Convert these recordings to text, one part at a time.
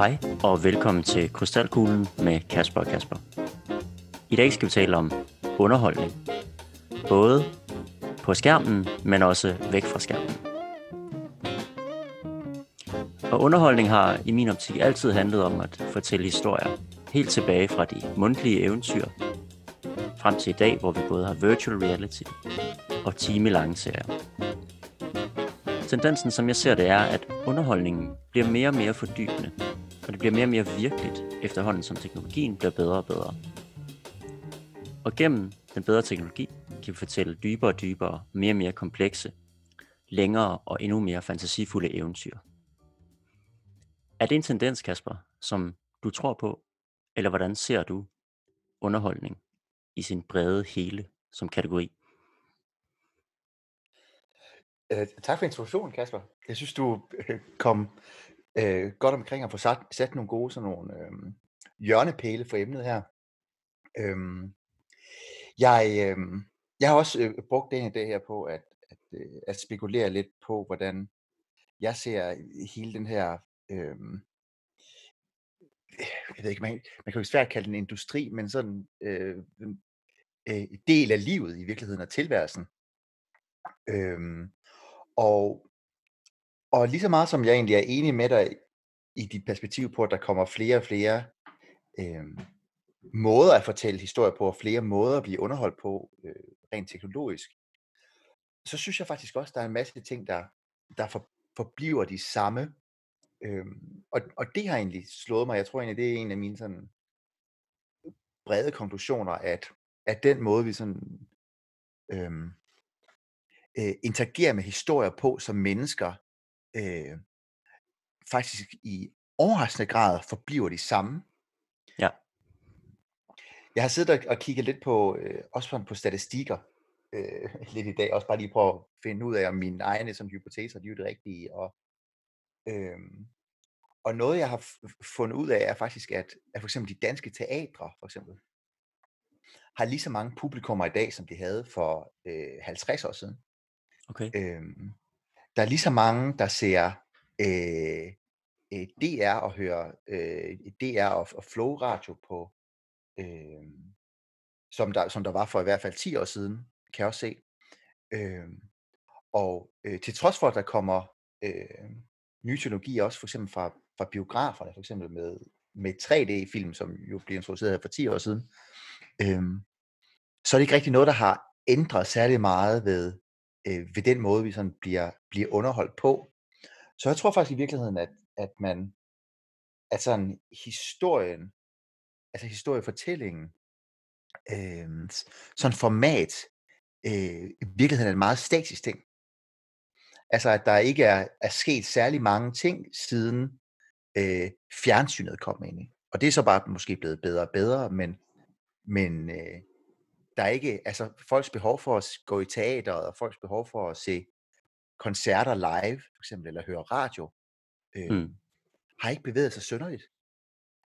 Hej og velkommen til Krystalkuglen med Kasper og Kasper. I dag skal vi tale om underholdning. Både på skærmen, men også væk fra skærmen. Og underholdning har i min optik altid handlet om at fortælle historier. Helt tilbage fra de mundtlige eventyr, frem til i dag, hvor vi både har virtual reality og timelange serier. Tendensen, som jeg ser det, er, at underholdningen bliver mere og mere fordybende, bliver mere og mere virkeligt efterhånden, som teknologien bliver bedre og bedre. Og gennem den bedre teknologi kan vi fortælle dybere og dybere, mere og mere komplekse, længere og endnu mere fantasifulde eventyr. Er det en tendens, Kasper, som du tror på, eller hvordan ser du underholdning i sin brede hele som kategori? Øh, tak for introduktionen, Kasper. Jeg synes, du øh, kom øh, godt omkring at få sat, sat nogle gode sådan nogle, øh, hjørnepæle for emnet her. Øh, jeg, øh, jeg har også øh, brugt den i dag her på at, at, øh, at spekulere lidt på, hvordan jeg ser hele den her, øh, jeg ved ikke, man, man kan jo svært kalde den en industri, men sådan øh, en øh, del af livet i virkeligheden og tilværelsen. Øhm, og, og lige så meget som jeg egentlig er enig med dig i dit perspektiv på, at der kommer flere og flere øh, måder at fortælle historier på, og flere måder at blive underholdt på, øh, rent teknologisk, så synes jeg faktisk også, at der er en masse ting, der, der for, forbliver de samme. Øhm, og, og det har egentlig slået mig. Jeg tror egentlig, det er en af mine sådan brede konklusioner, at, at den måde, vi sådan øhm, øh, interagerer med historier på som mennesker, øh, faktisk i overraskende grad forbliver de samme. Ja. Jeg har siddet og kigget lidt på, øh, også på statistikker, øh, lidt i dag, også bare lige prøve at finde ud af, om mine egne som hypoteser, de er det rigtige. Og, øh, og noget, jeg har fundet ud af, er faktisk, at, at for eksempel de danske teatre, for eksempel, har lige så mange publikummer i dag, som de havde for øh, 50 år siden. Okay. Øhm, der er lige så mange, der ser øh, øh, DR og hører øh, DR og, og Flow Radio på, øh, som, der, som der var for i hvert fald 10 år siden, kan jeg også se. Øh, og øh, til trods for, at der kommer øh, nye teknologi også, for eksempel fra, fra biograferne, for eksempel med, med 3D-film, som jo blev introduceret her for 10 år siden, øh, så er det ikke rigtig noget, der har ændret særlig meget ved, øh, ved den måde, vi sådan bliver, bliver underholdt på. Så jeg tror faktisk i virkeligheden, at, at man, at sådan historien, altså historiefortællingen, øh, sådan format, øh, i virkeligheden er en meget statisk ting. Altså at der ikke er, er sket særlig mange ting siden øh, fjernsynet kom ind i. Og det er så bare måske blevet bedre og bedre, men, men øh, der er ikke, altså folks behov for at gå i teateret, og folks behov for at se koncerter live, for eksempel, eller høre radio, øh, mm. har ikke bevæget sig sønderligt.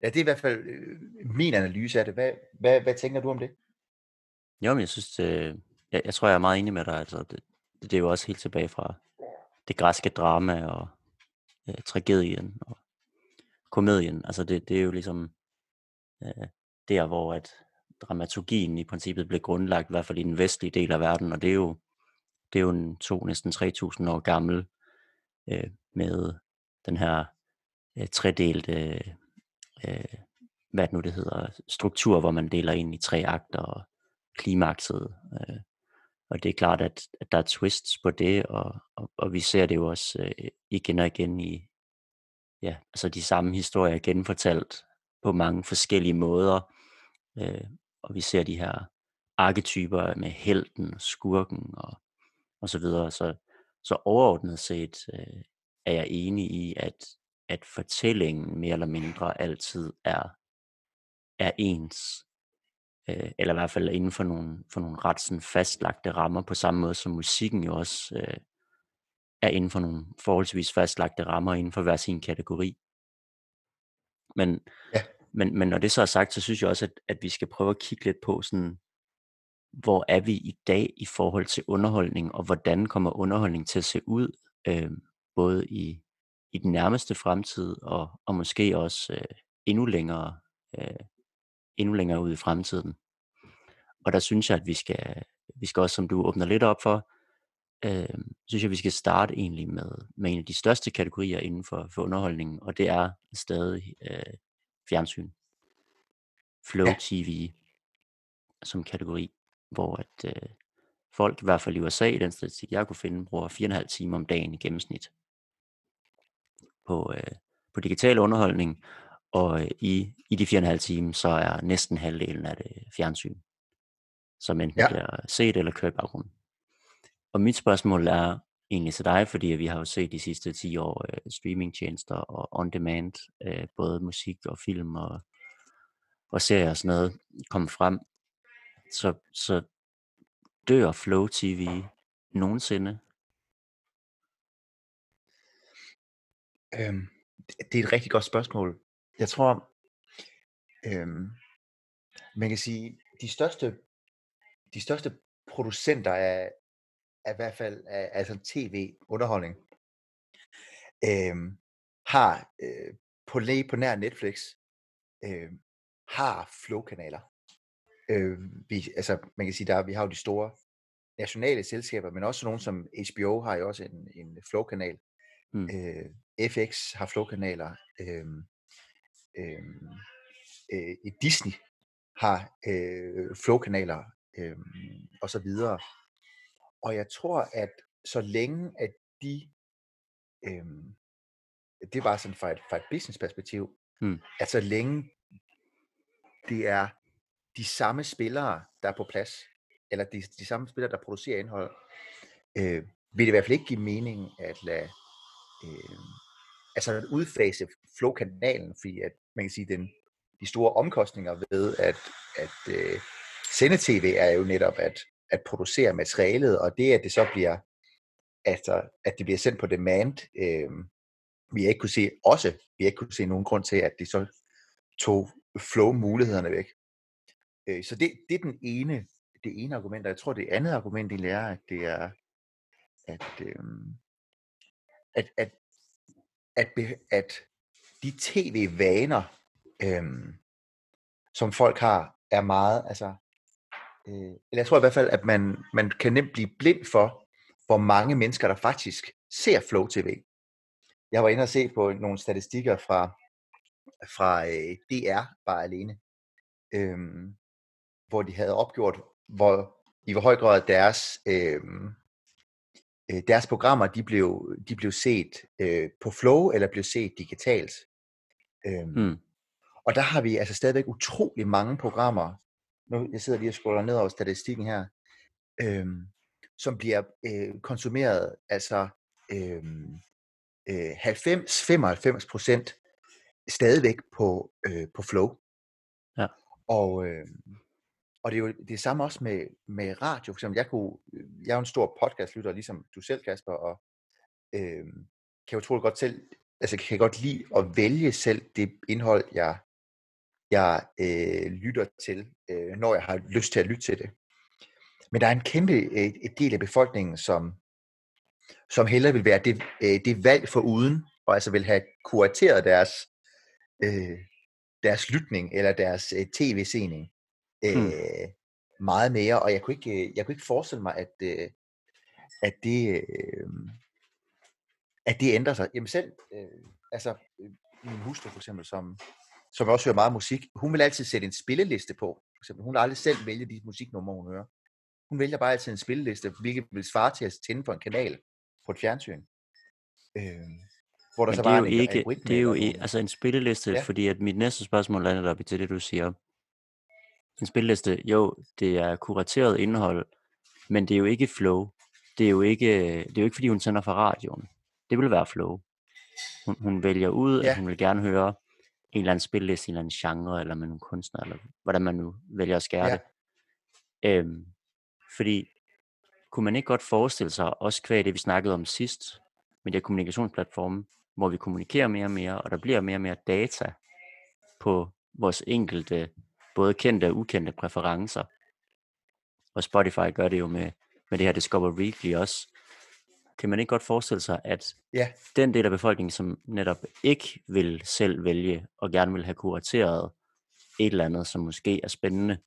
Ja, det er i hvert fald øh, min analyse af det. Hvad, hvad, hvad tænker du om det? Jo, men jeg synes, det, jeg, jeg tror, jeg er meget enig med dig. Altså, det, det er jo også helt tilbage fra det græske drama og øh, tragedien og komedien. Altså det, det er jo ligesom øh, der, hvor at dramaturgien i princippet blev grundlagt, i hvert fald i den vestlige del af verden, og det er jo, det er jo en to, næsten 3.000 år gammel øh, med den her øh, tredelte, øh, hvad det nu det hedder, struktur, hvor man deler ind i tre akter og klimakset. Øh, og det er klart, at, at der er twists på det, og, og, og vi ser det jo også øh, igen og igen i ja, altså de samme historier genfortalt på mange forskellige måder. Øh, og vi ser de her arketyper med helten, skurken og, og så videre. Så, så overordnet set øh, er jeg enig i, at, at fortællingen mere eller mindre altid er, er ens. Øh, eller i hvert fald inden for nogle, for nogle ret sådan fastlagte rammer, på samme måde som musikken jo også øh, er inden for nogle forholdsvis fastlagte rammer inden for hver sin kategori. Men, ja men, men når det så er sagt, så synes jeg også, at, at vi skal prøve at kigge lidt på sådan, hvor er vi i dag i forhold til underholdning, og hvordan kommer underholdning til at se ud, øh, både i, i den nærmeste fremtid, og, og måske også øh, endnu længere øh, endnu længere ud i fremtiden. Og der synes jeg, at vi skal, vi skal også, som du åbner lidt op for, øh, synes jeg, vi skal starte egentlig med, med en af de største kategorier inden for, for underholdningen, og det er stadig øh, fjernsyn. Flow ja. TV som kategori, hvor at øh, folk, i hvert fald i USA, i den statistik jeg kunne finde, bruger 4,5 timer om dagen i gennemsnit på, øh, på digital underholdning, og øh, i, i de 4,5 timer, så er næsten halvdelen af det fjernsyn, som enten ja. bliver set eller kørt i baggrunden. Og mit spørgsmål er egentlig til dig, fordi vi har jo set de sidste 10 år øh, streamingtjenester og on-demand, øh, både musik og film og, og serier og sådan noget, komme frem. Så, så dør Flow TV nogensinde? Øhm, det er et rigtig godt spørgsmål. Jeg tror, øhm, man kan sige, de største, de største producenter af, af hvert fald af, altså tv-underholdning, øhm, har øh, på, på nær Netflix, øh, har flow-kanaler. Øh, vi, altså, man kan sige, der, vi har jo de store nationale selskaber, men også nogle som HBO har jo også en, en flow-kanal. Mm. Øh, FX har flow-kanaler. Øh, øh, øh, Disney har øh, flow-kanaler øh, og så videre. Og jeg tror, at så længe at de, øh, det var sådan fra et, fra et business perspektiv, mm. at så længe det er de samme spillere, der er på plads, eller de, de samme spillere, der producerer indhold, øh, vil det i hvert fald ikke give mening at lade, øh, altså at udfase flow-kanalen, fordi at man kan sige, den, de store omkostninger ved at, at øh, sende tv er jo netop at, at producere materialet, og det at det så bliver altså, at det bliver sendt på demand, øh, vi ikke kunne se, også vi ikke kunne se nogen grund til, at det så tog flow-mulighederne væk. Øh, så det, det er den ene, det ene argument, og jeg tror det andet argument, de lærer, at det er, at, øh, at, at, at, at de tv-vaner, øh, som folk har, er meget, altså, øh, eller jeg tror i hvert fald, at man, man kan nemt blive blind for, hvor mange mennesker, der faktisk ser Flow TV. Jeg var inde og se på nogle statistikker fra, fra øh, DR bare alene, øhm, hvor de havde opgjort, hvor i hvor høj grad deres, øhm, øh, deres programmer de blev, de blev set øh, på Flow eller blev set digitalt. Øhm, mm. Og der har vi altså stadigvæk utrolig mange programmer, nu jeg sidder lige og scroller ned over statistikken her, øhm, som bliver øh, konsumeret altså øhm, øh, 90-95 procent stadigvæk på, øh, på Flow. Ja. Og, øh, og det er jo det er samme også med, med radio. For eksempel, jeg, kunne, jeg er jo en stor podcastlytter, ligesom du selv, Kasper, og øh, kan jo tro godt selv altså kan jeg godt lide at vælge selv det indhold, jeg, jeg øh, lytter til, øh, når jeg har lyst til at lytte til det. Men der er en kæmpe øh, et del af befolkningen, som, som hellere vil være det, øh, det valg for uden, og altså vil have kurateret deres, øh, deres lytning eller deres øh, tv-sening øh, hmm. meget mere. Og jeg kunne ikke, øh, jeg kunne ikke forestille mig, at, øh, at det... Øh, at det ændrer sig. Jamen selv, øh, altså øh, min hustru for eksempel, som, som også hører meget musik, hun vil altid sætte en spilleliste på. For eksempel, hun vil aldrig selv vælge de musiknumre, hun hører. Hun vælger bare altid en spilleliste, hvilket vil svare til at tænde på en kanal på et fjernsyn. Øh, hvor der Men så det er jo en, ikke, det er jo i, altså en spilleliste, ja. fordi at mit næste spørgsmål lander op til det, du siger. En spilleliste, jo, det er kurateret indhold, men det er jo ikke flow. Det er jo ikke, det er jo ikke fordi hun sender fra radioen. Det vil være flow. Hun, hun vælger ud, ja. at hun vil gerne høre en eller anden spilleliste, en eller anden genre, eller med nogle kunstnere, eller hvordan man nu vælger at skære ja. det. Øhm, fordi, kunne man ikke godt forestille sig, også kvæg det vi snakkede om sidst, med de her kommunikationsplatforme, hvor vi kommunikerer mere og mere, og der bliver mere og mere data på vores enkelte, både kendte og ukendte præferencer. Og Spotify gør det jo med, med det her Discover Weekly også, kan man ikke godt forestille sig, at Ja, den del af befolkningen, som netop ikke vil selv vælge, og gerne vil have kurateret et eller andet, som måske er spændende,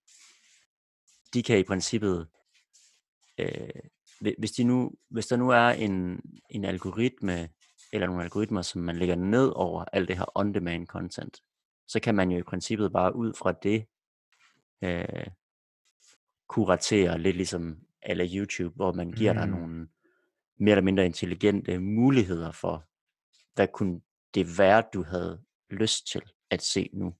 de kan i princippet, øh, hvi- hvis, de nu, hvis der nu er en, en algoritme, eller nogle algoritmer, som man lægger ned over alt det her on-demand content, så kan man jo i princippet bare ud fra det øh, kuratere lidt ligesom eller YouTube, hvor man giver mm. dig nogle mere eller mindre intelligente muligheder for, hvad kunne det være, du havde lyst til at se nu,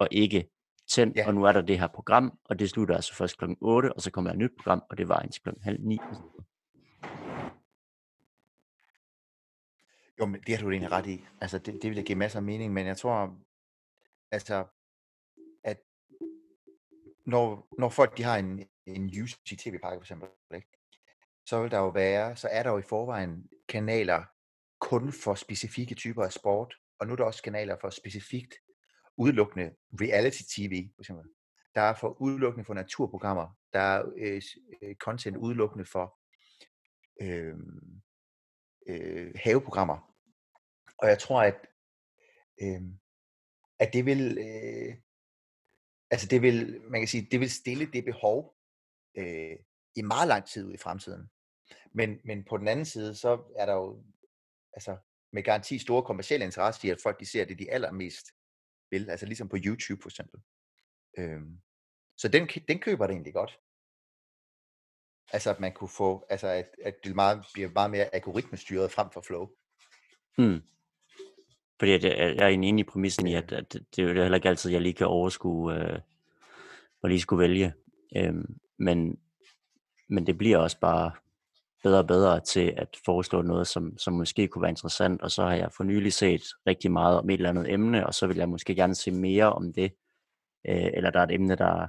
og ikke tænd, Ja. og nu er der det her program, og det slutter altså først klokken 8, og så kommer der et nyt program, og det var indtil klokken halv 9. jo, men det har du egentlig ret i. Altså, det, det vil give masser af mening, men jeg tror, altså, at når, når folk de har en, en UC TV-pakke for eksempel, ikke? Så vil der jo være, så er der jo i forvejen kanaler kun for specifikke typer af sport, og nu er der også kanaler for specifikt udelukkende reality TV, for eksempel. Der er for udelukkende for naturprogrammer, der er øh, øh, content udelukkende for øh, øh, haveprogrammer. Og jeg tror, at, øh, at det vil, øh, altså det vil, man kan sige, det vil stille det behov øh, i meget lang tid ud i fremtiden. Men, men på den anden side, så er der jo altså, med garanti store kommersielle interesse i, at folk de ser det, de allermest vil. Altså ligesom på YouTube for eksempel. Øhm, så den, den køber det egentlig godt. Altså at man kunne få, altså at, at det meget, bliver meget mere algoritmestyret frem for flow. Hmm. Fordi at jeg, jeg er enig i præmissen i, at, at det det er jo heller ikke altid, jeg lige kan overskue, øh, og lige skulle vælge. Øhm, men, men det bliver også bare bedre og bedre til at foreslå noget, som, som måske kunne være interessant, og så har jeg for nylig set rigtig meget om et eller andet emne, og så vil jeg måske gerne se mere om det, øh, eller der er et emne, der,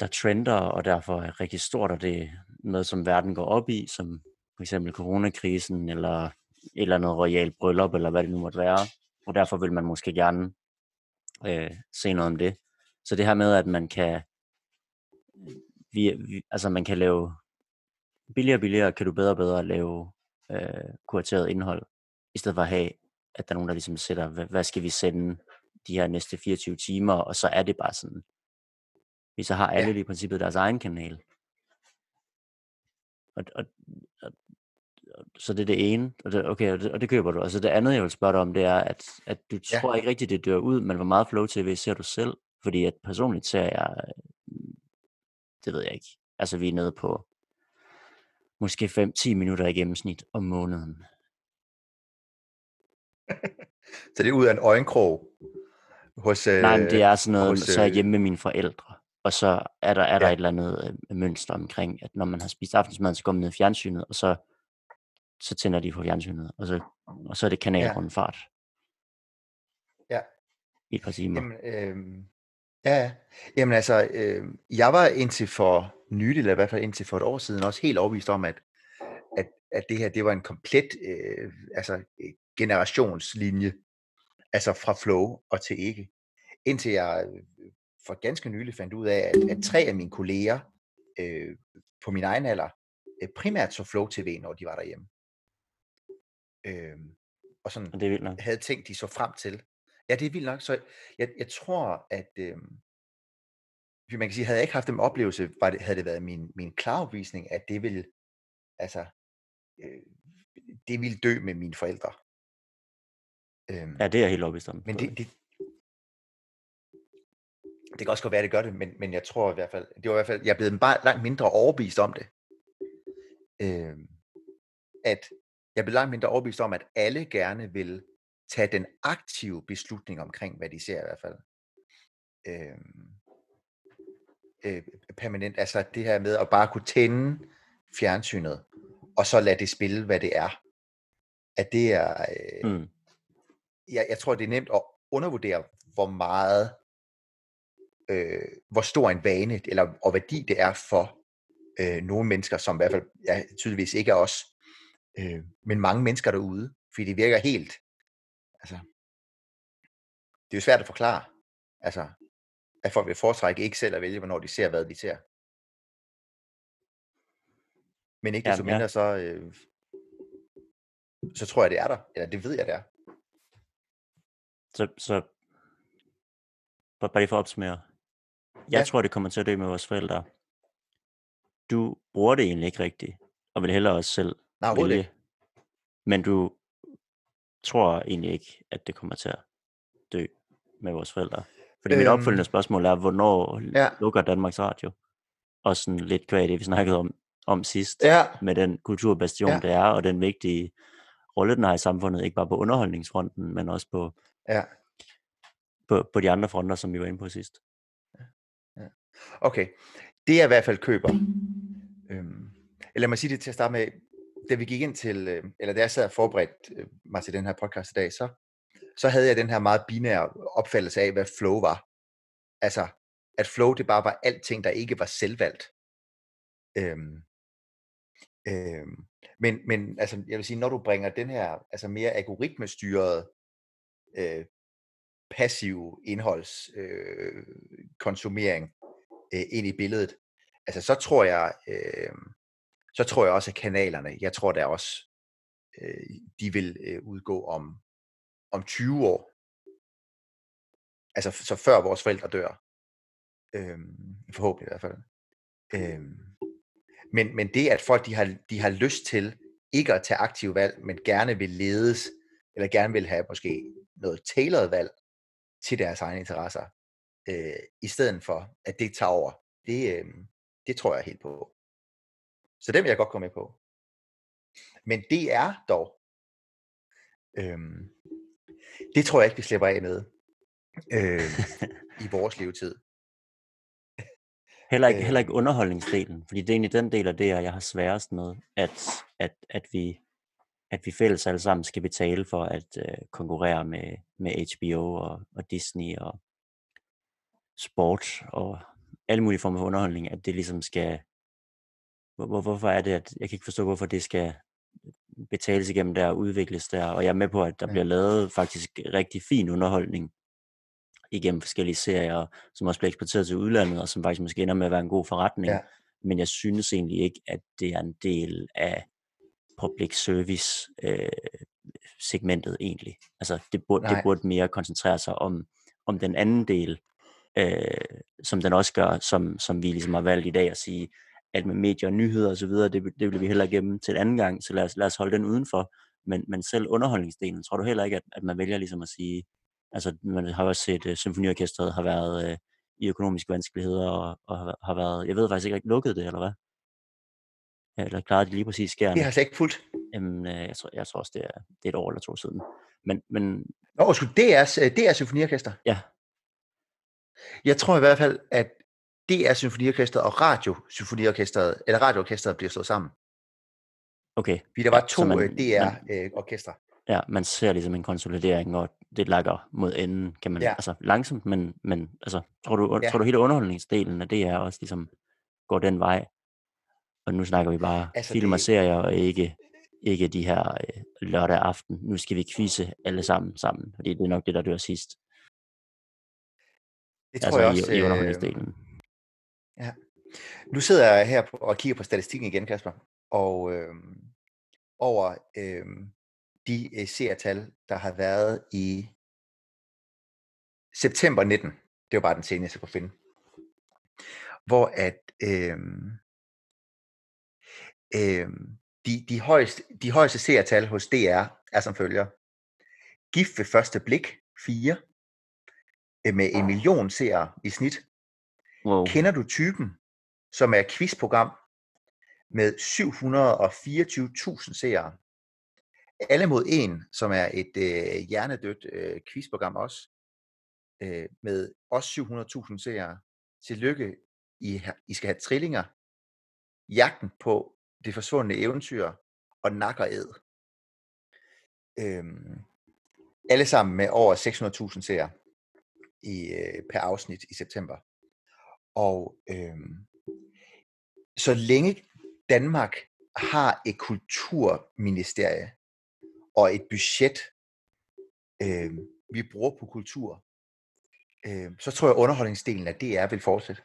der trender, og derfor er rigtig stort, og det er noget, som verden går op i, som for eksempel coronakrisen, eller et eller andet royal bryllup, eller hvad det nu måtte være, og derfor vil man måske gerne øh, se noget om det. Så det her med, at man kan, vi, vi, altså man kan lave billigere og billigere, kan du bedre og bedre lave øh, kurateret indhold, i stedet for at have, at der er nogen, der ligesom sætter, hvad, hvad skal vi sende de her næste 24 timer, og så er det bare sådan. Vi så har alle ja, i princippet deres egen kanal. Og, og, og, og så det er det ene, og det, okay, og det, og det køber du. Og så det andet, jeg vil spørge dig om, det er, at, at du ja, tror ikke rigtigt, det dør ud, men hvor meget Flow TV ser du selv? Fordi at personligt ser jeg, øh, det ved jeg ikke. Altså vi er nede på måske 5-10 minutter i gennemsnit om måneden. så det er ud af en øjenkrog hos, Nej, men det øh, er sådan noget, hos så er jeg øh, hjemme med mine forældre, og så er der, er der ja, et eller andet øh, mønster omkring, at når man har spist aftensmad, så går man ned i fjernsynet, og så, så tænder de på fjernsynet, og så, og så er det ja, kanalrundfart ja. i et par timer. Jamen, øh, ja, ja. Jamen altså, øh, jeg var indtil for nylig, eller i hvert fald indtil for et år siden, også helt overbevist om, at, at, at det her, det var en komplet øh, altså, øh, generationslinje, altså fra flow og til ikke. Indtil jeg øh, for ganske nylig fandt ud af, at, at tre af mine kolleger øh, på min egen alder, øh, primært så flow tv, når de var derhjemme. Øh, og sådan Og det er vildt nok. havde tænkt, de så frem til. Ja, det er vildt nok. Så jeg, jeg tror, at øh, man kan sige, havde jeg ikke haft den oplevelse, var det, havde det været min, min klare opvisning, at det ville, altså, øh, det ville dø med mine forældre. Øhm, Ja, det er jeg helt overbevist om. men det, det, det kan også godt være, at det gør det, men, men jeg tror i hvert fald, det var i hvert fald, jeg er blevet bare langt mindre overbevist om det. Øhm, at jeg blevet langt mindre overbevist om, at alle gerne vil tage den aktive beslutning omkring, hvad de ser i hvert fald. Øhm, øh, permanent. Altså det her med at bare kunne tænde fjernsynet, og så lade det spille, hvad det er. At det er, øh, mm, jeg, jeg tror, det er nemt at undervurdere, hvor meget, øh, hvor stor en vane, eller og værdi det er for øh, nogle mennesker, som i hvert fald ja, tydeligvis ikke er os, øh, men mange mennesker derude, fordi det virker helt, det er jo svært at forklare, altså, at folk vil foretrække ikke selv at vælge, hvornår de ser, hvad de ser. Men ikke Ja, desto ja. mindre, så, øh, så tror jeg, det er der. Eller det ved jeg, det er. Så, så bare lige for at opsummere. Jeg Ja. tror, det kommer til at dø med vores forældre. Du bruger det egentlig ikke rigtigt, og vil hellere også selv Nej, vælge. Men du tror egentlig ikke, at det kommer til at dø med vores forældre. Fordi mit Øhm. opfølgende spørgsmål er, hvornår Ja. lukker Danmarks Radio? Og sådan lidt kvad det, vi snakkede om, om sidst, Ja, med den kulturbastion, Ja. det er, og den vigtige rolle, den har i samfundet, ikke bare på underholdningsfronten, men også på, ja. på, på de andre fronter, som vi var inde på sidst. Okay. Det jeg i hvert fald køber. Øhm, eller mig sige det til at starte med. Da vi gik ind til, øh, eller da jeg sad og forberedte øh, mig til den her podcast i dag, så, så havde jeg den her meget binære opfattelse af, hvad flow var. Altså, at flow det bare var alting, der ikke var selvvalgt. Øhm, øhm, men, men altså, jeg vil sige, når du bringer den her altså mere algoritmestyrede øh, passiv indholds øh, konsumering øh, ind i billedet, altså så tror jeg, øh, så tror jeg også, at kanalerne, jeg tror der også, øh, de vil øh, udgå om, om 20 år. Altså så før vores forældre dør. Øhm, forhåbentlig i hvert fald. Øhm, men, men det, at folk de har, de har lyst til ikke at tage aktive valg, men gerne vil ledes, eller gerne vil have måske noget tailored valg til deres egne interesser, øh, i stedet for, at det tager over. Det, øh, det tror jeg helt på. Så det vil jeg godt komme med på. Men det er dog, øhm, det tror jeg ikke, vi slipper af med øh, i vores levetid. Heller ikke, heller ikke underholdningsdelen, fordi det er egentlig den del af det, jeg har sværest med, at, at, at, vi, at vi fælles alle sammen skal betale for at øh, konkurrere med, med HBO og, og Disney og sport og alle mulige former for underholdning, at det ligesom skal, hvor- hvorfor er det, at jeg kan ikke forstå, hvorfor det skal betales igennem der og udvikles der, og jeg er med på, at der Ja. bliver lavet faktisk rigtig fin underholdning igennem forskellige serier, som også bliver eksporteret til udlandet, og som faktisk måske ender med at være en god forretning. Ja. Men jeg synes egentlig ikke, at det er en del af public service øh, segmentet egentlig. Altså det burde, det burde mere koncentrere sig om, om den anden del, øh, som den også gør, som, som vi ligesom har valgt i dag at sige, at med medier og nyheder osv., det, det vil vi heller gemme til en anden gang, så lad os, lad os holde den udenfor. Men, men selv underholdningsdelen, tror du heller ikke, at, at man vælger ligesom at sige, altså man har også set, at uh, symfoniorkestret har været uh, i økonomiske vanskeligheder, og, og har, har været, jeg ved faktisk ikke, lukket det, eller hvad? Ja, Eller klarede de lige præcis skærene? Det har jeg slet ikke fulgt. Jamen, øh, jeg, tror, jeg tror også, det er, det er et år eller to siden. Men, men Nå, undskyld, det er, det er symfoniorkester. ja, Jeg tror i hvert fald, at er symfoniorkestret og radiosymfoniorkestret, eller radioorkestret bliver slået sammen. okay. Fordi der var Ja, to man- man, DR-orkestre. Ja, man ser ligesom en konsolidering, og det lakker mod enden, kan man, Ja. altså langsomt, men, men altså, tror du, Ja. tror du hele underholdningsdelen af det er også ligesom går den vej? Og nu snakker vi bare Altså, film og det- serier, og ikke, ikke de her øh, lørdag aften. Nu skal vi quizze alle sammen sammen, fordi det er nok det, der dør sidst. Det tror altså jeg i, også. i øh, Ja. Nu sidder jeg her på, og kigger på statistikken igen, Kasper, og øh, over øh, de øh, seertal, der har været i september 19. Det var bare den seneste, jeg kunne finde. Hvor at øh, øh, de, de, højeste, de højeste seertal hos DR er som følger. Gift ved første blik, 4. Øh, med en million seere i snit. Wow. Kender du typen, som er et quizprogram med 724.000 seere? Alle mod en, som er et øh, hjernedødt øh, quizprogram også, øh, med også 700.000 seere. Tillykke, I, I skal have trillinger. Jagten på det forsvundne eventyr og nakker ed. Øhm, alle sammen med over 600.000 seere i, øh, per afsnit i september. Og øhm, så længe Danmark har et kulturministerie og et budget, øh, vi bruger på kultur, øh, så tror jeg, at underholdningsdelen af DR vil fortsætte.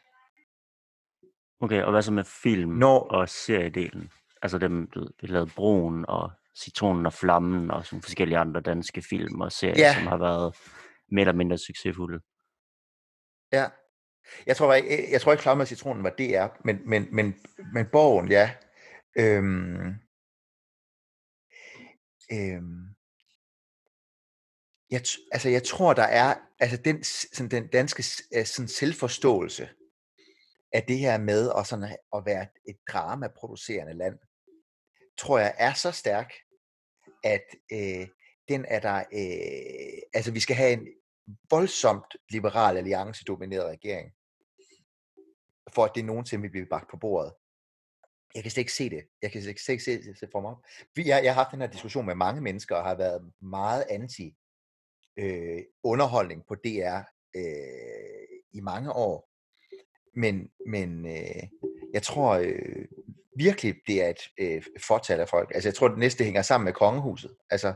Okay, og hvad så med film Når- og seriedelen? Altså dem, du lavede Broen og Citronen og Flammen og sådan forskellige andre danske film og serier, Ja. som har været mere eller mindre succesfulde. Ja. Jeg tror ikke, jeg tror ikke Flamme og Citronen var DR, men, men, men, men Borgen, ja. Øhm, øhm, jeg, altså jeg tror, der er altså den, sådan den danske øh, sådan selvforståelse af det her med at, sådan, at- at være et dramaproducerende land, tror jeg er så stærk, at øh, den er der, øh, altså vi skal have en voldsomt liberal alliance domineret regering, for at det nogensinde vil blive bagt på bordet. Jeg kan slet ikke se det. Jeg kan slet ikke, slet ikke se det for mig. Vi- Jeg, jeg har haft den her diskussion med mange mennesker, og har været meget anti øh, underholdning på DR øh, i mange år. Men, men øh, jeg tror øh, virkelig, det er et øh, fortal af folk. Altså jeg tror, det næste hænger sammen med kongehuset. Altså,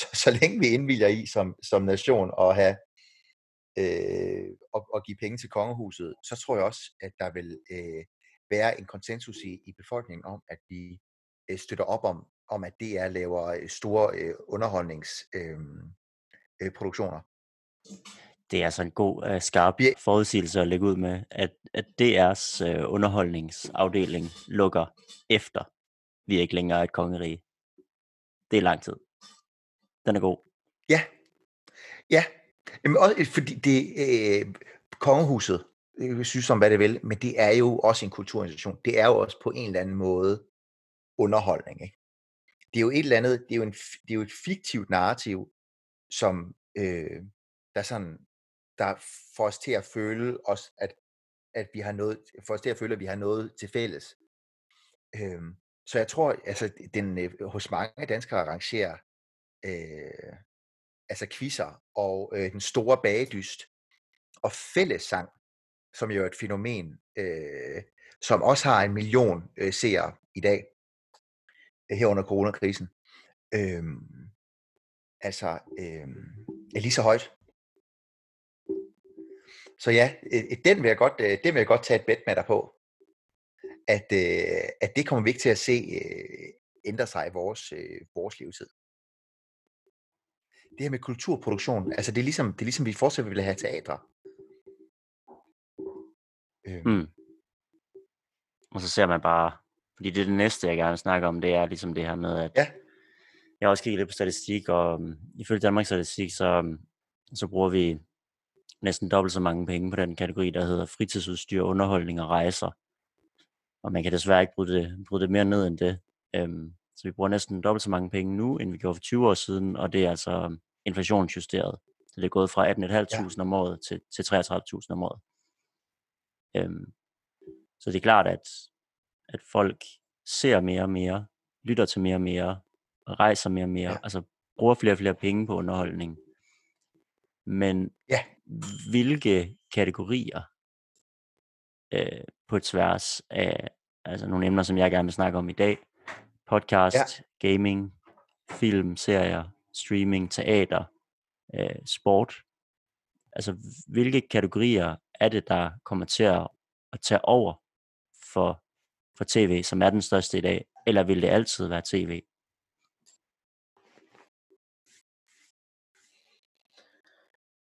så, så længe vi indvilger i som, som nation at have øh, og, og give penge til kongehuset, så tror jeg også, at der vil øh, være en konsensus i, i befolkningen om, at vi øh, støtter op om, om at DR laver øh, store øh, underholdningsproduktioner. Øh, øh, produktioner. Det er altså en god, uh, skarp forudsigelse at lægge ud med, at, at DR's uh, underholdningsafdeling lukker efter, vi ikke længere er et kongerige. Det er lang tid. Den er god. Ja, ja. Jamen, også, øh, fordi det øh, kongehuset, jeg synes som hvad det vil, men det er jo også en kulturinstitution. Det er jo også på en eller anden måde underholdning. Ikke? Det er jo et eller andet, det er jo, en, det er jo et fiktivt narrativ, som øh, der sådan, der får os til at føle os, at, at vi har noget, får os til at føle, at vi har noget til fælles. Øh, så jeg tror, altså den øh, hos mange danskere arrangerer øh, altså quizzer og øh, den store bagedyst og fællessang, som jo er et fænomen, øh, som også har en million øh, seere i dag, øh, her under coronakrisen. Øh, altså, øh, er lige så højt. Så ja, øh, øh, den vil jeg godt, øh, den vil jeg godt tage et bet med dig på, at, øh, at det kommer vi ikke til at se øh, ændre sig i vores, øh, vores levetid. Det her med kulturproduktion, altså det er ligesom, det er ligesom vi fortsat vil have teatre. Øhm, Mm. Og så ser man bare, fordi det er det næste, jeg gerne vil snakke om, det er ligesom det her med, at Ja. jeg har også kigget lidt på statistik, og um, ifølge Danmarks Statistik, så, um, så bruger vi næsten dobbelt så mange penge på den kategori, der hedder fritidsudstyr, underholdning og rejser. Og man kan desværre ikke bryde det, bryde det mere ned end det. Um, så vi bruger næsten dobbelt så mange penge nu, end vi gjorde for 20 år siden, og det er altså um, inflationsjusteret. Så det er gået fra 18.500 ja. om året til, til 33.000 om året. Um, så det er klart, at, at folk ser mere og mere, lytter til mere og mere, rejser mere og mere, ja. altså bruger flere og flere penge på underholdning. Men Ja. hvilke kategorier øh, på tværs af altså nogle emner, som jeg gerne vil snakke om i dag, podcast, ja. gaming, film, serier, streaming, teater, øh, sport, altså hvilke kategorier er det, der kommer til at, at tage over for, for tv, som er den største i dag, eller vil det altid være tv?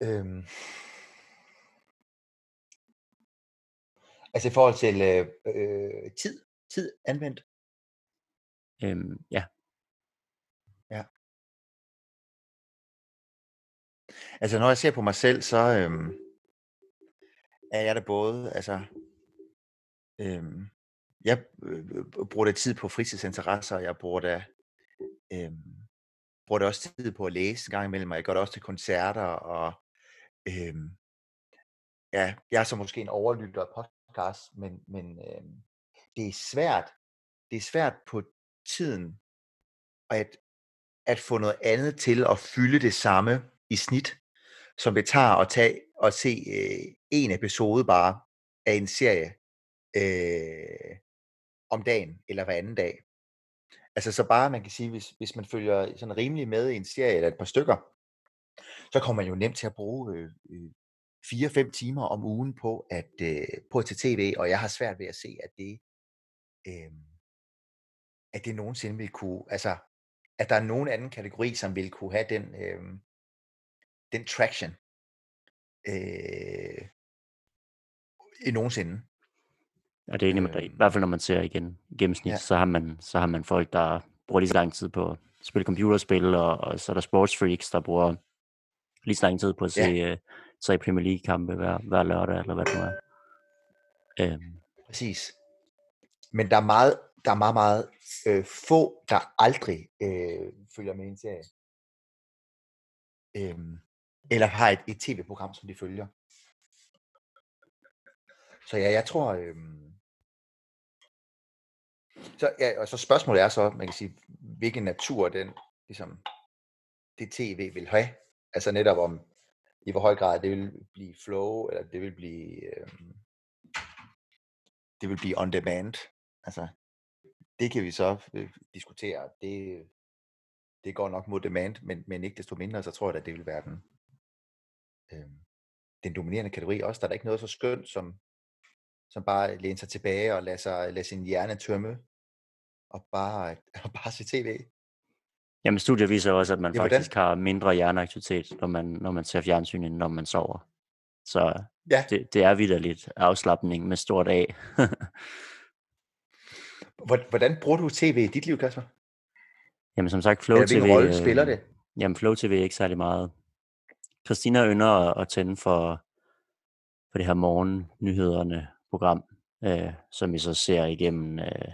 Øhm. Altså i forhold til øh, øh, tid, tid anvendt. Øhm, ja, Altså når jeg ser på mig selv, så øhm, er jeg da både, altså, øhm, jeg øh, bruger da tid på fritidsinteresser, jeg bruger da, øhm, bruger da også tid på at læse en gang imellem, og jeg går da også til koncerter, og øhm, ja, jeg er så måske en overlytter af podcast, men, men øhm, det er svært, det er svært på tiden at, at få noget andet til at fylde det samme i snit, som det tager at tage og se øh, en episode bare af en serie øh, om dagen eller hver anden dag. Altså så bare man kan sige, hvis, hvis man følger sådan rimelig med i en serie eller et par stykker, så kommer man jo nemt til at bruge øh, øh, 4-5 timer om ugen på at, øh, på at tage tv, og jeg har svært ved at se, at det, øh, at det nogensinde vil kunne, altså, at der er nogen anden kategori, som vil kunne have den, øh, den traction, øh, i nogensinde. Og det er enig med dig. I Øh, hvert fald når man ser igen gennemsnit, ja, så har man, så har man folk, der bruger lige så lang tid på at spille computerspil, og, og så er der sportsfreaks, der bruger lige så lang tid på at se, ja, uh, se Premier League-kampe hver, hver lørdag, eller hvad det nu er. Øhm, præcis. Men der er meget, der er meget, meget øh, få, der aldrig øh, følger med i en serie. Øh, eller har et, et tv-program, som de følger. Så ja, jeg tror... Øh, så, ja, og så spørgsmålet er så, man kan sige, hvilken natur den, ligesom, det tv vil have. Altså netop om, i hvor høj grad det vil blive flow, eller det vil blive, øh, det vil blive on demand. Altså, det kan vi så øh, diskutere. Det, det går nok mod demand, men, men ikke desto mindre, så tror jeg, at det vil være den, øh, den dominerende kategori. Også der er der ikke noget så skønt, som, som bare læne sig tilbage og lade, sig, lade sin hjerne tømme, og bare, og bare se tv. jamen studier viser også, at man Ja, hvordan? faktisk har mindre hjerneaktivitet, når man, når man ser fjernsyn, end når man sover. Så Ja, det, det er vidderligt afslappning med stort A. Hvor- hvordan bruger du tv i dit liv, Kasper? jamen som sagt, Flow TV, hvilken rolle spiller øh, det? jamen Flow TV er ikke særlig meget. Christina ynder at, at tænde for, for det her morgennyhederne program, øh, som vi så ser igennem, øh,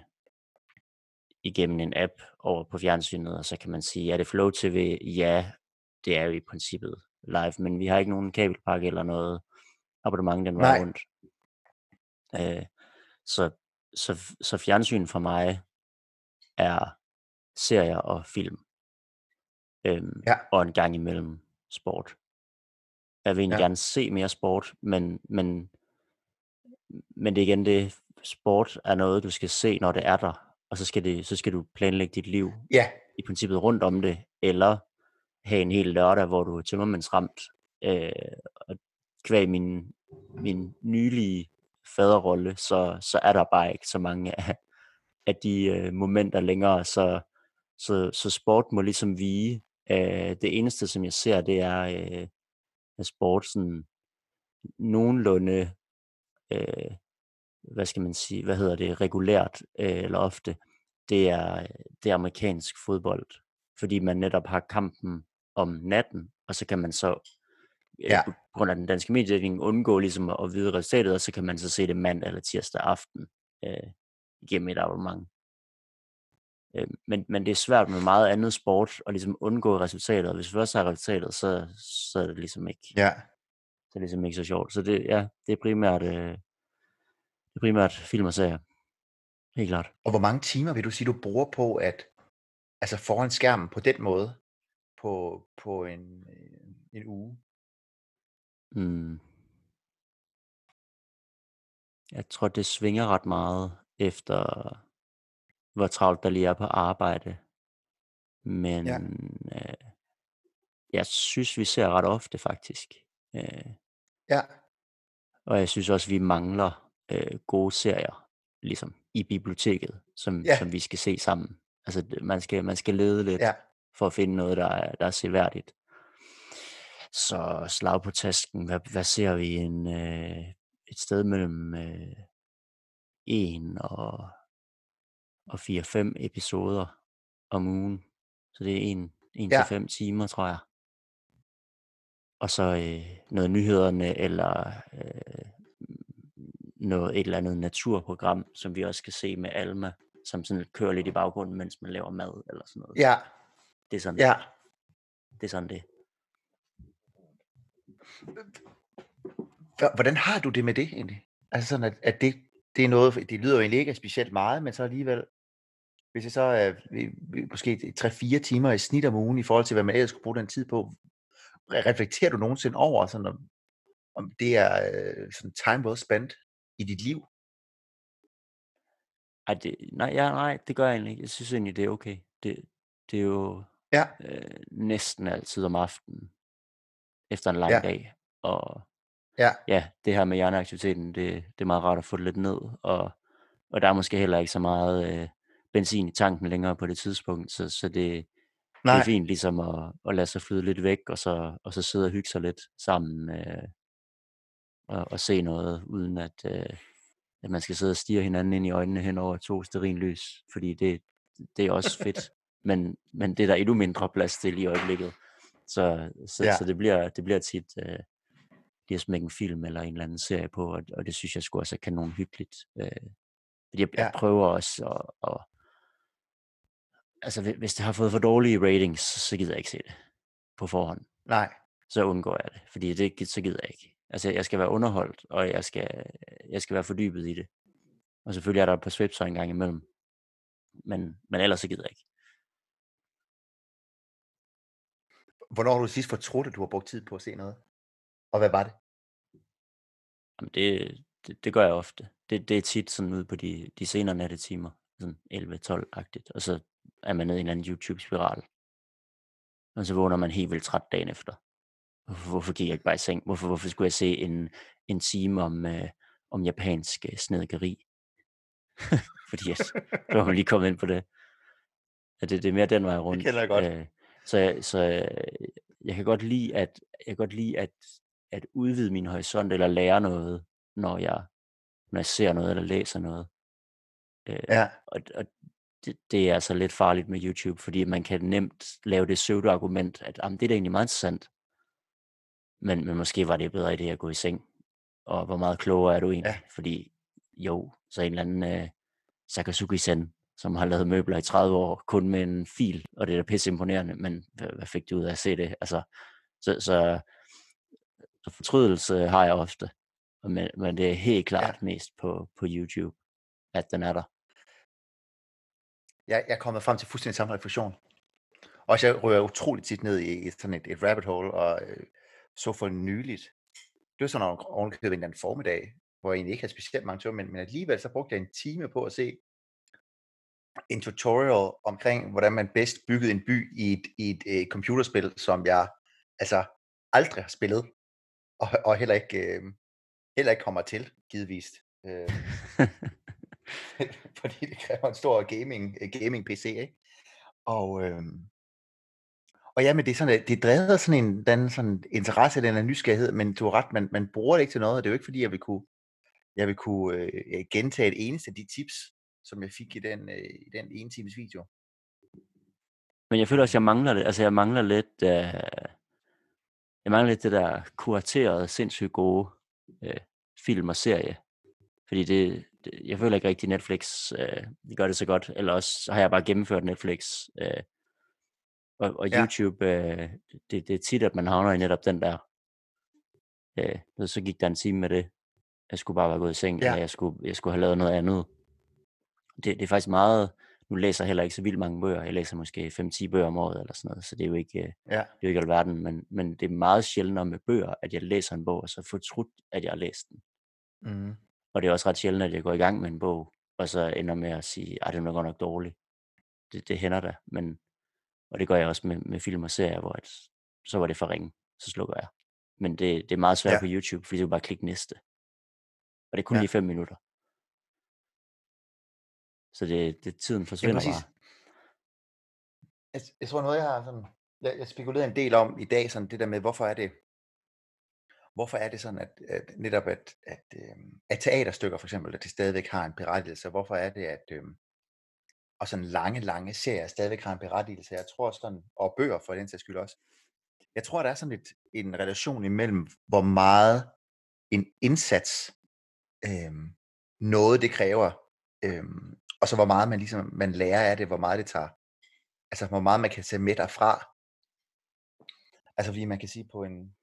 igennem en app over på fjernsynet, og så kan man sige, er det Flow TV? Ja, det er jo i princippet live, men vi har ikke nogen kabelpakke eller noget abonnement den vej rundt. Øh, så, så, så fjernsyn for mig er serier og film, øhm, ja, og en gang imellem sport. Jeg vil egentlig ja, gerne se mere sport, men, men, men det er igen det, sport er noget, du skal se, når det er der, og så skal, det, så skal du planlægge dit liv ja, i princippet rundt om det, eller have en hel lørdag, hvor du er tømmermandsramt. Øh, og kvæg min, min nylige faderrolle, så, så er der bare ikke så mange af, af de øh, momenter længere, så, så, så sport må ligesom vige. Øh, det eneste, som jeg ser, det er øh, at sport sådan nogenlunde, øh, hvad skal man sige, hvad hedder det, regulært øh, eller ofte, det er, det er amerikansk fodbold, fordi man netop har kampen om natten, og så kan man så øh, ja, på grund af den danske mediedækning undgå ligesom at, at vide resultatet, og så kan man så se det mandag eller tirsdag aften øh, gennem et abonnement. Øh, men, men det er svært med meget andet sport at ligesom undgå resultatet, og hvis vi først har resultatet, så, så er det ligesom ikke, ja. så er det ligesom ikke så sjovt. Så det, ja, det er primært, øh, det er primært film og serier, helt klart. Og hvor mange timer vil du sige, du bruger på at, altså foran skærmen på den måde, på, på en, øh, en uge? Mm. Jeg tror, det svinger ret meget efter, hvor travlt der lige er på arbejde. Men Ja, øh, jeg synes, vi ser ret ofte faktisk. Øh, ja, og jeg synes også, vi mangler øh, gode serier, ligesom i biblioteket, som, ja, som vi skal se sammen. Altså, man skal, man skal lede lidt ja, for at finde noget, der er, der er seværdigt. Så slag på tasken, hvad, hvad ser vi? En, øh, et sted mellem øh, 1 og, og 4-5 episoder om ugen. Så det er 1, 1 ja, til 5 timer, tror jeg. Og så øh, noget nyhederne, eller øh, noget, et eller andet naturprogram, som vi også skal se med Alma, som sådan kører lidt i baggrunden, mens man laver mad, eller sådan noget. ja, Det er sådan, ja. det er sådan det. Hvordan har du det med det egentlig? Altså sådan, at, at det, det er noget, det lyder jo egentlig ikke specielt meget, men så alligevel, hvis det så er vi- vi- måske 3-4 timer i snit om ugen, i forhold til, hvad man ellers skulle bruge den tid på, re- reflekterer du nogensinde over, sådan om, om det er øh, sådan time well spent i dit liv? Ej, det, nej, ja, nej, det gør jeg egentlig ikke. Jeg synes egentlig, det er okay. Det, det er jo Ja, øh, næsten altid om aftenen, efter en lang ja, dag. Og ja, ja, det her med hjerneaktiviteten, det, det er meget rart at få det lidt ned. Og, og der er måske heller ikke så meget øh, benzin i tanken længere på det tidspunkt, så, så det, det Nej. er fint ligesom at, at lade sig flyde lidt væk, og så, og så sidde og hygge sig lidt sammen øh, og, og se noget, uden at, øh, at man skal sidde og stige hinanden ind i øjnene hen over to lys, fordi det, det er også fedt, men, men det er der endnu mindre plads til i øjeblikket. Så, så, Ja. så det, bliver, det bliver tit øh, lige at smække en film eller en eller anden serie på, og, og det synes jeg sgu også er kanon hyggeligt. Øh, fordi jeg, jeg Ja. prøver også at, at altså hvis- det har fået for dårlige ratings, så gider jeg ikke se det på forhånd. Nej. Så undgår jeg det, fordi det, så gider jeg ikke. Altså jeg skal være underholdt, og jeg skal, jeg skal være fordybet i det. Og selvfølgelig er der et par svipser en gang imellem. Men, men ellers så gider jeg ikke. Hvornår har du sidst fortrudt, at du har brugt tid på at se noget? Og hvad var det? Jamen det, det, det gør jeg ofte. Det, det er tit sådan ude på de, de senere nattetimer, sådan 11-12-agtigt, og så er man nede i en anden YouTube-spiral. Og så vågner man helt vildt træt dagen efter. Hvorfor, hvorfor gik jeg ikke bare i seng? Hvorfor, hvorfor skulle jeg se en, en time om, øh, om japansk øh, snedkeri? Fordi at, så var man lige kommet ind på det. Ja, det, det er mere den vej rundt. kender jeg godt. Øh, så jeg, så øh, jeg kan godt lide at jeg kan godt lide at, at udvide min horisont eller lære noget, når jeg når jeg ser noget eller læser noget. Øh, Ja. og, og det, det er altså lidt farligt med YouTube, fordi man kan nemt lave det pseudo-argument, at jamen, det er da egentlig meget interessant. Men, men måske var det bedre idé at gå i seng. Og hvor meget klogere er du egentlig? Ja. Fordi jo, så en eller anden øh, Sakazuki-sen, som har lavet møbler i 30 år, kun med en fil, og det er da pisse imponerende, men hvad, hvad fik du ud af at se det? Altså, så, så, så fortrydelse har jeg ofte, men, men det er helt klart ja. mest på, på YouTube, at den er der. Jeg, jeg er kommet frem til fuldstændig samme refleksion. Og jeg rører utroligt tit ned i i sådan et, et rabbit hole, og øh, så for nyligt, det var sådan ovenkøbet en eller anden formiddag, hvor jeg egentlig ikke havde specielt mange timer, men, men alligevel så brugte jeg en time på at se en tutorial omkring, hvordan man bedst byggede en by i et, i et et computerspil, som jeg altså aldrig har spillet, og, og heller ikke øh, heller ikke kommer til, givetvis. Øh, fordi det kræver en stor gaming, øh, gaming PC, ikke? Og, øh, og ja, men det er sådan, det drevet sådan en den sådan interesse, den her nysgerrighed, men du har ret, man, man bruger det ikke til noget, og det er jo ikke fordi, jeg vil kunne, jeg vil kunne øh, øh, gentage et eneste af de tips, som jeg fik i den, øh, i den ene times video. Men jeg føler også, jeg mangler det. Altså, jeg mangler lidt, øh, jeg mangler lidt det der kuraterede, sindssygt gode øh, film og serie. Fordi det, det, jeg føler ikke rigtig Netflix, øh, de gør det så godt. Eller også så har jeg bare gennemført Netflix. Øh, og, og Ja. YouTube, øh, det, det er tit, at man havner i netop den der. Øh, ved, så gik der en time med det. Jeg skulle bare være gået i seng, Ja. eller jeg skulle, jeg skulle have lavet noget andet. Det, det er faktisk meget, nu læser jeg heller ikke så vildt mange bøger. Jeg læser måske 5-10 bøger om året eller sådan noget, så det er jo ikke, øh, Ja, det er jo ikke alverden, men, men det er meget sjældnere med bøger, at jeg læser en bog, og så fortrudt, at jeg har læst den. mm, Og det er også ret sjældent, at jeg går i gang med en bog, og så ender med at sige, at den er godt nok dårlig. Det, det hænder da, men, og det gør jeg også med, med film og serier, hvor at, så var det for ringe, så slukker jeg. Men det, det er meget svært Ja. på YouTube, fordi du bare klikke næste. Og det er kun Ja. lige 5 minutter. Så det, det tiden forsvinder præcis. bare. jeg, jeg tror noget, jeg har sådan, jeg, jeg spekulerer en del om i dag, sådan det der med, hvorfor er det, hvorfor er det sådan, at, at netop at, at, øhm, at teaterstykker for eksempel, at det stadigvæk har en berettigelse, hvorfor er det, at øhm, og sådan lange, lange serier stadigvæk har en berettigelse, jeg tror sådan, og bøger for den sags skyld også, jeg tror, der er sådan lidt en relation imellem, hvor meget en indsats, øh, noget det kræver, øh, og så hvor meget man ligesom, man lærer af det, hvor meget det tager, altså hvor meget man kan tage med derfra. Altså fordi man kan sige på en,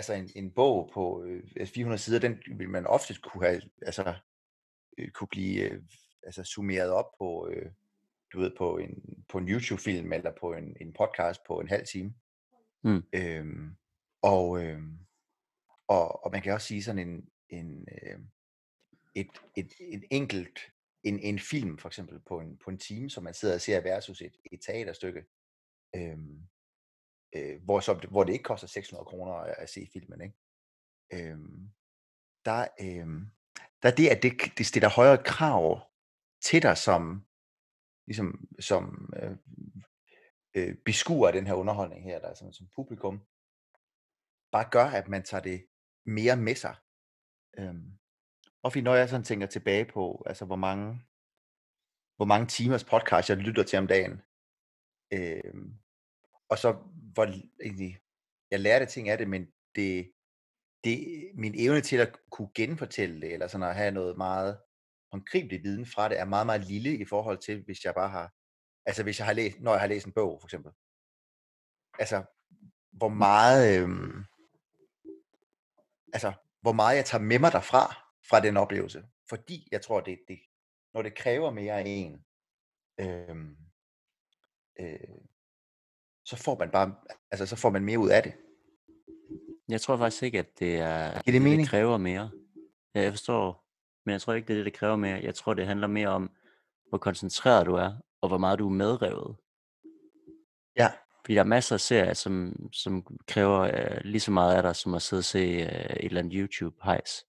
altså en, en bog på øh, 400 sider, den vil man ofte kunne have, altså øh, kunne blive øh, altså summeret op på, øh, du ved, på en, på en YouTube-film eller på en, en podcast på en halv time. Mm. Øhm, og, øhm, og, og man kan også sige sådan en, en øh, et, et, et enkelt en, en film for eksempel på en, på en time, som man sidder og ser versus et, et teaterstykke, øhm, øh, hvor, så, hvor det ikke koster 600 kroner at, at se filmen, ikke? Øhm, der, øhm, der er det, at det, det stiller højere krav til dig som, ligesom som øh, øh, beskuer den her underholdning her, der som, som publikum, bare gør, at man tager det mere med sig. Øhm, og fordi når jeg sådan tænker tilbage på, altså hvor mange, hvor mange timers podcast jeg lytter til om dagen, øhm, og så hvor egentlig, jeg lærte ting af det, men det, det, min evne til at kunne genfortælle det, eller sådan at have noget meget håndgribelig viden fra det, er meget, meget lille i forhold til, hvis jeg bare har, altså hvis jeg har læst, når jeg har læst en bog, for eksempel. Altså, hvor meget, øhm, altså, hvor meget jeg tager med mig derfra, fra den oplevelse. Fordi jeg tror, det, det når det kræver mere af en, øhm, øh, så får man bare, altså så får man mere ud af det. Jeg tror faktisk ikke, at det er det det, det kræver mere. Ja, jeg forstår, men jeg tror ikke, det er det, det kræver mere. Jeg tror, det handler mere om, hvor koncentreret du er, og hvor meget du er medrevet. Ja, Fordi der er masser af serier, som, som kræver uh, lige så meget af dig, som at sidde og se uh, et eller andet YouTube-hejs.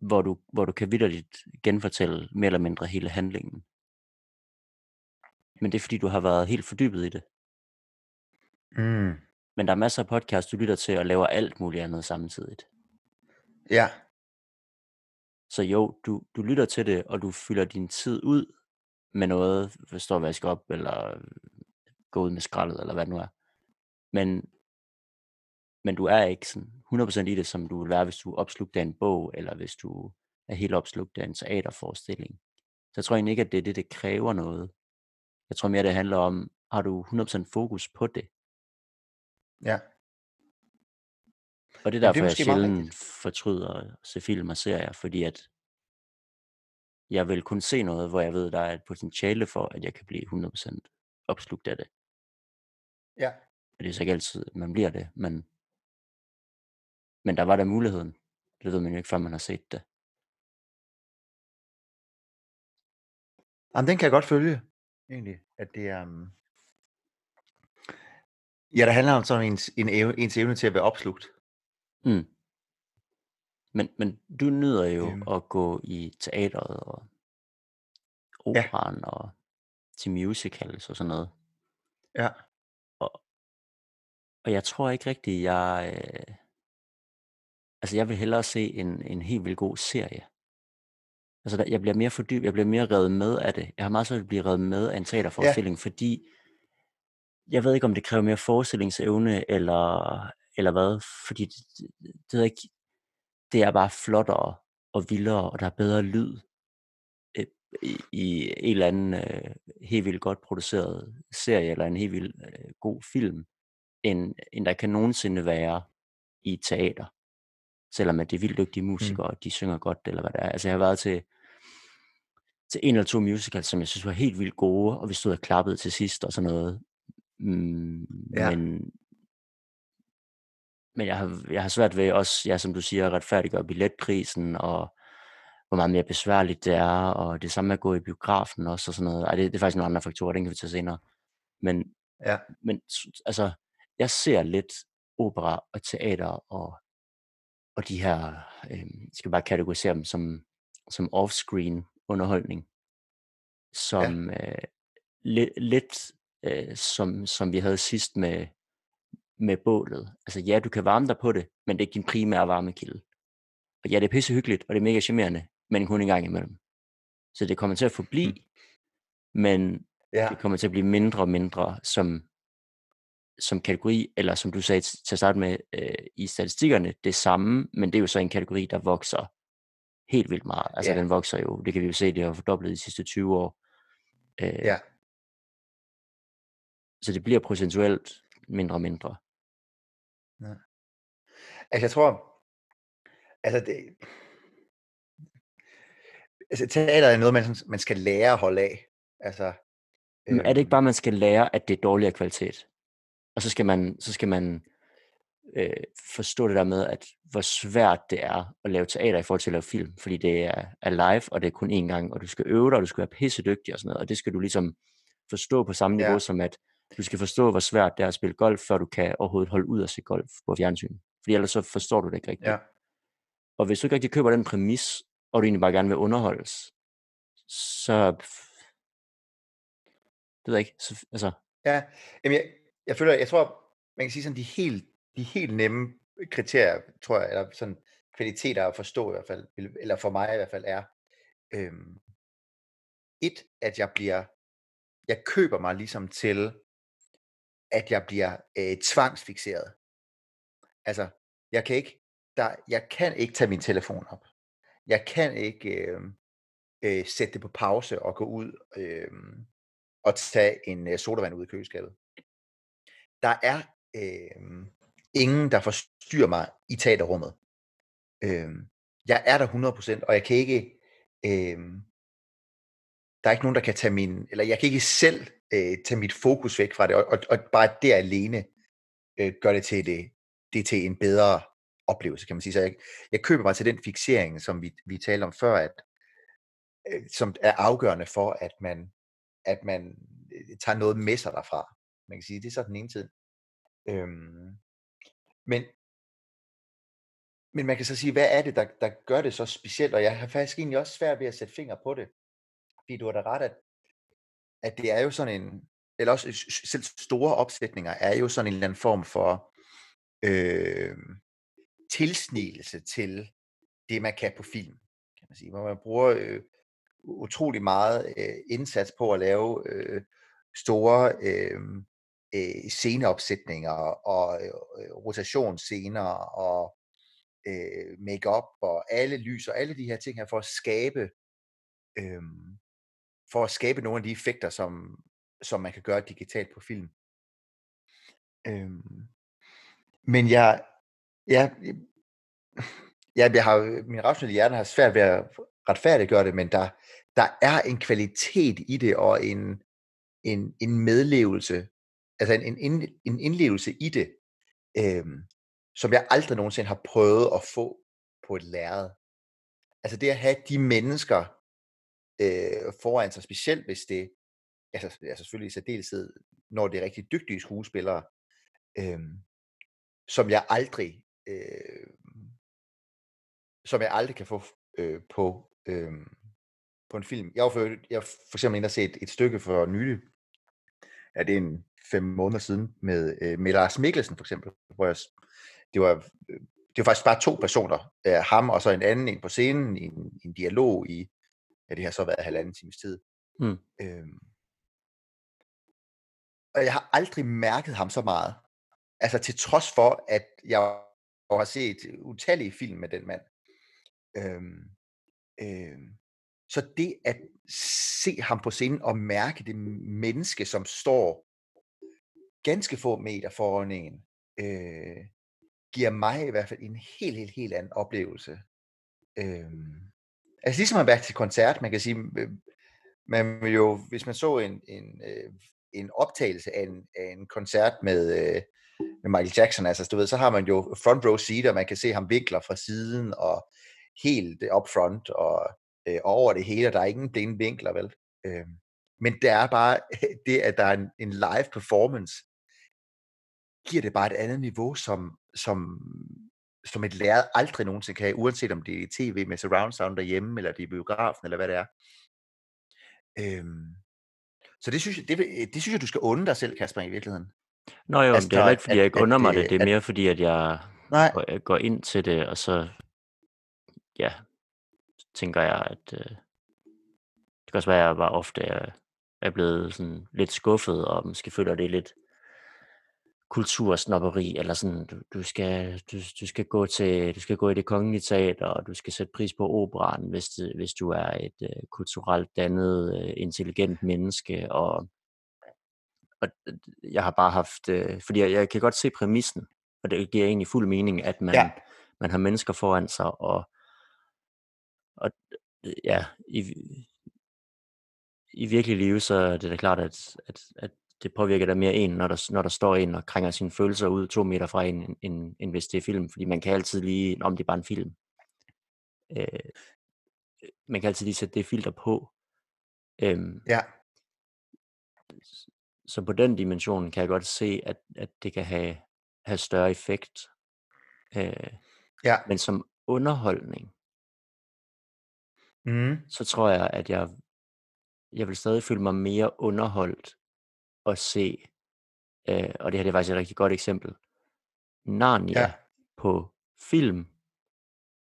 Hvor du, hvor du kan vidderligt genfortælle mere eller mindre hele handlingen. Men det er fordi, du har været helt fordybet i det. Mm, Men der er masser af podcasts, du lytter til og laver alt muligt andet samtidigt. ja, Så jo, du, du lytter til det, og du fylder din tid ud med noget, hvis du vaske op, eller gå ud med skraldet, eller hvad det nu er. Men, men du er ikke sådan 100% i det, som du vil være, hvis du er opslugt af en bog, eller hvis du er helt opslugt af en teaterforestilling. Så jeg tror egentlig ikke, at det er det, det kræver noget. Jeg tror mere, det handler om, har du 100% fokus på det? Ja. Og det er Jamen, det er derfor, jeg sjældent fortryder at se film og serier, fordi at jeg vil kun se noget, hvor jeg ved, der er et potentiale for, at jeg kan blive 100% opslugt af det. Ja, Og det er så ikke altid, at man bliver det, men, men der var der muligheden. Det ved man jo ikke, før man har set det. Jamen, den kan jeg godt følge, egentlig, at det er... Um... Ja, der handler om sådan ens, en evne, ens evne til at være opslugt. Mm. Men, men du nyder jo Øhm. at gå i teateret og Ja. operan og til musicals og sådan noget. Ja, Og jeg tror ikke rigtigt, jeg... Øh... Altså, jeg vil hellere se en, en helt vildt god serie. Altså, der, jeg bliver mere fordyb, jeg bliver mere revet med af det. Jeg har meget svært at blive revet med af en teaterforestilling, ja. fordi jeg ved ikke, om det kræver mere forestillingsevne, eller, eller hvad, fordi det, det, det, er ikke, det er bare flottere og vildere, og der er bedre lyd øh, i, i en eller anden øh, helt vildt godt produceret serie, eller en helt vildt øh, god film, end, end der kan nogensinde være i teater. Selvom at det er vildt dygtige musikere, mm. og de synger godt, eller hvad det er. Altså jeg har været til, til en eller to musicals, som jeg synes var helt vildt gode, og vi stod og klappede til sidst og sådan noget. Mm, Ja. Men, men jeg har, jeg har svært ved også, ja, som du siger, at retfærdiggøre billetprisen, og hvor meget mere besværligt det er, og det samme med at gå i biografen også, og sådan noget. Ej, det, det er faktisk nogle andre faktorer, den kan vi tage senere. Men, ja, men altså, jeg ser lidt opera og teater og, og de her, øh, skal bare kategorisere dem som, som off-screen underholdning, som ja. øh, lidt, lidt øh, som, som vi havde sidst med, med bålet. Altså ja, du kan varme dig på det, men det er ikke din primære varmekilde. Og ja, det er pisse hyggeligt, og det er mega charmerende, men kun en gang imellem. Så det kommer til at forblive, mm. men ja, det kommer til at blive mindre og mindre som, som kategori, eller som du sagde til at starte med øh, i statistikkerne, det samme, men det er jo så en kategori, der vokser helt vildt meget. Altså Ja. den vokser jo, det kan vi jo se, det har fordoblet de sidste 20 år. Øh, ja. Så det bliver procentuelt mindre og mindre. Altså, jeg tror, altså det, altså teater er noget, man, man skal lære at holde af. Altså, Men er det ikke øhm, bare, man skal lære, at det er dårligere kvalitet? Og så skal man, så skal man øh, forstå det der med, at hvor svært det er at lave teater i forhold til at lave film, fordi det er, er live, og det er kun én gang, og du skal øve dig, og du skal være pissedygtig og sådan noget, og det skal du ligesom forstå på samme niveau, Ja. som at du skal forstå, hvor svært det er at spille golf, før du kan overhovedet holde ud og se golf på fjernsyn. Fordi ellers så forstår du det ikke rigtigt. ja, Og hvis du ikke rigtig køber den præmis, og du egentlig bare gerne vil underholdes, så ved jeg ikke, så, altså, Ja, jamen jeg, jeg føler, jeg tror, man kan sige sådan, de helt, de helt nemme kriterier, tror jeg, eller sådan kvaliteter at forstå i hvert fald, eller for mig i hvert fald er, øhm, et, at jeg bliver, jeg køber mig ligesom til, at jeg bliver øh, tvangsfixeret. Altså, jeg kan ikke, der, jeg kan ikke tage min telefon op. Jeg kan ikke øh, øh, sætte det på pause og gå ud øh, og tage en øh, sodavand ud i køleskabet. Der er øh, ingen, der forstyrrer mig i teaterrummet. Øh, jeg er der 100%, og jeg kan ikke, øh, der er ikke nogen, der kan tage min, eller jeg kan ikke selv øh, tage mit fokus væk fra det, og, og, og bare det alene øh, gør det til, det, det til en bedre oplevelse, kan man sige. Så jeg, jeg køber mig til den fixering, som vi, vi talte om før, at, øh, som er afgørende for, at man, at man øh, tager noget med sig derfra. Man kan sige, det er så den ene tid. Øhm, men, men man kan så sige, hvad er det, der, der gør det så specielt? Og jeg har faktisk egentlig også svært ved at sætte fingre på det. Fordi du har da ret, at, at det er jo sådan en, eller også selv store opsætninger, er jo sådan en eller anden form for øh, tilsnigelse til det, man kan på film. Kan man sige. Hvor man bruger øh, utrolig meget øh, indsats på at lave øh, store øh, øh, sceneopsætninger og øh, øh, rotationsscener og øh, make-up og alle lys og alle de her ting her for at skabe øh, for at skabe nogle af de effekter, som, som man kan gøre digitalt på film. Øhm, men jeg, jeg, jeg, jeg har, min rationelle hjerne har svært ved at retfærdiggøre det, men der, der er en kvalitet i det, og en, en, en medlevelse, altså en, en, en indlevelse i det, øhm, som jeg aldrig nogensinde har prøvet at få på et lærred. Altså det at have de mennesker øh, foran sig, specielt hvis det, altså, altså selvfølgelig i særdeleshed, når det er rigtig dygtige skuespillere, øh, som jeg aldrig, øh, som jeg aldrig kan få øh, på, øh, på en film. Jeg var for, jeg for eksempel inde og set et, et stykke for nylig, ja, det er en fem måneder siden, med, øh, med Lars Mikkelsen for eksempel, hvor jeg, det var, øh, det var faktisk bare to personer, øh, ham og så en anden en på scenen, i en, i en dialog i, ja, det har så været halvanden times tid. mm, Øhm, og jeg har aldrig mærket ham så meget. Altså til trods for, at jeg har set utallige film med den mand. Øhm, øhm, så det at se ham på scenen og mærke det menneske, som står ganske få meter foran en, øh, giver mig i hvert fald en helt, helt, helt anden oplevelse. Øhm, altså ligesom at være til koncert, man kan sige, øh, man vil jo, hvis man så en, en, øh, en optagelse af en, af en koncert med, øh, med Michael Jackson, altså du ved, så har man jo front row seat, og man kan se ham vinkler fra siden, og helt up front, og øh, over det hele, og der er ingen blinde vinkler, vel? Øh, men det er bare det, at der er en, en live performance, giver det bare et andet niveau, som, som, som et lærred aldrig nogensinde kan have, uanset om det er i tv med surround sound derhjemme, eller det er i biografen, eller hvad det er. Øhm, så det synes, jeg, det, vil- det synes jeg, du skal unde dig selv, Kasper, i virkeligheden. Nå jo, Altså, det er at- ikke, fordi jeg ikke at- under mig at, det. øh, Det er at- mere fordi, at jeg Nej, går, jeg går ind til det, og så ja, tænker jeg, at øh, det kan også være, at jeg bare ofte er, er blevet sådan lidt skuffet, og måske føler det lidt kultursnopperi, eller sådan, du, du, skal, du, du, skal gå til, du skal gå i det kongelige teater, og du skal sætte pris på operan, hvis, det, hvis du er et øh, kulturelt dannet, øh, intelligent menneske, og, og jeg har bare haft, øh, fordi jeg, jeg kan godt se præmissen, og det giver egentlig fuld mening, at man, Ja. man har mennesker foran sig, og, og øh, ja, i, i virkelig liv, så er det da klart, at, at, at det påvirker da mere en, når der, når der står en og krænger sine følelser ud to meter fra en, end, end, end hvis det er film, fordi man kan altid lige, om det er bare en film, øh, man kan altid lige sætte det filter på. Øhm, ja, så på den dimension kan jeg godt se, at, at det kan have, have større effekt. Øh, ja. men som underholdning, Mm. så tror jeg, at jeg, jeg vil stadig føle mig mere underholdt at se, øh, og det her det er faktisk et rigtig godt eksempel, Narnia Ja. på film,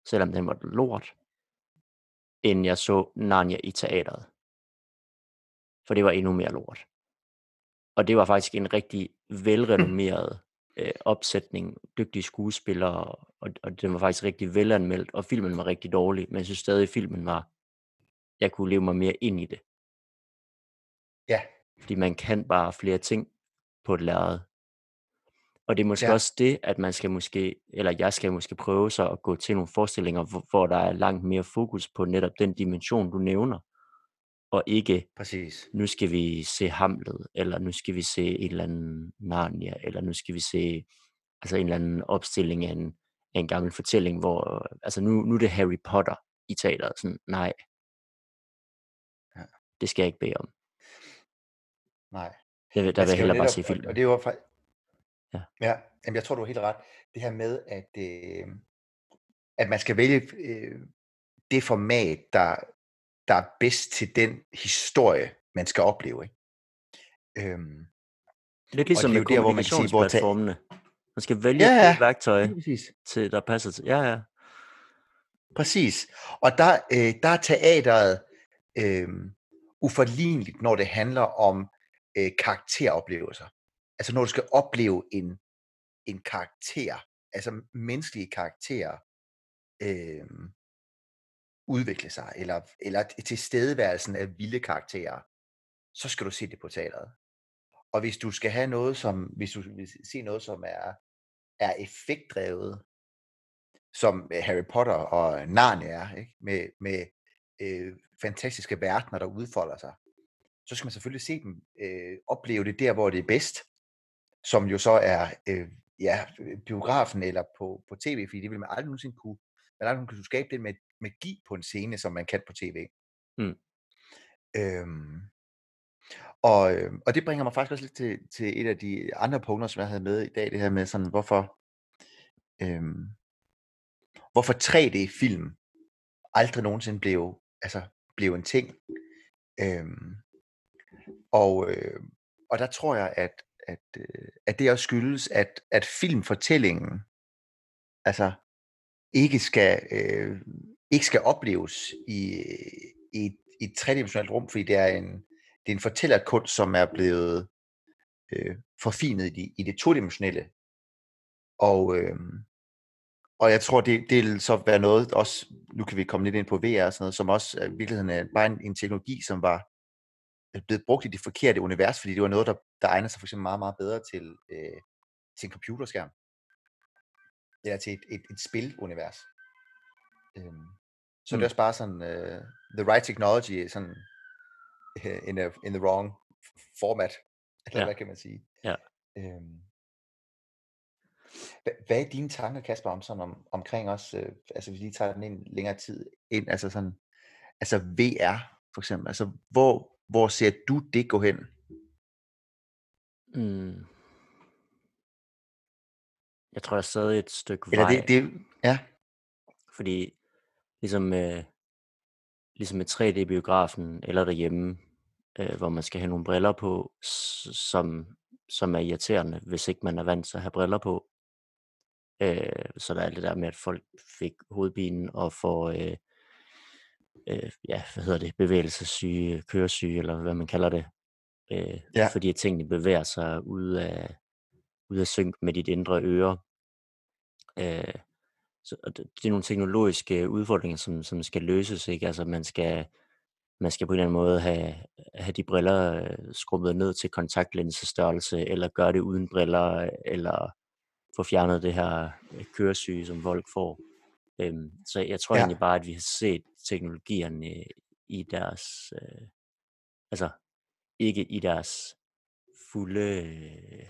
selvom den var lort, end jeg så Narnia i teateret. For det var endnu mere lort. Og det var faktisk en rigtig velrenommeret øh, opsætning, dygtige skuespillere, og, og den var faktisk rigtig velanmeldt, og filmen var rigtig dårlig, men jeg synes stadig, at filmen var, jeg kunne leve mig mere ind i det. Ja. Fordi man kan bare flere ting på et lærred. Og det er måske ja. Også det, at man skal måske, eller jeg skal måske prøve så at gå til nogle forestillinger, hvor, hvor der er langt mere fokus på netop den dimension, du nævner. Og ikke, Præcis. nu skal vi se Hamlet, eller nu skal vi se en eller anden Narnia, eller nu skal vi se altså en eller anden opstilling af en, af en gammel fortælling, hvor, altså nu, nu er det Harry Potter i teateret. Sådan, nej, Ja. det skal jeg ikke bede om. Nej. Jeg der Man vil jeg hellere bare se og- filmen. Og det er jo fra... Ja. ja. Jamen, jeg tror, du har helt ret. Det her med, at, øh, at man skal vælge øh, det format, der, der er bedst til den historie, man skal opleve. Ikke? Øhm, Lidt ligesom det er med der, hvor man sige, hvor. Man skal vælge Ja, ja, det værktøj, præcis. til, der passer til. Ja, ja. Præcis. Og der, øh, der er teateret øh, uforligneligt, når det handler om øh, karakteroplevelser. Altså når du skal opleve en, en karakter, altså menneskelige karakterer, øh, udvikle sig, eller, eller tilstedeværelsen af vilde karakterer, så skal du se det på teateret. Og hvis du skal have noget, som, hvis du vil se noget, som er, er effektdrevet, som øh, Harry Potter og Narnia er, ikke? med, med øh, fantastiske verdener, der udfolder sig, så skal man selvfølgelig se dem, øh, opleve det der, hvor det er bedst, som jo så er øh, ja, biografen eller på, på tv, fordi det vil man aldrig nogensinde kunne, man aldrig kunne skabe den med magi på en scene, som man kan på tv. Mm. Øhm, og, øh, og det bringer mig faktisk også lidt til, til et af de andre punkter, som jeg havde med i dag, det her med sådan, hvorfor, øhm, hvorfor 3D-film aldrig nogensinde blev, altså, blev en ting. Øhm, og, øh, og der tror jeg, at, at, øh, at det også skyldes, at, at filmfortællingen altså ikke skal, øh, ikke skal opleves i, øh, i, et- i et tredimensionelt rum, fordi det er en, det er en fortællerkunst, som er blevet øh, forfinet i, de, i det todimensionelle. Og, øh, og jeg tror, det, det vil så være noget, også, nu kan vi komme lidt ind på VR og sådan noget, som også i virkeligheden er bare en, en teknologi, som var blevet brugt i det forkerte univers, fordi det var noget, der, der egner sig for eksempel meget, meget bedre til, øh, til en computerskærm. Eller til et, et, et spilunivers. Øhm, så mm. det Mm. er også bare sådan, uh, the right technology, sådan uh, in, a, in the wrong format, eller Ja. hvad kan man sige. Ja. Øhm, hvad, hvad er dine tanker, Kasper, om sådan om, omkring os, øh, altså hvis vi lige tager den ind længere tid ind, altså sådan, altså VR for eksempel, altså hvor, hvor ser du det gå hen? Mm. Jeg tror, jeg er stadig et stykke Eller vej, det, det ja, fordi ligesom med, ligesom med 3D-biografen eller derhjemme, øh, hvor man skal have nogle briller på, som, som er irriterende, hvis ikke man er vant til at have briller på. Øh, så der er det der med, at folk fik hovedpine og får, øh, øh, ja, hvad hedder det, bevægelsessyge, køresyge, eller hvad man kalder det. Øh, Ja. Fordi at tingene bevæger sig ud af, ud af synk med dit indre øre. Øh, så og det, det er nogle teknologiske udfordringer, som, som skal løses. Ikke? Altså man skal, man skal på en eller anden måde have, have de briller øh, skrumpet ned til kontaktlinsestørrelse, eller gøre det uden briller, eller få fjernet det her køresyge, som folk får. Øhm, så jeg tror Ja. egentlig bare, at vi har set teknologierne i deres, øh, altså ikke i deres fulde, øh,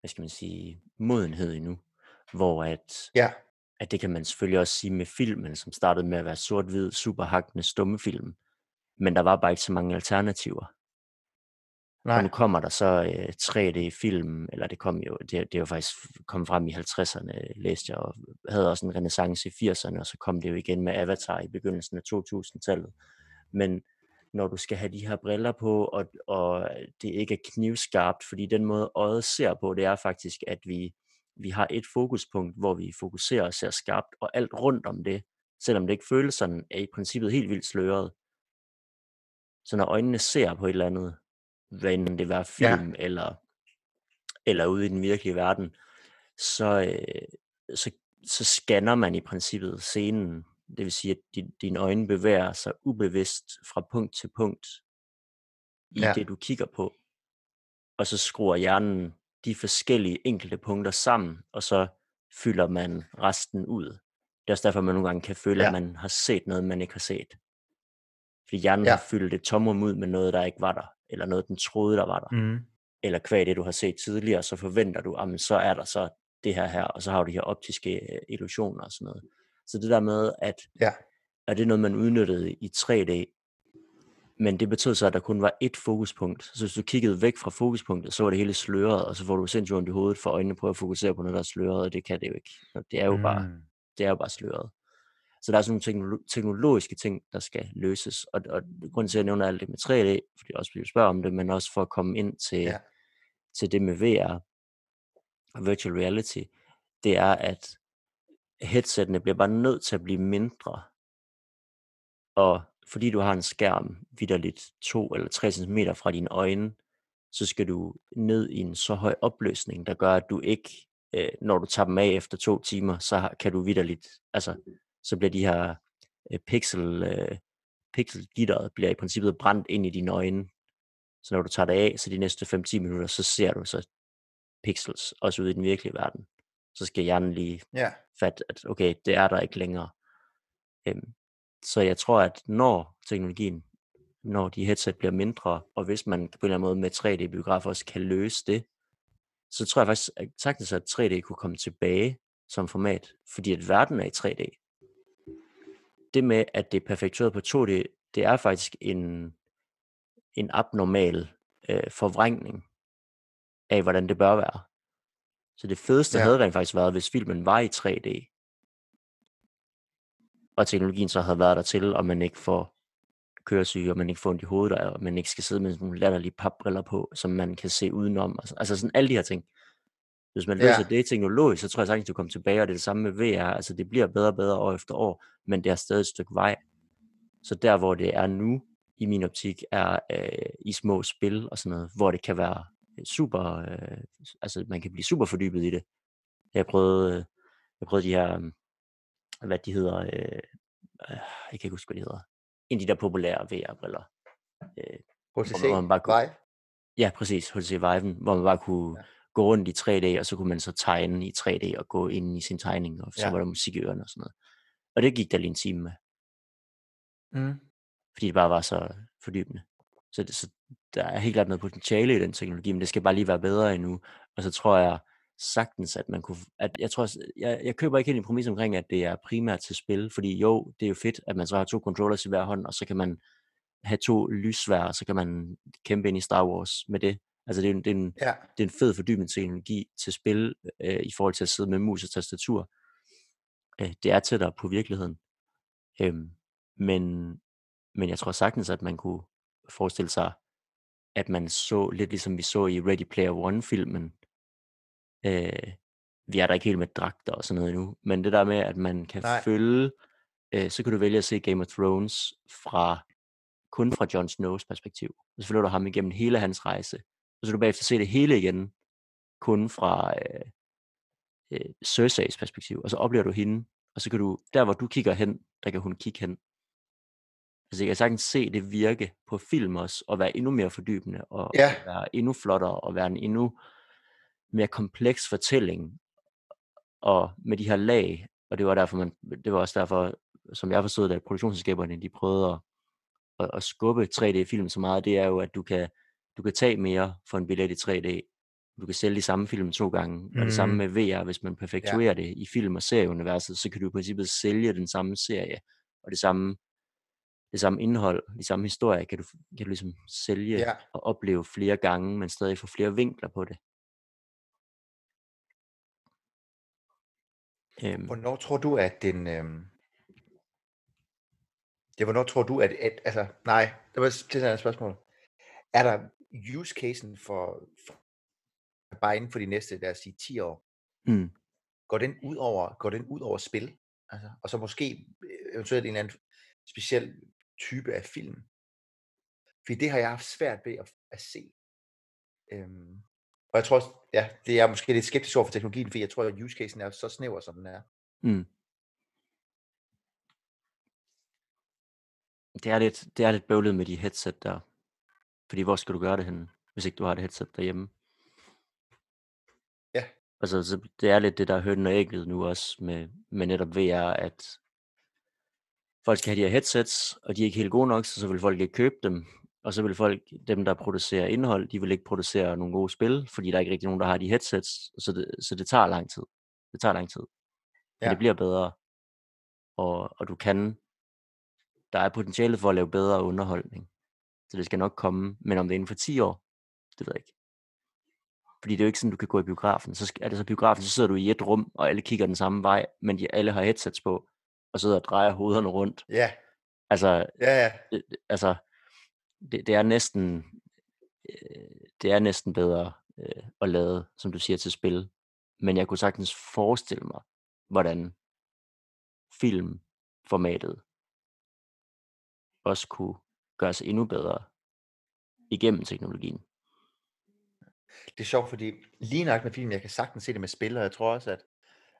hvad skal man sige, modenhed endnu, hvor at, ja, at det kan man selvfølgelig også sige med filmen, som startede med at være sort-hvid, superhakkende stummefilm, men der var bare ikke så mange alternativer. Og nej, nu kommer der så øh, 3D-film, eller det kom jo, det, det er jo faktisk kom frem i 50'erne, læste jeg, og havde også en renaissance i 80'erne, og så kom det jo igen med Avatar i begyndelsen af 2000-tallet. Men, når du skal have de her briller på, og, og det ikke er knivskarpt, fordi den måde øjet ser på, det er faktisk, at vi, vi har et fokuspunkt, hvor vi fokuserer og ser skarpt, og alt rundt om det, selvom det ikke føles sådan, er i princippet helt vildt sløret. Så når øjnene ser på et eller andet, hvad enten det var film ja. eller, eller ude i den virkelige verden, så, øh, så, så scanner man i princippet scenen. Det vil sige, at din, dine øjne bevæger sig ubevidst fra punkt til punkt i ja. det, du kigger på. Og så skruer hjernen de forskellige enkelte punkter sammen, og så fylder man resten ud. Det er også derfor, man nogle gange kan føle, ja. at man har set noget, man ikke har set. Fordi hjernen ja. har fyldt et tomrum ud med noget, der ikke var der, eller noget, den troede, der var der. Mm. Eller kvæg det, du har set tidligere, så forventer du, at så er der så det her her, og så har du de her optiske øh, illusioner og sådan noget. Så det der med, at ja. er det noget, man udnyttede i 3D, men det betød så, at der kun var ét fokuspunkt. Så hvis du kiggede væk fra fokuspunktet, så var det hele sløret, og så får du sindssygt ondt i hovedet for øjnene på at fokusere på noget, der er sløret, og det kan det jo ikke. Det er jo, mm. bare, det er jo bare sløret. Så der er sådan nogle teknologiske ting, der skal løses. Og, og grunden til, at jeg nævner alt det med 3D, fordi jeg også bliver spørge om det, men også for at komme ind til, ja. til det med VR og virtual reality, det er, at headsettene bliver bare nødt til at blive mindre. Og fordi du har en skærm vidderligt 2 eller 3 cm fra dine øjne, så skal du ned i en så høj opløsning, der gør, at du ikke, øh, når du tager dem af efter to timer, så kan du vidderligt, altså, så bliver de her øh, pixel, øh, pixelgitteret bliver i princippet brændt ind i dine øjne. Så når du tager det af, så de næste 5-10 minutter, så ser du så pixels, også ude i den virkelige verden. Så skal hjernen lige yeah. fatte, at okay, det er der ikke længere. Øhm, så jeg tror, at når teknologien, når de headset bliver mindre, og hvis man på en eller anden måde med 3D-biografer også kan løse det, så tror jeg faktisk at sagtens, at 3D kunne komme tilbage som format, fordi at verden er i 3D. Det med, at det er perfekteret på 2D, det er faktisk en, en abnormal øh, forvrængning af, hvordan det bør være. Så det fedeste ja. havde rent faktisk været, hvis filmen var i 3D, og teknologien så havde været der til, og man ikke får køresyge, og man ikke får ondt i hovedet, og man ikke skal sidde med nogle latterlige papbriller på, som man kan se udenom. Altså sådan alle de her ting. Hvis man løser ja. det teknologisk, så tror jeg sagtens, du kommer tilbage, og det er det samme med VR. Altså det bliver bedre og bedre år efter år, men det er stadig et stykke vej. Så der, hvor det er nu, i min optik, er øh, i små spil og sådan noget, hvor det kan være øh, super, øh, altså man kan blive super fordybet i det. Jeg prøvede, øh, jeg prøvede de her hvad de hedder, øh, øh, jeg kan ikke huske, hvad de hedder, en af de der populære VR-briller. Øh, HTC hvor man bare kunne, Vive? Ja, præcis, HTC Vive, hvor man bare kunne ja. Gå rundt i 3D, og så kunne man så tegne i 3D og gå ind i sin tegning, og så ja. var der musik i ørerne og sådan noget. Og det gik der lige en time med. Mm. Fordi det bare var så fordybende. Så, det, så der er helt klart noget potentiale i den teknologi, men det skal bare lige være bedre endnu. Og så tror jeg, sagtens, at man kunne, at jeg tror, jeg, jeg køber ikke helt en præmis omkring, at det er primært til spil, fordi jo, det er jo fedt, at man så har to controllers i hver hånd, og så kan man have to lysvær, og så kan man kæmpe ind i Star Wars med det. Altså det er, det er, en, ja. det er en fed fordybende teknologi til spil, øh, i forhold til at sidde med mus og tastatur. Øh, det er tættere på virkeligheden. Øh, men, men jeg tror sagtens, at man kunne forestille sig, at man så lidt ligesom vi så i Ready Player One-filmen, Øh, vi er der ikke helt med dragter og sådan noget endnu, men det der med, at man kan Nej. følge, øh, så kan du vælge at se Game of Thrones fra kun fra Jon Snows perspektiv. Og så følger du ham igennem hele hans rejse. Og så kan du bagefter se det hele igen, kun fra øh, øh, Cersei's perspektiv. Og så oplever du hende, og så kan du, der hvor du kigger hen, der kan hun kigge hen. Altså jeg kan sagtens se det virke på film også, og være endnu mere fordybende, og, ja. og være endnu flottere, og være en endnu mere kompleks fortælling, og med de her lag, og det var derfor, man, det var også derfor, som jeg forstod at produktionsselskaberne, de prøvede at, at, at skubbe 3D-film så meget, det er jo, at du kan, du kan tage mere for en billet i 3D. Du kan sælge de samme film to gange, mm. og det samme mm. med VR, hvis man perfektuerer ja. det i film- og serieuniverset, så kan du i princippet sælge den samme serie, og det samme, det samme indhold, de samme historie, kan du, kan du ligesom sælge ja. og opleve flere gange, men stadig få flere vinkler på det. Øhm. Hvornår tror du, at den, øhm, Det hvornår tror du, at, at altså, nej, det var til et spørgsmål. Er der use casen for, for bare inden for de næste, lad os sige, 10 år, Mm. går den ud over, går den ud over spil? Altså, og så måske øh, eventuelt en eller anden speciel type af film. Fordi det har jeg haft svært ved at, at se. Øhm, og jeg tror også, ja, det er måske lidt skeptisk over for teknologien, fordi jeg tror, at use casen er så snæver, som den er. Mm. Det er lidt, det er lidt bøvlet med de headset der. Fordi hvor skal du gøre det henne, hvis ikke du har et headset derhjemme? Ja. Altså, så det er lidt det, der er hønnen og ægget nu også med, med netop VR, at folk skal have de her headsets, og de er ikke helt gode nok, så, så vil folk ikke købe dem. Og så vil folk, dem der producerer indhold, de vil ikke producere nogle gode spil, fordi der er ikke rigtig nogen, der har de headsets, så det, så det tager lang tid. Det tager lang tid. Men Ja. det bliver bedre. Og, og du kan, der er potentiale for at lave bedre underholdning. Så det skal nok komme, men om det er inden for 10 år, det ved jeg ikke. Fordi det er jo ikke sådan, du kan gå i biografen. Så er det så biografen, så sidder du i et rum, og alle kigger den samme vej, men de alle har headsets på, og sidder og drejer hovederne rundt. Ja, Altså, ja, ja. det, det- altså det, det er næsten øh, det er næsten bedre øh, at lade, som du siger, til spil. Men jeg kunne sagtens forestille mig, hvordan filmformatet også kunne gøres endnu bedre igennem teknologien. Det er sjovt, fordi lige nok med film, jeg kan sagtens se det med spil, og jeg tror også, at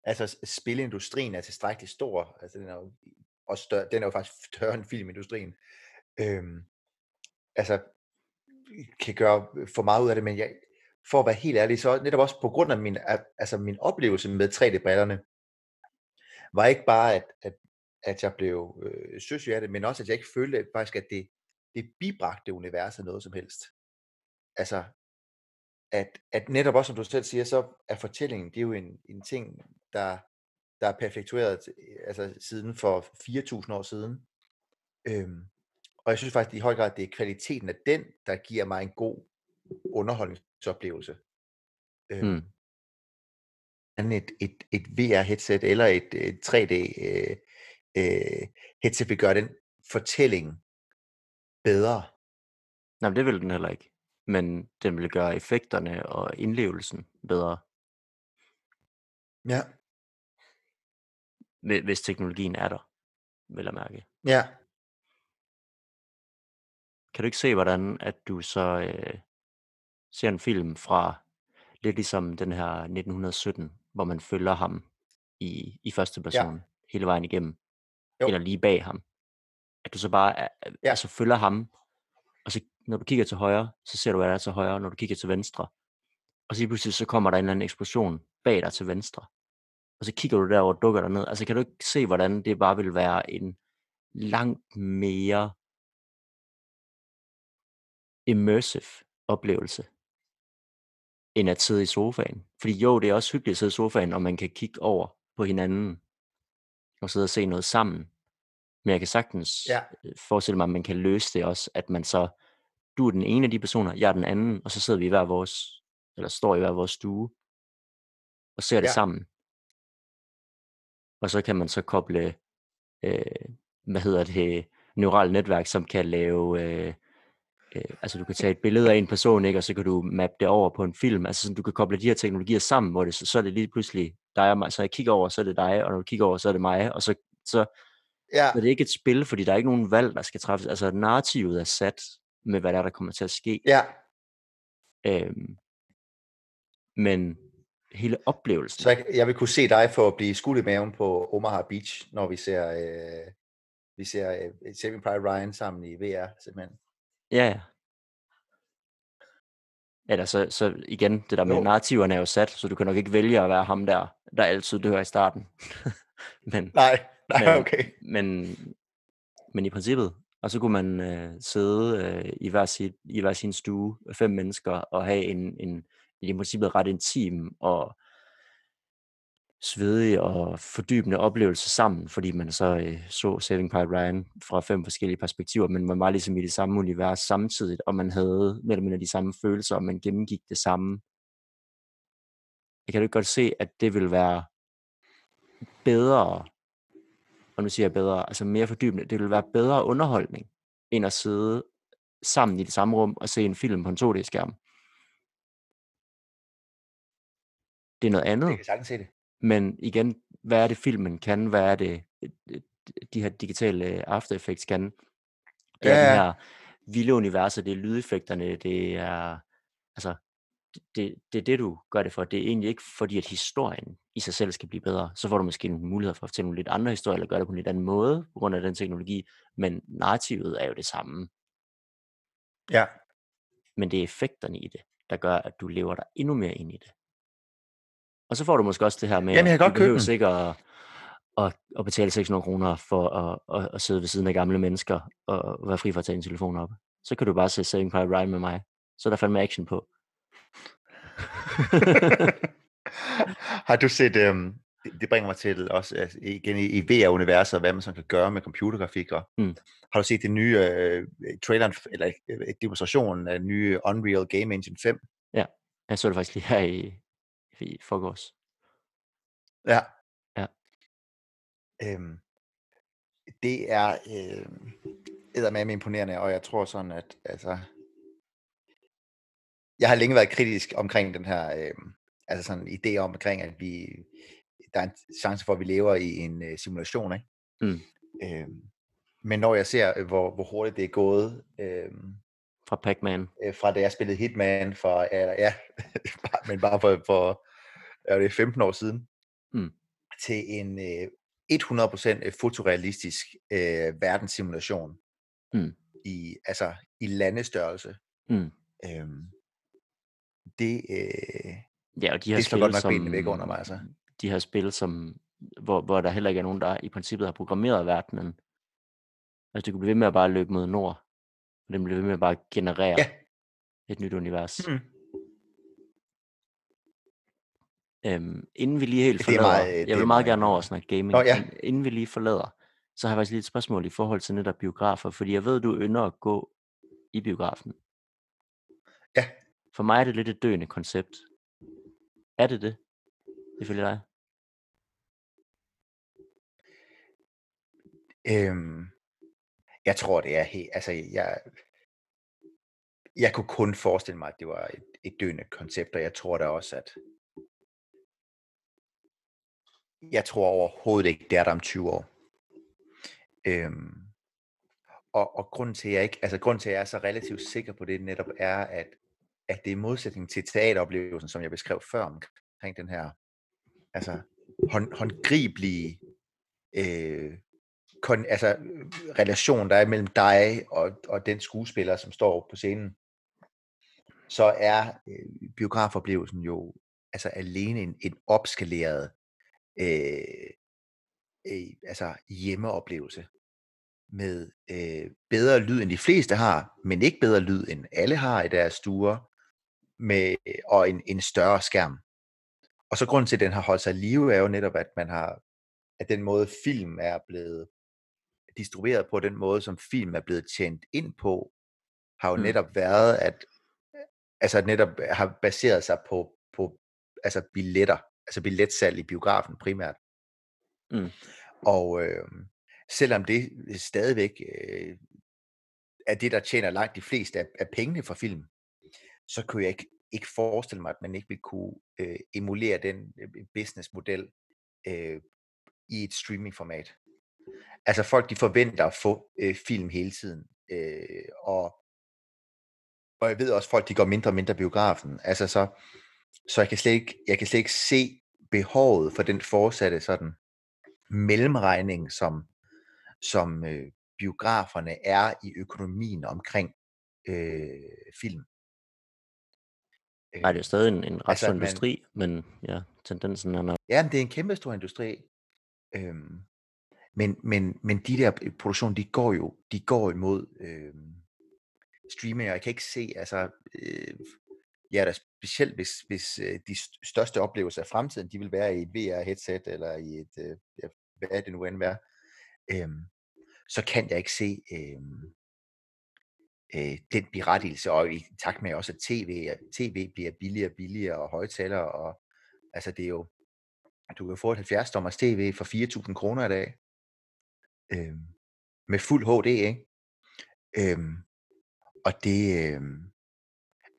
altså, spilindustrien er tilstrækkeligt stor. Altså, den er jo også større, den er jo faktisk større end filmindustrien. Øhm, altså, kan gøre øh, for meget ud af det, men jeg, for at være helt ærlig, så netop også på grund af min, altså min oplevelse med 3D-brillerne, var ikke bare, at, at, at jeg blev øh, søsyg af det, men også, at jeg ikke følte at faktisk, at det, det bibragte universet noget som helst. Altså, at, at netop også, som du selv siger, så er fortællingen, det er jo en, en ting, der, der er perfektueret til- altså, siden for 4.000 år siden. Øhm, og jeg synes faktisk i høj grad, at det er kvaliteten af den, der giver mig en god underholdningsoplevelse. Øhm, Mm. et, et, et VR-headset eller et, et 3D øh, øh, headset vil gøre den fortælling bedre. Nej, men det vil den heller ikke. Men den vil gøre effekterne og indlevelsen bedre, Ja, hvi- hvis teknologien er der, vil jeg mærke. ja, Kan du ikke se, hvordan at du så øh, ser en film fra lidt ligesom den her 1917, hvor man følger ham i, i første person hele vejen igennem, Jo. eller lige bag ham. At du så bare er, ja. Altså følger ham, og så når du kigger til højre, så ser du, hvad der er til højre, når du kigger til venstre. Og så pludselig så kommer der en eller anden eksplosion bag dig til venstre. Og så kigger du derover og dukker der ned. Altså kan du ikke se, hvordan det bare vil være en langt mere immersive oplevelse, end at sidde i sofaen. Fordi jo, det er også hyggeligt at sidde i sofaen, og man kan kigge over på hinanden, og sidde og se noget sammen. Men jeg kan sagtens Ja. øh, forestille mig, at man kan løse det også, at man så, du er den ene af de personer, jeg er den anden, og så sidder vi i hver vores, eller står i hver vores stue, og ser det Ja. sammen. Og så kan man så koble, øh, hvad hedder det, neurale netværk, som kan lave, øh, øh, altså du kan tage et billede af en person, ikke, og så kan du mappe det over på en film, altså sådan, du kan koble de her teknologier sammen, hvor det, så, så er det lige pludselig dig og mig, så jeg kigger over, så er det dig, og når du kigger over, så er det mig, og så, så, ja, så er det ikke et spil, fordi der er ikke nogen valg, der skal træffes, altså narrativet er sat med, hvad der, er, der kommer til at ske, ja. øhm, men hele oplevelsen, Så jeg, jeg vil kunne se dig for at blive skudt i maven på Omaha Beach, når vi ser, øh, vi ser øh, Saving Private Ryan sammen i VR, simpelthen. Ja, ja. Eller så, så igen, det der med Jo. narrativerne er jo sat, så du kan nok ikke vælge at være ham der, der altid dør i starten. men, Nej, nej, Men- okay. men, men i princippet, og så kunne man øh, sidde øh, i, hver sit, i hver sin stue, fem mennesker, og have en, en i princippet ret intim og svedig og fordybende oplevelse sammen, fordi man så øh, så Saving Private Ryan fra fem forskellige perspektiver, men man var ligesom i det samme univers samtidig, og man havde mere eller mindre de samme følelser, og man gennemgik det samme. Jeg kan jo godt se, at det vil være bedre og nu siger jeg bedre, altså mere fordybende, det vil være bedre underholdning, end at sidde sammen i det samme rum og se en film på en 2D-skærm. Det er noget andet. Jeg kan sagtens se det. Men igen, hvad er det filmen kan? Hvad er det øh, de her digitale After Effects kan? Det er Ja, den her vilde universer, det er lydeffekterne, det er altså det, det er det, du gør det for. Det er egentlig ikke fordi, at historien i sig selv skal blive bedre. Så får du måske nogle muligheder for at fortælle nogle lidt andre historier, eller gøre det på en lidt anden måde, på grund af den teknologi. Men narrativet er jo det samme. Ja. Men det er effekterne i det, der gør, at du lever dig endnu mere ind i det. Og så får du måske også det her med, Jamen, jeg at kan du godt købe behøver ikke at, at, at betale 600 kroner for at, at, at sidde ved siden af gamle mennesker og være fri for at tage din telefon op. Så kan du bare se Saving Private Ryan med mig. Så er der fandme action på. Har du set, øhm, det, bringer mig til også altså, igen i, VR-universet, hvad man så kan gøre med computergrafik. Og, Mm. Har du set det nye øh, traileren, eller øh, demonstrationen af den nye Unreal Game Engine 5? Jeg så det faktisk lige her i, i forgårs. Ja. Ja. Øhm, det er øh, eddermame imponerende, og jeg tror sådan, at altså, jeg har længe været kritisk omkring den her, øh, altså sådan idé om, omkring, at vi, der er en chance for, at vi lever i en øh, simulation, ikke? Mm. Øh, men når jeg ser, øh, hvor, hvor hurtigt det er gået, øh, Fra Pac-Man. øh, fra da jeg spillede Hitman for, eller, ja, men bare for, for er det 15 år siden, Mm. til en øh, 100% fotorealistisk øh, verdenssimulation Mm. i, altså, i landestørrelse. Mm. Øhm, det, øh, Ja, og de her det slår godt nok som, benene væk under mig. Altså. de her spil, som, hvor, hvor der heller ikke er nogen, der i princippet har programmeret verdenen. Altså, du kan blive ved med at bare løbe mod nord, og den bliver ved med at bare generere Ja. et nyt univers. Mm. Øhm, inden vi lige helt Det er forlader, meget, øh, jeg det vil meget meget gerne over at snakke gaming, Nå, ja. inden vi lige forlader, så har jeg faktisk lige et spørgsmål i forhold til netop biografer, fordi jeg ved, du ynder at gå i biografen. Ja. For mig er det lidt et døende koncept. Er det det? Ifølge dig? Øhm, jeg tror, det er helt... Altså, jeg, jeg kunne kun forestille mig, at det var et, et døende koncept, og jeg tror da også, at jeg tror overhovedet ikke, det er der om 20 år. Øhm, og, og grunden til, at jeg ikke, altså grunden til, at jeg er så relativt sikker på det, netop er, at, at det er i modsætning til teateroplevelsen, som jeg beskrev før omkring den her, altså hånd, håndgribelige øh, kon, altså, relation, der er mellem dig og, og den skuespiller, som står på scenen, så er øh, biografoplevelsen jo altså alene en, en opskaleret øh, øh, altså hjemmeoplevelse med øh, bedre lyd end de fleste har, men ikke bedre lyd end alle har i deres stuer, med, og en, en større skærm. Og så grunden til, at den har holdt sig i live, er jo netop, at man har, at den måde film er blevet distribueret på, den måde, som film er blevet tjent ind på, har jo Mm. netop været, at altså netop har baseret sig på, på altså billetter, altså billetsalg i biografen primært. Mm. Og øh, selvom det stadigvæk øh, er det, der tjener langt de fleste af, af pengene fra film, så kunne jeg ikke, ikke forestille mig, at man ikke ville kunne øh, emulere den øh, businessmodel øh, i et streamingformat. Altså folk, de forventer at få øh, film hele tiden. Øh, og, og jeg ved også, folk, de går mindre og mindre biografen. Altså så, så jeg kan slet ikke, jeg kan slet ikke se behovet for den fortsatte sådan mellemregning, som, som øh, biograferne er i økonomien omkring øh, film. Nej, det er stadig en, en ret altså, stor at man- industri, men ja, tendensen er nok... Ja, men det er en kæmpe stor industri. Øhm, men, men, men de der produktioner, de går jo, de går imod øhm, streaming, og jeg kan ikke se, altså, øh, ja, da specielt hvis, hvis øh, de st- største oplevelser af fremtiden, de vil være i et VR-headset, eller i et, øh, hvad det nu end være, øhm, så kan jeg ikke se øhm, øh, den berettigelse, og i takt med også, at tv, at tv bliver billigere og billigere, og højtalere, og altså det er jo, du kan få et 70 dommers tv for 4.000 kroner i dag. øh, med fuld HD, ikke? Øh, og det, øh,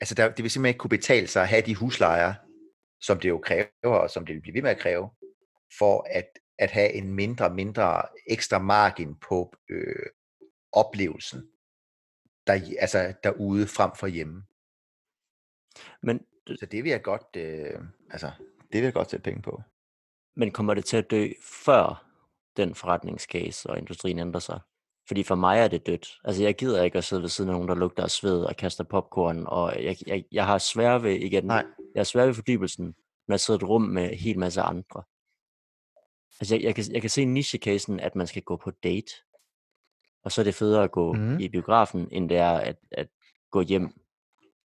altså der, det vil simpelthen ikke kunne betale sig at have de huslejer, som det jo kræver, og som det vil blive ved med at kræve, for at, at have en mindre mindre ekstra margin på øh, oplevelsen der, altså derude frem for hjemme. Men, Så det vil jeg godt, øh, altså, det vil jeg godt sætte penge på. men kommer det til at dø før den forretningscase og industrien ændrer sig? Fordi for mig er det dødt. Altså jeg gider ikke at sidde ved siden af nogen, der lugter af sved og kaster popcorn, og jeg, jeg, jeg har svært ved, igen, Nej. jeg har svært ved fordybelsen, når jeg sidder i et rum med en hel masse andre. Altså jeg, jeg, kan, jeg kan se niche-casen, at man skal gå på date, og så er det federe at gå Mhm. i biografen, end det er at, at gå hjem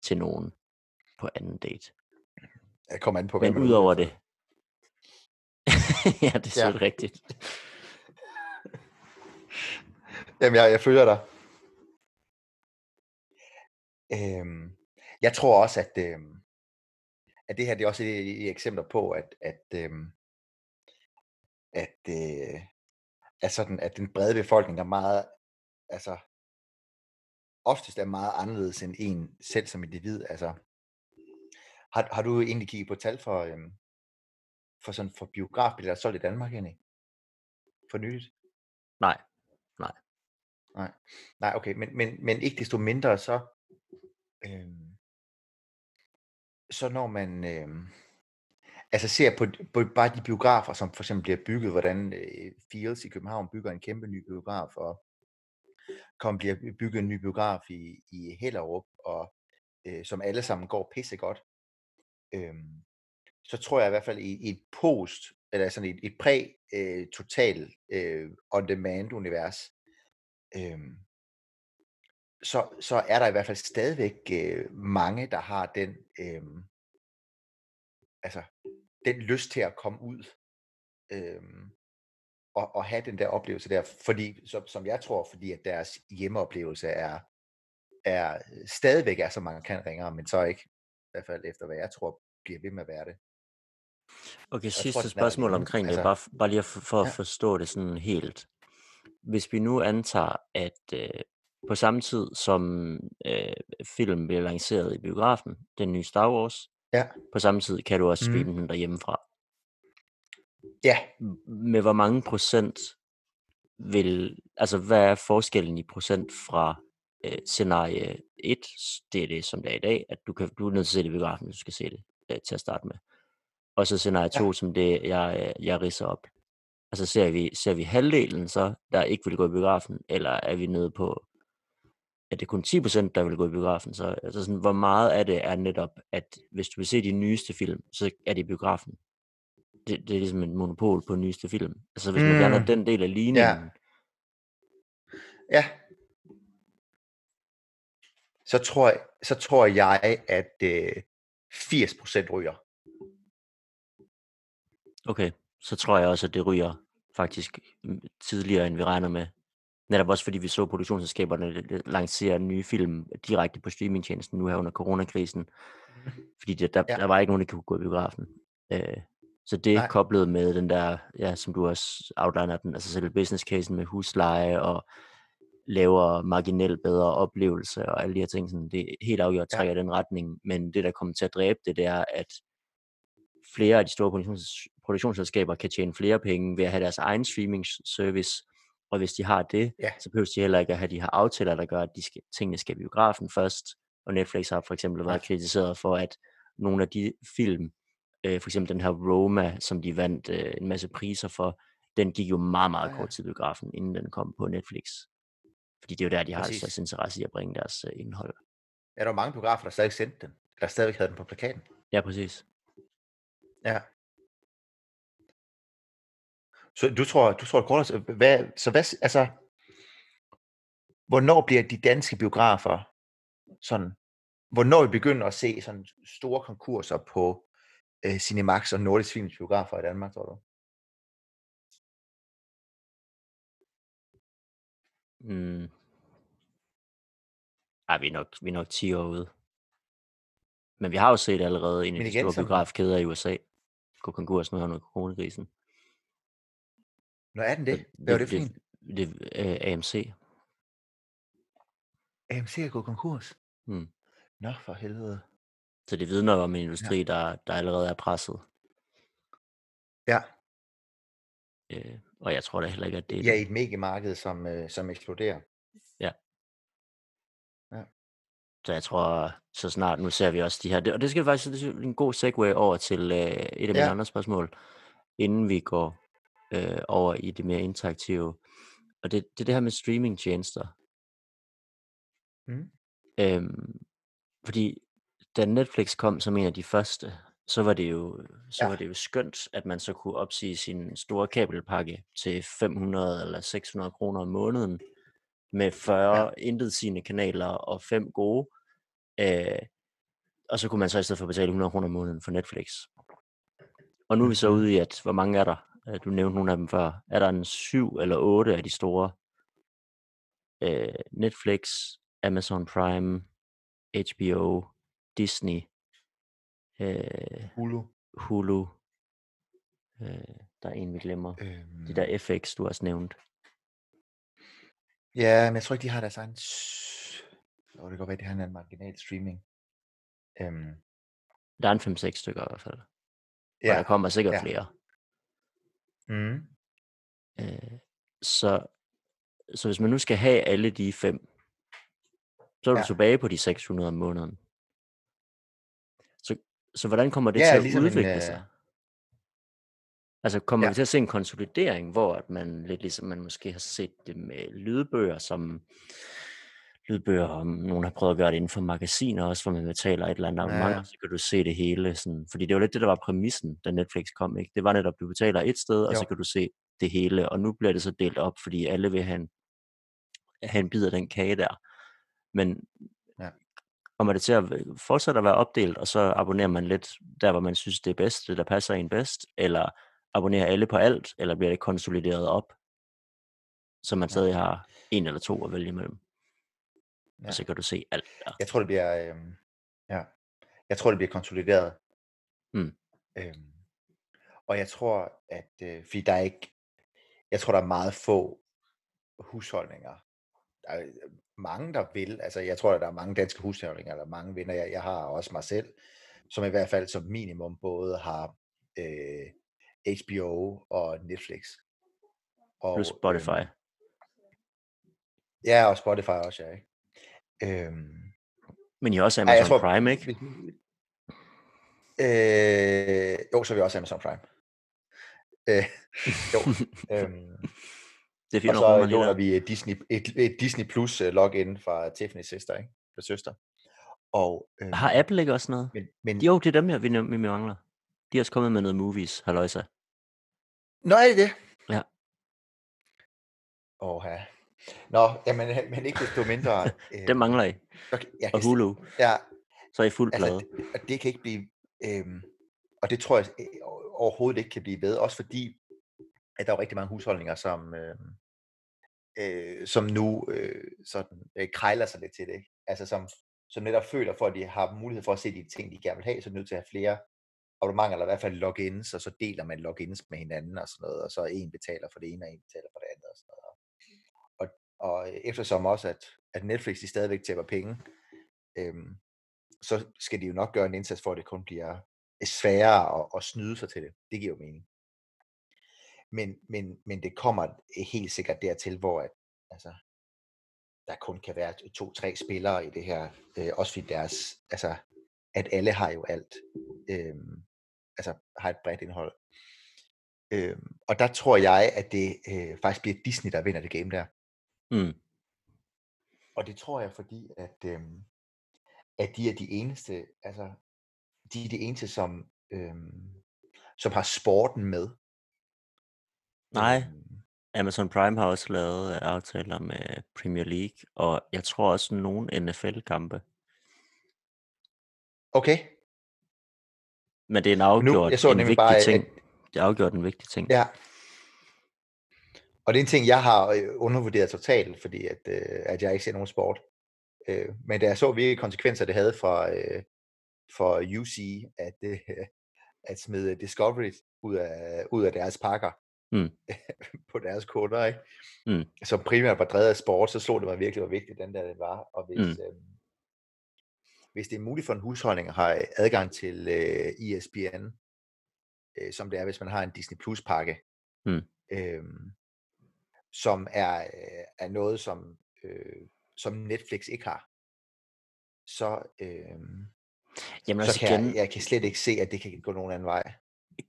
til nogen på anden date. Jeg kommer an på, hvad Men man er udover det, ja, det er Ja. rigtigt. Jamen, jeg, jeg følger dig. Øhm, jeg tror også, at, øhm, at det her det er også et, et eksempler på, at, at, øhm, at, øh, at, sådan, at den brede befolkning er meget, altså oftest er meget anderledes end en selv som individ. Altså, har, har du egentlig kigget på tal for, øhm, for, sådan, for biografbilletter solgt i Danmark egentlig? For nyligt? Nej, Nej, nej okay, men, men, men ikke desto mindre så, øhm, så når man øhm, altså ser på, på bare de biografer, som for eksempel bliver bygget, hvordan øh, Fields i København bygger en kæmpe ny biograf, og kom, bliver bygget en ny biograf i, i Hellerup, og øh, som alle sammen går pissegodt, øhm, så tror jeg i hvert fald i, i et post, eller sådan et, et præ-total øh, on-demand-univers, øh, øhm, så, så er der i hvert fald stadigvæk øh, mange, der har den, øh, altså, den lyst til at komme ud. Øh, og, og have den der oplevelse der, fordi, som, som jeg tror, fordi at deres hjemmeoplevelse er, er stadigvæk er så mange kan ringere, men så ikke, i hvert fald efter hvad jeg tror, bliver ved med at være det. Okay, Jeg tror, sidste er spørgsmål derhjemme. omkring det, Altså, bare, f- bare lige for, for at ja. forstå det sådan helt. Hvis vi nu antager, at øh, på samme tid som øh, film bliver lanceret i biografen, den nye Star Wars, Ja. på samme tid kan du også Mhm. streame den derhjemmefra. Ja, Med hvor mange procent vil, altså hvad er forskellen i procent fra øh, scenarie 1, det er det som det er i dag, at du, kan, du er nødt til at se det i biografen, hvis du skal se det øh, til at starte med. Og så scenarie Ja. 2, som det jeg, jeg ridser op. Altså ser vi, ser vi halvdelen så, der ikke vil gå i biografen, eller er vi nede på, at det er kun 10%, der vil gå i biografen? Så altså sådan, hvor meget af det er netop, at hvis du vil se de nyeste film, så er det i biografen. Det, det er ligesom en monopol på nyeste film. Altså hvis man fjerner Mm. den del af ligningen, ja. Så tror jeg, så tror jeg at øh, 80% ryger. okay, så tror jeg også, at det ryger faktisk mm, tidligere, end vi regner med. Netop også fordi vi så produktionsselskaberne lancere nye film direkte på streamingtjenesten nu her under coronakrisen. Fordi det, der, Ja. der var ikke nogen, der kunne gå i biografen. Øh, så det Nej. koblet med den der, ja, som du også outliner den, altså selve business casen med husleje og lavere marginelt bedre oplevelse og alle de her ting, sådan, det er helt afgjort Ja. trækker i den retning. Men det, der kommer til at dræbe det, det er, at flere af de store produktions- produktionsselskaber kan tjene flere penge ved at have deres egen streaming service, og hvis de har det, Ja. så behøver de heller ikke at have de her aftaler, der gør, at de skal, tingene skal i biografen først. Og Netflix har for eksempel været Nej. kritiseret for, at nogle af de film, øh, for eksempel den her Roma, som de vandt øh, en masse priser for, den gik jo meget, meget Ja, kort tid i biografen, inden den kom på Netflix. Fordi det er jo der, de har størst interesse i at bringe deres øh, indhold. Ja, der var mange biografer, der stadig sendte den. Der stadigvæk havde den på plakaten. Ja, præcis. Ja. Så du tror, du tror kort, hvad, så hvad, altså, hvornår bliver de danske biografer sådan, hvornår vi begynder at se sådan store konkurser på øh, Cinemax og Nordisk Films biografer i Danmark, tror du? Mm. Ej, vi er, nok, vi er nok 10 år ude. Men vi har jo set allerede en af de igen, store biografkæder i USA gå konkurs nu her under coronakrisen. Når er den det? Hvad var det for det, en? Det er øh, AMC. AMC er gået konkurs. Mm. Nå, for helvede. Så det vidner om en industri, ja. der, der allerede er presset. Ja. Øh, og jeg tror da heller ikke, at det er Ja, et mediemarked, som, øh, som eksploderer. Så jeg tror, så snart, nu ser vi også de her, og det skal faktisk det en god segue over til øh, et af mine Ja. andre spørgsmål, inden vi går øh, over i det mere interaktive. Og det, det er det her med streamingtjenester. Mm. Øhm, fordi da Netflix kom som en af de første, så var det jo så Ja. var det jo skønt, at man så kunne opsige sin store kabelpakke til 500 eller 600 kroner om måneden med 40 Ja. intetsigende kanaler og fem gode. Øh, og så kunne man så i stedet for betale 100 kroner om måneden for Netflix. Og nu er vi så Mhm. ude i, at hvor mange er der? Øh, Du nævnte nogle af dem før. Er der en syv eller otte af de store? Øh, Netflix, Amazon Prime, HBO, Disney, øh, Hulu. Hulu. Øh, der er en, vi glemmer. Øhm, Det der FX, du også nævnt. Ja, men jeg tror ikke, de har deres egen... Åh, det kan godt være, de har en marginal streaming. Øhm, Der er en 5-6 stykker i hvert fald. Og ja. der kommer sikkert ja. flere. Mm. Øh, så, så hvis man nu skal have alle de fem, så er du Ja. tilbage på de 600 om måneden. Så, hvordan kommer det Ja, til at ligesom en, udvikle øh, sig? Altså kommer Ja. vi til at se en konsolidering, hvor at man lidt ligesom man måske har set det med lydbøger, som lydbøger, om nogen har prøvet at gøre det inden for magasiner også, hvor man betaler et eller andet abonnement, Ja. så kan du se det hele. Sådan, fordi det var lidt det, der var præmissen, da Netflix kom. Ikke? Det var netop, du betaler et sted, og så Jo. kan du se det hele. Og nu bliver det så delt op, fordi alle vil have en, have en bid af den kage der. Men. Kommer det til at fortsætte at være opdelt, og så abonnerer man lidt der, hvor man synes, det er bedst, det der passer en bedst, eller abonnerer alle på alt, eller bliver det konsolideret op, så man stadig har en eller to at vælge imellem, Ja. og så kan du se alt der. Jeg tror, det bliver... Øhm, ja. Jeg tror, det bliver konsolideret. Mm. Øhm, og jeg tror, at... Øh, fordi der er ikke... Jeg tror, der er meget få husholdninger. Der er øh, mange, der vil. Altså, jeg tror, at der er mange danske husholdninger, eller mange venner, jeg, jeg har også mig selv, som i hvert fald som minimum både har øh, HBO og Netflix. Og, Plus Spotify. Øhm, ja, og Spotify også, ja. Ikke? Øhm, Men I har også ej, jeg Amazon tror, Prime, ikke? Øh, jo, så er vi også Amazon Prime. Øh, jo. øhm, Det er og 400 så låner vi et Disney, et, et Disney Plus uh, login fra Tiffany's søster, ikke? Fra søster. Og, øhm, Har Apple ikke også noget? men, men, Jo, det er dem her, vi, vi mangler. De er også kommet med noget movies, halløjsa. Nå, er det det? Ja. Åh, ja. Nå, jamen, men ikke desto mindre. øh, Dem mangler I. okay, jeg Og Hulu. ja, Så er I fuld altså, plade. det, og det kan ikke blive, øhm, og det tror jeg øh, overhovedet ikke kan blive ved, også fordi, at der er jo rigtig mange husholdninger, som, øh, øh, som nu øh, sådan, øh, krejler sig lidt til det, ikke? Altså som, som netop føler for, at de har mulighed for at se de ting, de gerne vil have, så er de nødt til at have flere abonnementer, eller i hvert fald logins, og så deler man logins med hinanden og sådan noget, og så en betaler for det ene, og en betaler for det andet og sådan noget. Og, og øh, eftersom også, at, at Netflix de stadigvæk tæpper penge, øhm, så skal de jo nok gøre en indsats for, at det kun bliver øh, sværere at, at snyde sig til det. Det giver jo mening. Men, men, men det kommer helt sikkert dertil, hvor at, altså, der kun kan være to-tre spillere i det her. Øh, også fordi deres, altså, at alle har jo alt. Øh, altså har et bredt indhold. Øh, og der tror jeg, at det øh, faktisk bliver Disney, der vinder det game der. Mm. Og det tror jeg, fordi at, øh, at de er de eneste, altså de er de eneste, som, øh, som har sporten med. Nej, Øhm, Amazon Prime har også lavet øh, aftaler med Premier League, og jeg tror også nogle NFL-kampe. okay, Men det er en nu, afgjort jeg så en vigtig bare, ting. at, Det er afgjort en vigtig ting. ja, og det er en ting, jeg har øh, undervurderet totalt, fordi at, øh, at jeg ikke ser nogen sport. Øh, men da jeg så, hvilke konsekvenser det havde for, øh, for UC, at, øh, at smide Discovery ud af, ud af deres pakker, Mm. på deres kunder, ikke? Mm. som primært var drevet af sport, så slog det mig virkelig, hvor vigtigt den der det var. Og hvis, Mm. øhm, hvis det er muligt for en husholdning at have adgang til øh, ESPN, øh, som det er, hvis man har en Disney Plus pakke, Mm. øhm, som er, øh, er noget, som, øh, som Netflix ikke har, så, øhm, Jamen så også kan jeg, igen, jeg kan slet ikke se, at det kan gå nogen anden vej.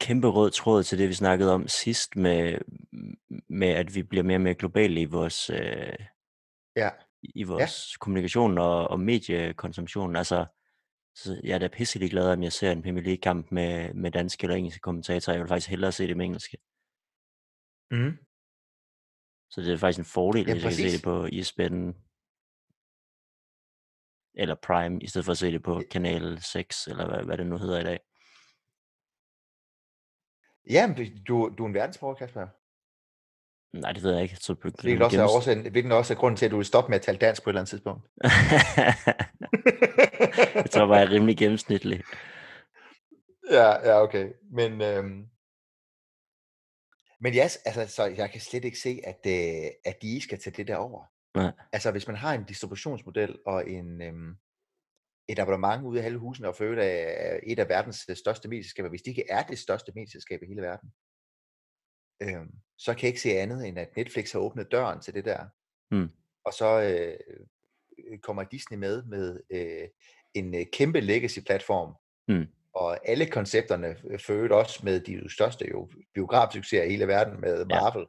Kæmpe rød tråd til det, vi snakkede om sidst, med, med at vi bliver mere og mere globale i vores, øh, Ja, i vores kommunikation og, og mediekonsumtion. Altså, så jeg er da pisselig glad, om jeg ser en Premier League-kamp med, med danske eller engelske kommentatorer. Jeg vil faktisk hellere se det med engelske. mm. Så det er faktisk en fordel, Ja, hvis jeg kan se det på ESPN eller Prime, i stedet for at se det på Kanal 6, eller hvad, hvad det nu hedder i dag. Ja men du, du er en verdensborger, Kasper. Nej, det ved jeg ikke. Så Hvilket man også, er årsagen, hvilket også er grunden til, at du vil stoppe med at tale dansk på et eller andet tidspunkt. jeg tror bare, jeg er rimelig gennemsnitlig. Ja, ja, okay. Men, øhm, men ja, altså, så jeg kan slet ikke se, at, øh, at de skal tage det der over. Nej. Altså, hvis man har en distributionsmodel og en, øhm, et abonnement ude af alle husene, og for øvrigt er et af verdens øh, største medieselskaber, hvis de ikke er det største medieselskab i hele verden, øhm, så kan jeg ikke se andet, end at Netflix har åbnet døren til det der. Mm. Og så øh, øh, kommer Disney med med øh, en øh, kæmpe legacy-platform, Mm. og alle koncepterne øh, øvrigt også med de største jo, biografsucceser i hele verden med Ja. Marvel.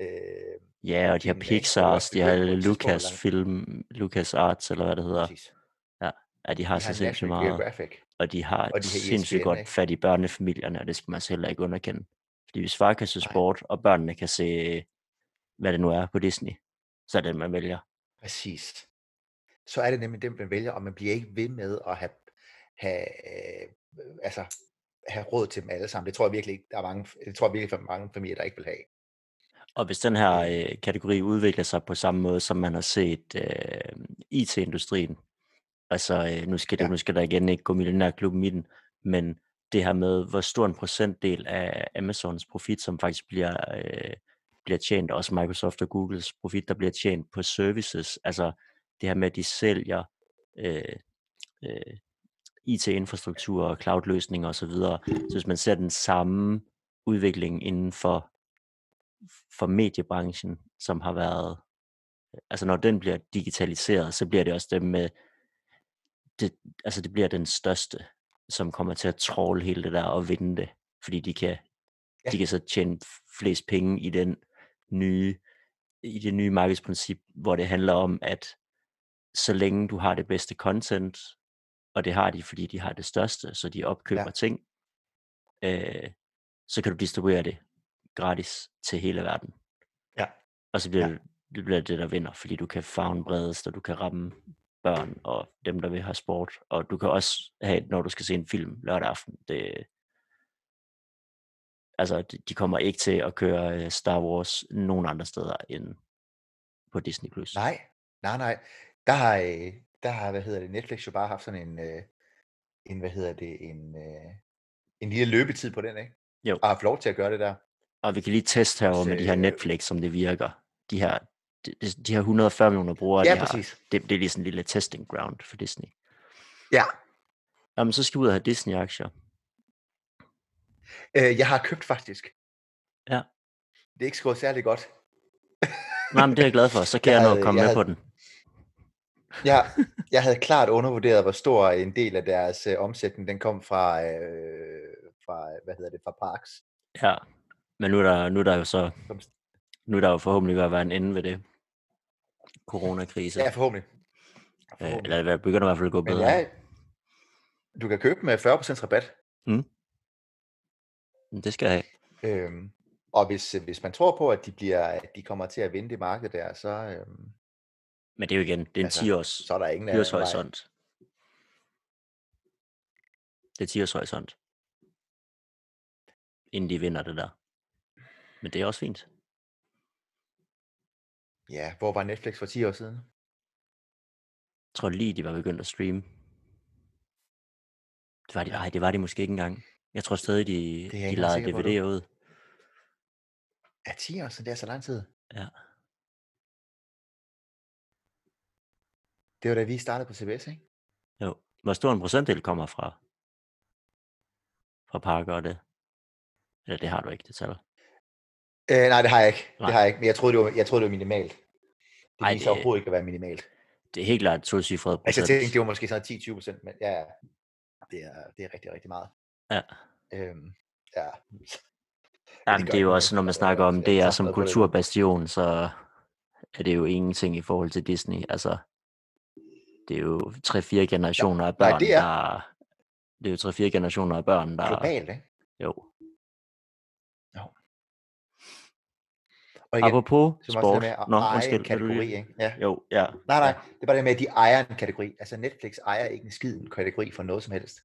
Øh, Ja, og de har Pixar, også de har begyndte på et tidspunkt at Lucas lave- Film, Lucas Arts, eller hvad det hedder. Præcis. Ja, de har De så har sindssygt meget. Geographic. Og de har, Og de sindssygt ESPN, godt ikke? fat i børnefamilierne, og det skal man så heller ikke underkende. Fordi hvis far kan se Nej. sport, og børnene kan se, hvad det nu er på Disney, så er det, man vælger. Præcis. Så er det nemlig dem, man vælger, og man bliver ikke ved med at have, have, øh, altså, have råd til dem alle sammen. Det tror jeg virkelig ikke, der er mange, det tror jeg virkelig, for mange familier, der ikke vil have. Og hvis den her øh, kategori udvikler sig på samme måde, som man har set øh, IT-industrien, altså øh, nu, skal det, Ja. nu skal der igen ikke gå millionærklubben i den, men det her med, hvor stor en procentdel af Amazons profit, som faktisk bliver, øh, bliver tjent, også Microsoft og Googles profit, der bliver tjent på services, altså det her med, at de sælger øh, øh, IT-infrastruktur og cloud-løsninger osv. Så hvis man ser den samme udvikling inden for, for mediebranchen, som har været, altså når den bliver digitaliseret, så bliver det også dem med, det, altså det bliver den største, som kommer til at tråle hele det der og vinde det, fordi de kan, Ja. de kan så tjene flest penge i den nye, i det nye markedsprincip, hvor det handler om, at så længe du har det bedste content, og det har de, fordi de har det største, så de opkøber Ja. ting, øh, så kan du distribuere det gratis til hele verden. Ja. Og så bliver Ja. det, det bliver det, der vinder, fordi du kan favne bredest, og du kan ramme børn og dem, der vil have sport. Og du kan også have, når du skal se en film lørdag aften, det, altså, de, kommer ikke til at køre øh, Star Wars nogen andre steder end på Disney+. Plus. Nej, nej, nej. Der har, øh, der har, hvad hedder det, Netflix jo bare haft sådan en, øh, en hvad hedder det, en, en lille løbetid på den, ikke? Jo. Og har haft lov til at gøre det der. Og vi kan lige teste herovre Også, med de her Netflix, som det virker. De her, de, de her 140 millioner brugere, Ja, de har, præcis. det, det er lige sådan en lille testing ground for Disney. Ja. Jamen, så skal vi ud og have Disney-aktier. Øh, jeg har købt faktisk. Ja. Det er ikke gået særlig godt. Nej, men det er jeg glad for. Så kan Jeg jeg, nå at komme jeg med havde- på den. Jeg, jeg havde klart undervurderet, hvor stor en del af deres øh, omsætning, den kom fra, øh, fra, hvad hedder det, fra Parks. Ja. Men nu er der, nu er der jo så, nu er der jo forhåbentlig ved at være en ende ved det. Coronakrise. ja, forhåbentlig. øh, forhåbentlig. eller det begynder i hvert fald at gå Men bedre. ja, du kan købe med 40% rabat. Men Det skal jeg have. Øhm, og hvis, hvis man tror på, at de, bliver, at de kommer til at vinde det marked der, så, øhm, Men det er jo igen, det er en Altså, 10 års så er der ingen anden vej. hyreshorisont. Det er 10 års horisont. Inden de vinder det der. Men det er også fint. Ja, hvor var Netflix for 10 år siden? Jeg tror lige, de var begyndt at streame. Det var de, ej, det var de måske ikke engang. Jeg tror stadig, de, er de lejede. DVD'er ud. Ja, 10 år, så det er så lang tid. Ja. Det var da vi startede på CBS, ikke? Jo. Hvor stor en procentdel kommer fra, fra parker og det? Eller det har du ikke, det tal. Øh, nej, det har jeg ikke. Nej. Det har jeg ikke. Men jeg troede, det var, jeg troede, det var minimalt. Det Ej, viser det- overhovedet ikke at være minimalt. Det er helt klart to cifrede Altså, jeg procent. tænkte, det var måske sådan 10-20 procent, men ja, ja, det er, det er rigtig, rigtig meget. Ja. Øhm, ja. Jamen, gør det er jo også, når man Altså, snakker om det er som det. kulturbastion, så er det jo ingenting i forhold til Disney. Altså, det er jo tre-fire generationer af nej, børn, det er- der... Det er jo tre-fire generationer af børn, der... Globalt, ikke? Jo. Og igen, Apropos så må også sport. det med at Nå, eje undskyld, en du kategori, ikke? Ja. Jo, ja. Nej, nej, det er bare det med, at de ejer en kategori. Altså Netflix ejer ikke en skid en kategori for noget som helst.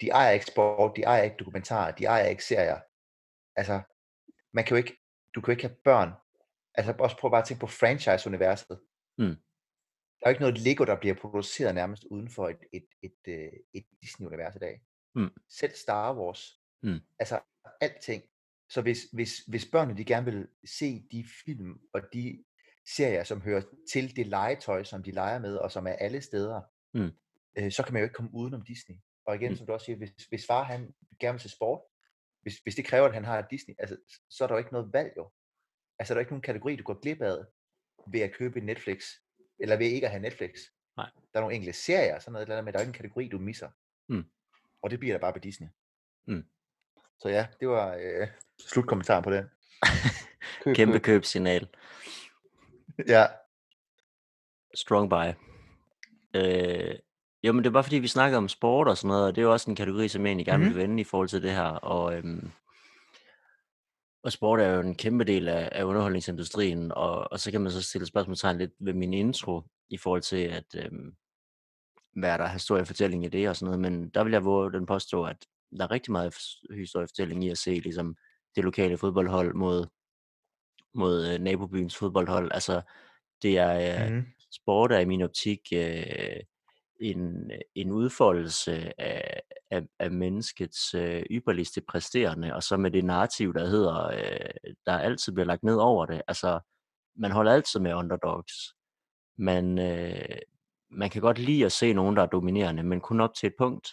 De ejer ikke sport, de ejer ikke dokumentarer, de ejer ikke serier. Altså, man kan jo ikke, du kan jo ikke have børn. Altså også prøv bare at tænke på franchise-universet. Mm. Der er jo ikke noget Lego, der bliver produceret nærmest uden for et, et, et, et, et Disney-univers i dag. Mm. Selv Star Wars. Mm. Altså alting. Så hvis, hvis, hvis børnene de gerne vil se de film og de serier, som hører til det legetøj, som de leger med, og som er alle steder, Mm. øh, så kan man jo ikke komme udenom Disney. Og igen, Mm. som du også siger, hvis, hvis far han gerne vil til sport, hvis, hvis det kræver, at han har Disney, altså, så er der jo ikke noget valg jo. Altså, der er ikke nogen kategori, du går glip af ved at købe Netflix, eller ved ikke at have Netflix. Nej. Der er nogle enkelte serier, sådan noget, men der er ikke en kategori, du misser. Mm. Og det bliver der bare på Disney. Mm. Så ja, det var øh, slutkommentaren på den. Køb, Kæmpe køb. købsignal. Ja, Strong buy. Øh, jo, men det er bare fordi, vi snakker om sport og sådan noget, og det er jo også en kategori, som jeg egentlig gerne Mhm. vil vende i forhold til det her. Og, øhm, og sport er jo en kæmpe del af, af underholdningsindustrien, og, og så kan man så stille spørgsmålstegn lidt ved min intro, i forhold til, at øhm, hvad er der historiefortælling i det og sådan noget, men der vil jeg våge den påstå, at der er rigtig meget historiefortælling i at se ligesom, det lokale fodboldhold mod, mod øh, nabobyens fodboldhold. Altså, det er, øh, mm. sport er i min optik øh, en, en udfoldelse af, af, af menneskets øh, ypperligste præsterende, og så med det narrativ, der hedder, øh, der altid bliver lagt ned over det. Altså, man holder altid med underdogs. Man, øh, man kan godt lide at se nogen, der er dominerende, men kun op til et punkt.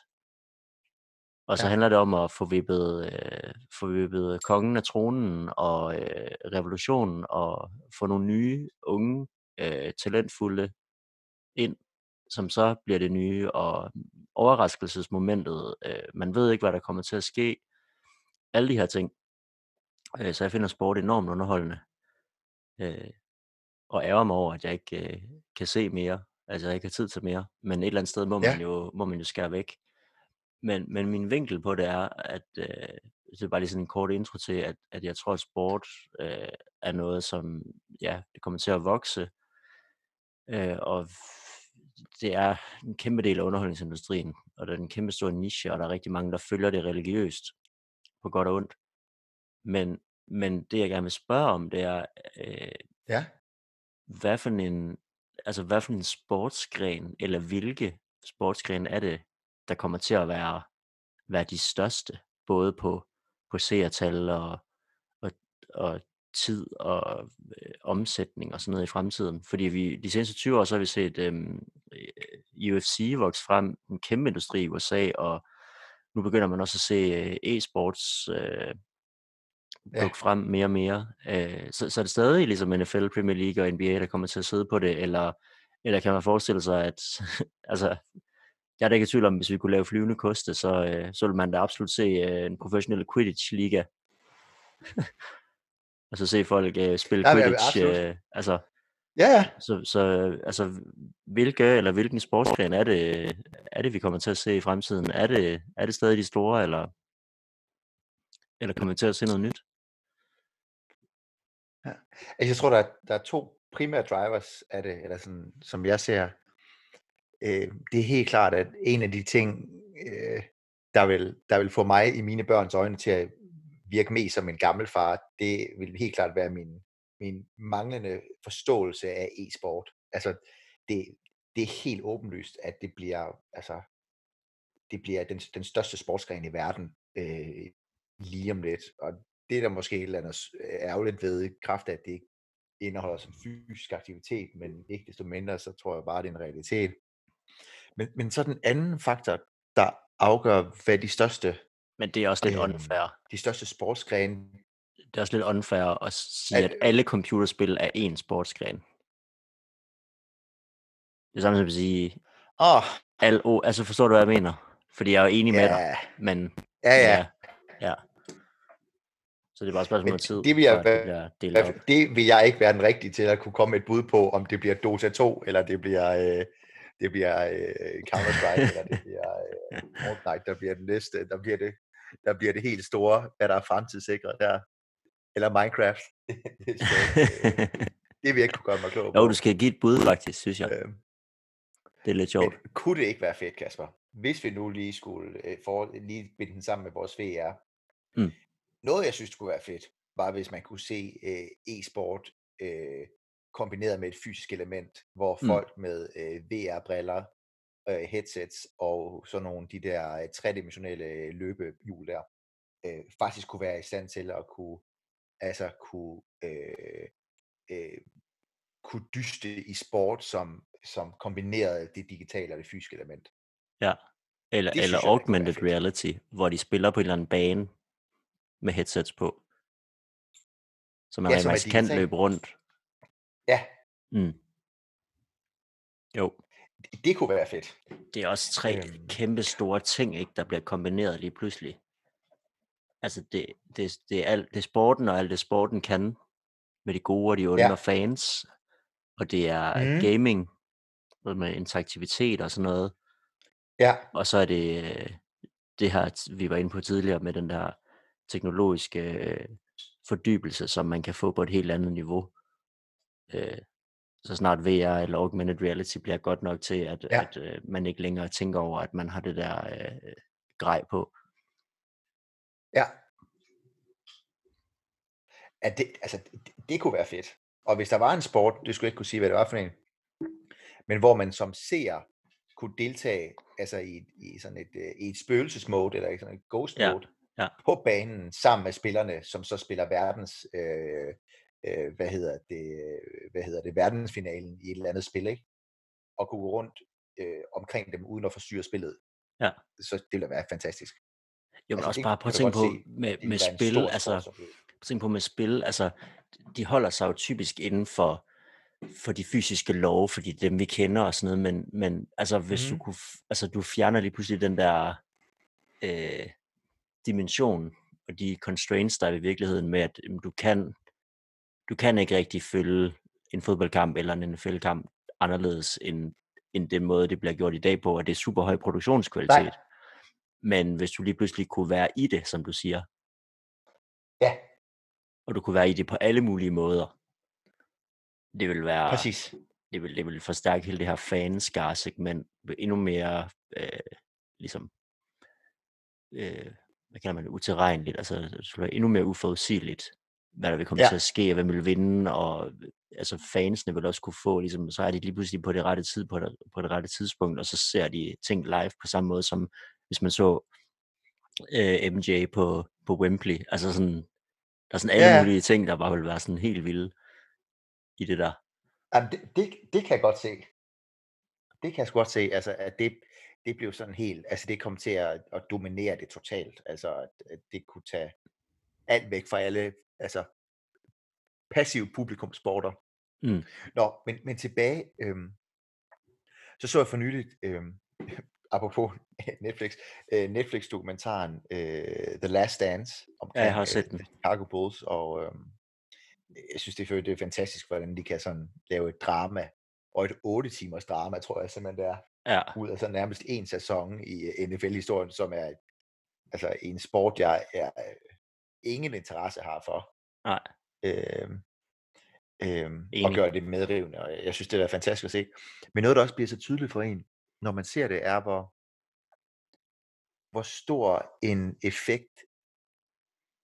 Og så Ja. handler det om at få vippet, øh, få vippet kongen af tronen og øh, revolutionen og få nogle nye, unge, øh, talentfulde ind, som så bliver det nye, og overraskelsesmomentet, øh, man ved ikke, hvad der kommer til at ske, alle de her ting. Øh, så jeg finder sport enormt underholdende, øh, og ærger mig over, at jeg ikke øh, kan se mere, altså jeg ikke har tid til mere, men et eller andet sted må Ja. man jo, må man jo skære væk. Men, men min vinkel på det er, at øh, det er bare lige sådan en kort intro til, at, at jeg tror, at sport øh, er noget, som ja, det kommer til at vokse, øh, og det er en kæmpe del af underholdningsindustrien, og det er en kæmpe stor niche, og der er rigtig mange, der følger det religiøst, på godt og ondt. Men, men det, jeg gerne vil spørge om, det er, øh, ja. hvad for en, altså hvad for en sportsgren, eller hvilke sportsgren er det, der kommer til at være, være de største, både på, på seertal og, og, og tid og øh, omsætning og sådan noget i fremtiden. Fordi vi de seneste 20 år, så har vi set øhm, øh, UFC vokse frem, en kæmpe industri i USA, og nu begynder man også at se øh, e-sports øh, Ja. dukke frem mere og mere. Øh, så, så er det stadig ligesom NFL, Premier League og NBA, der kommer til at sidde på det, eller, eller kan man forestille sig, at altså, jeg er da ikke i tvivl om, hvis vi kunne lave flyvende koste, så, øh, så ville man da absolut se øh, en professionel Quidditch-liga. og så se folk øh, spille Ja, Quidditch. absolut. Øh, altså, Ja, ja. så, så altså, hvilke eller hvilken sportsgren er det, er det, vi kommer til at se i fremtiden? Er det, er det stadig de store, eller, eller kommer vi til at se noget nyt? Altså, jeg tror, der er, der er to primære drivers af det, eller sådan, som jeg ser. Øh, det er helt klart, at en af de ting, øh, der, vil, der vil få mig i mine børns øjne til at virke mest som en gammel far, det vil helt klart være min, min manglende forståelse af e-sport. Altså, det, det er helt åbenlyst, at det bliver, altså, det bliver den, den største sportsgren i verden øh, lige om lidt. Og det er der måske et eller andet øh, ærgerligt ved, i kraft af, at det ikke indeholder som fysisk aktivitet, men ikke desto mindre, så tror jeg bare, det er en realitet. Men, men så den anden faktor, der afgør, hvad de største, Men det er også lidt Øhm, unfair. de største sportsgrene, Det er også lidt unfair at sige, Al- at alle computerspil er én sportsgren. Det er samme som at sige, åh, oh, al, oh, altså forstår du, hvad jeg mener? Fordi jeg er jo enig med dig, ja, men ja, ja, ja. Så det er bare et spørgsmål af tid, det vil jeg det være-. Hvad- Det vil jeg ikke være den rigtige til at kunne komme et bud på, om det bliver Dota 2, eller det bliver, øh, det bliver øh, Counter-Strike, eller det bliver øh, Fortnite, der bliver den næste, der bliver det, der bliver det helt store, hvad der er fremtidssikret der. Eller Minecraft. det, skal øh, det vil jeg ikke kunne gøre mig klog på. jo, du skal give et bud faktisk, synes jeg. Øh, Det er lidt sjovt. men kunne det ikke være fedt, Kasper, hvis vi nu lige skulle øh, for, lige binde den sammen med vores VR? Mm. Noget, jeg synes skulle være fedt, var hvis man kunne se øh, e-sport øh, kombineret med et fysisk element, hvor Mm. folk med øh, VR-briller, øh, headsets og sådan nogle de der øh, tredimensionelle løbehjul der, øh, faktisk kunne være i stand til at kunne, altså kunne, øh, øh, kunne dyste i sport, som, som kombinerede det digitale og det fysiske element. Ja. Eller, Det eller jeg, augmented fedt. reality, hvor de spiller på en eller anden bane med headsets på. Så man Ja, er faktisk kan løbe rundt. Ja, Mm. Jo, det, det kunne være fedt. det er også tre Øhm. kæmpe store ting, ikke, der bliver kombineret lige pludselig. Altså, det, det, det, er alt, det er sporten og alt det sporten kan, med de gode og de onde Ja. og fans. Og det er mm. gaming, med interaktivitet og sådan noget. Ja, Og så er det det her, vi var inde på tidligere, med den der teknologiske øh, fordybelse, som man kan få på et helt andet niveau. Øh, så snart VR eller augmented reality bliver godt nok til, at, Ja. ja. at øh, man ikke længere tænker over, at man har det der øh, grej på. ja. At det, altså, det, det kunne være fedt. Og hvis der var en sport, det skulle jeg ikke kunne sige, hvad det var for en, men hvor man som seer kunne deltage altså i, i sådan et, øh, i et spøgelsesmode, eller i sådan et ghost Ja, mode, ja. på banen sammen med spillerne, som så spiller verdens, øh, øh, hvad hedder det, øh, hvad hedder det, verdensfinalen i et eller andet spil, ikke? Og kunne gå rundt øh, omkring dem, uden at forstyrre spillet. Ja. Så det ville være fantastisk. Jo, men Altså, også bare prøv kan at tænke på se. med, med spil, stor altså sportsoplevelse. tænk på med spil, altså de holder sig jo typisk inden for, for de fysiske love, fordi det er dem vi kender og sådan noget, men, men altså hvis Mhm. du kunne, f- altså du fjerner lige pludselig den der øh, dimension og de constraints, der er i virkeligheden med, at jamen, du kan, du kan ikke rigtig følge en fodboldkamp eller en NFL-kamp anderledes end, end den måde, det bliver gjort i dag på, og det er super høj produktionskvalitet. Nej. Men hvis du lige pludselig kunne være i det, som du siger, Ja, og du kunne være i det på alle mulige måder, det vil være, præcis. det vil, det vil forstærke hele det her fanskare segment endnu mere, øh, ligesom, øh, hvad kalder man det, utilregneligt, altså det skulle være endnu mere uforudsigeligt, hvad der vil komme Ja. til at ske, og hvem vil vinde, og altså fansene vil også kunne få, ligesom, så er de lige pludselig på det rette tid, på det, på det rette tidspunkt, og så ser de ting live på samme måde, som hvis man så øh, MJ på, på Wembley, altså sådan, der er sådan alle Ja, mulige ting, der bare vil være sådan helt vilde i det der. Jamen, det, det, det kan jeg godt se. Det kan jeg godt se, altså at det, det blev sådan helt, altså det kom til at, at dominere det totalt, altså at det kunne tage alt væk fra alle, altså passiv publikumsporter. Mm. Nå, men, men tilbage, øhm, så så jeg for nyligt, øhm, apropos Netflix, øh, Netflix-dokumentaren øh, The Last Dance omkring jeg har set øh, den. The Chicago Bulls, og øhm, jeg synes, det er, det er fantastisk, hvordan de kan sådan lave et drama, og et 8 timers drama, tror jeg simpelthen det er, Ja, ud af så nærmest en sæson i øh, NFL-historien, som er altså en sport, jeg er, øh, ingen interesse har for. nej, Øhm, øhm, og gøre det medrivende, og jeg synes, det er fantastisk at se. Men noget, der også bliver så tydeligt for en, når man ser det, er, hvor, hvor stor en effekt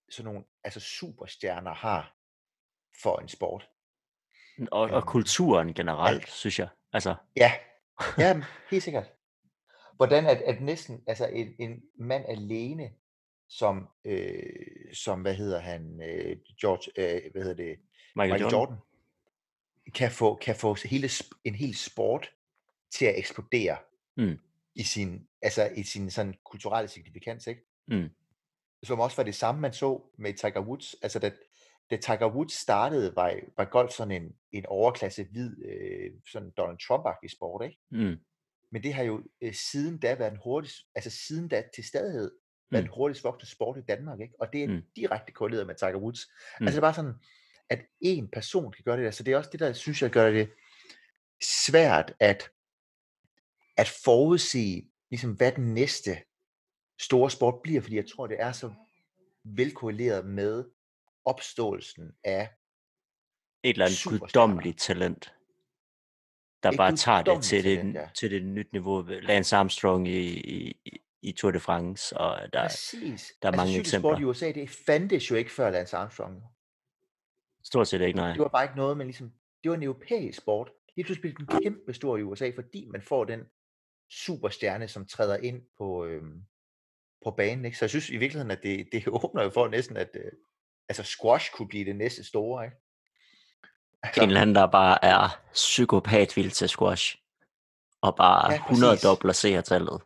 sådan nogle altså superstjerner har for en sport. og, og Øhm, kulturen generelt, synes jeg. Altså, Ja, ja helt sikkert. Hvordan at, at næsten altså en, en mand alene som, øh, som hvad hedder han, øh, George, øh, hvad hedder det, Michael, Michael Jordan. Jordan, kan få, kan få hele, en hel sport til at eksplodere Mm. i sin, altså i sin sådan kulturelle signifikans, ikke? Mm. Som også var det samme, man så med Tiger Woods. Altså, da, da Tiger Woods startede, var, var golf sådan en, en overklasse hvid, øh, sådan Donald Trump-agtig sport, ikke? Mm. Men det har jo øh, siden da været en hurtigst, altså siden da til stadighed, Mm. den hurtigst voksende sport i Danmark, ikke? Og det er Mm. direkte korreleret med Tiger Woods. Mm. Altså det er bare sådan, at én person kan gøre det der, så det er også det, der synes jeg gør det svært at, at forudse, ligesom hvad den næste store sport bliver, fordi jeg tror, det er så velkorreleret med opståelsen af Et eller andet guddommeligt talent, der Et bare tager det til, det, talent, ja. til det nyt niveau. Lance Armstrong i, i, i- Tour de France, og der Præcis. der er mange altså, cykelsport eksempler. i USA, det fandtes jo ikke før Lance Armstrong. stort set ikke, nej. Det var bare ikke noget, men ligesom, det var en europæisk sport. Lige pludselig blev den kæmpe stor i USA, fordi man får den superstjerne, som træder ind på, øhm, på banen. Ikke? Så jeg synes i virkeligheden, at det, det åbner jo for næsten, at øh, altså squash kunne blive det næste store. Ikke? En eller anden, der bare er psykopat vild til squash, og bare Ja, ja, 100 præcis. dobler seertallet.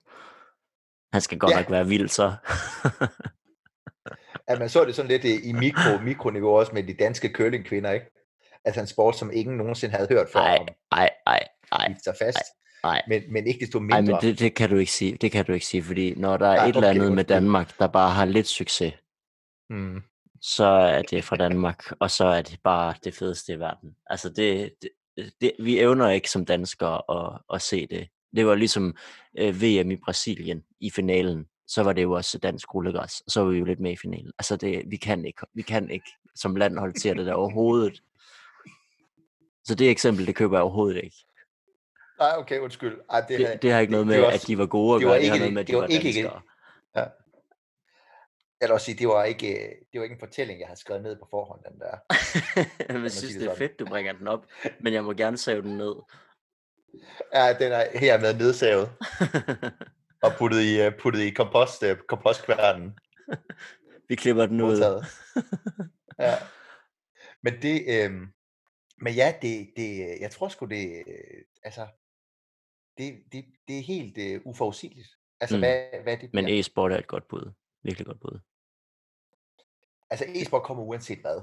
Han skal godt Ja. ja. nok være vild, så. At man så det sådan lidt øh, i mikro, mikroniveau også med de danske curlingkvinder, ikke? Altså en sport, som ingen nogensinde havde hørt før Ej, om ej, ej, ej, bide sig fast. ej. Men, men ikke desto Ej, mindre. men det, det kan du ikke sige. Det kan du ikke sige, fordi når der er Nej, et eller okay, andet med. Danmark, der bare har lidt succes, mm, så er det fra Danmark, og så er det bare det fedeste i verden. Altså det, det, det vi evner ikke som danskere at, at se det. Det var ligesom øh, VM i Brasilien i finalen, så var det jo også dansk rullegræs, og så var vi jo lidt med i finalen. Altså det, vi kan ikke, vi kan ikke som land holde til det der overhovedet. Så det eksempel, det køber jeg overhovedet ikke. Nej, okay, undskyld. Ej, det, Det, det har ikke noget det med, var at også- de var gode at det var gøre, det har ikke- noget med, at det de var var ikke- danskere. Jeg vil også sige, det var ikke, det var ikke en fortælling, jeg havde skrevet ned på forhånd, den der. jeg synes, det det er fedt, du bringer den op, men jeg må gerne save den ned. Ja, den er hermed nedsavet og puttet i, øh, puttet i kompost, øh, kompostkværnen. Vi klipper den ud. Ja. Men det, øh, men ja, det, det, jeg tror sgu det, øh, altså, det, det, det er helt øh, uforudsigeligt. Altså, Mm. hvad, hvad det Men e-sport er et godt bud. Virkelig godt bud. Altså, e-sport kommer uanset hvad.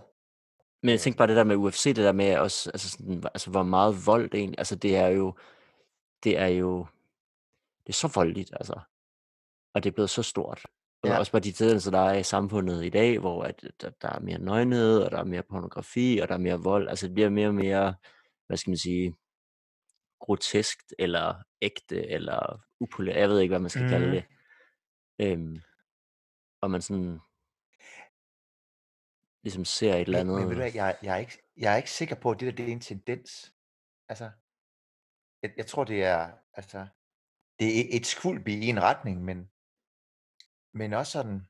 Men jeg tænkte bare det der med UFC, det der med også, altså, sådan, altså hvor meget vold det egentlig, altså det er jo, det er jo, det er så voldeligt, altså. Og det er blevet så stort. Og Ja. også bare de tendenser, der er i samfundet i dag, hvor at, der, der er mere nøgenhed, og der er mere pornografi, og der er mere vold. Altså det bliver mere og mere, hvad skal man sige, groteskt, eller ægte, eller upolært. Jeg ved ikke, hvad man skal mm. kalde det. Øhm, og man sådan ligesom ser et eller andet. Men, men ved du hvad, jeg, jeg, er ikke, jeg er ikke sikker på, at det der det er en tendens. Altså, jeg, jeg tror, det er, altså, det er et skvulp i en retning, men, men også sådan,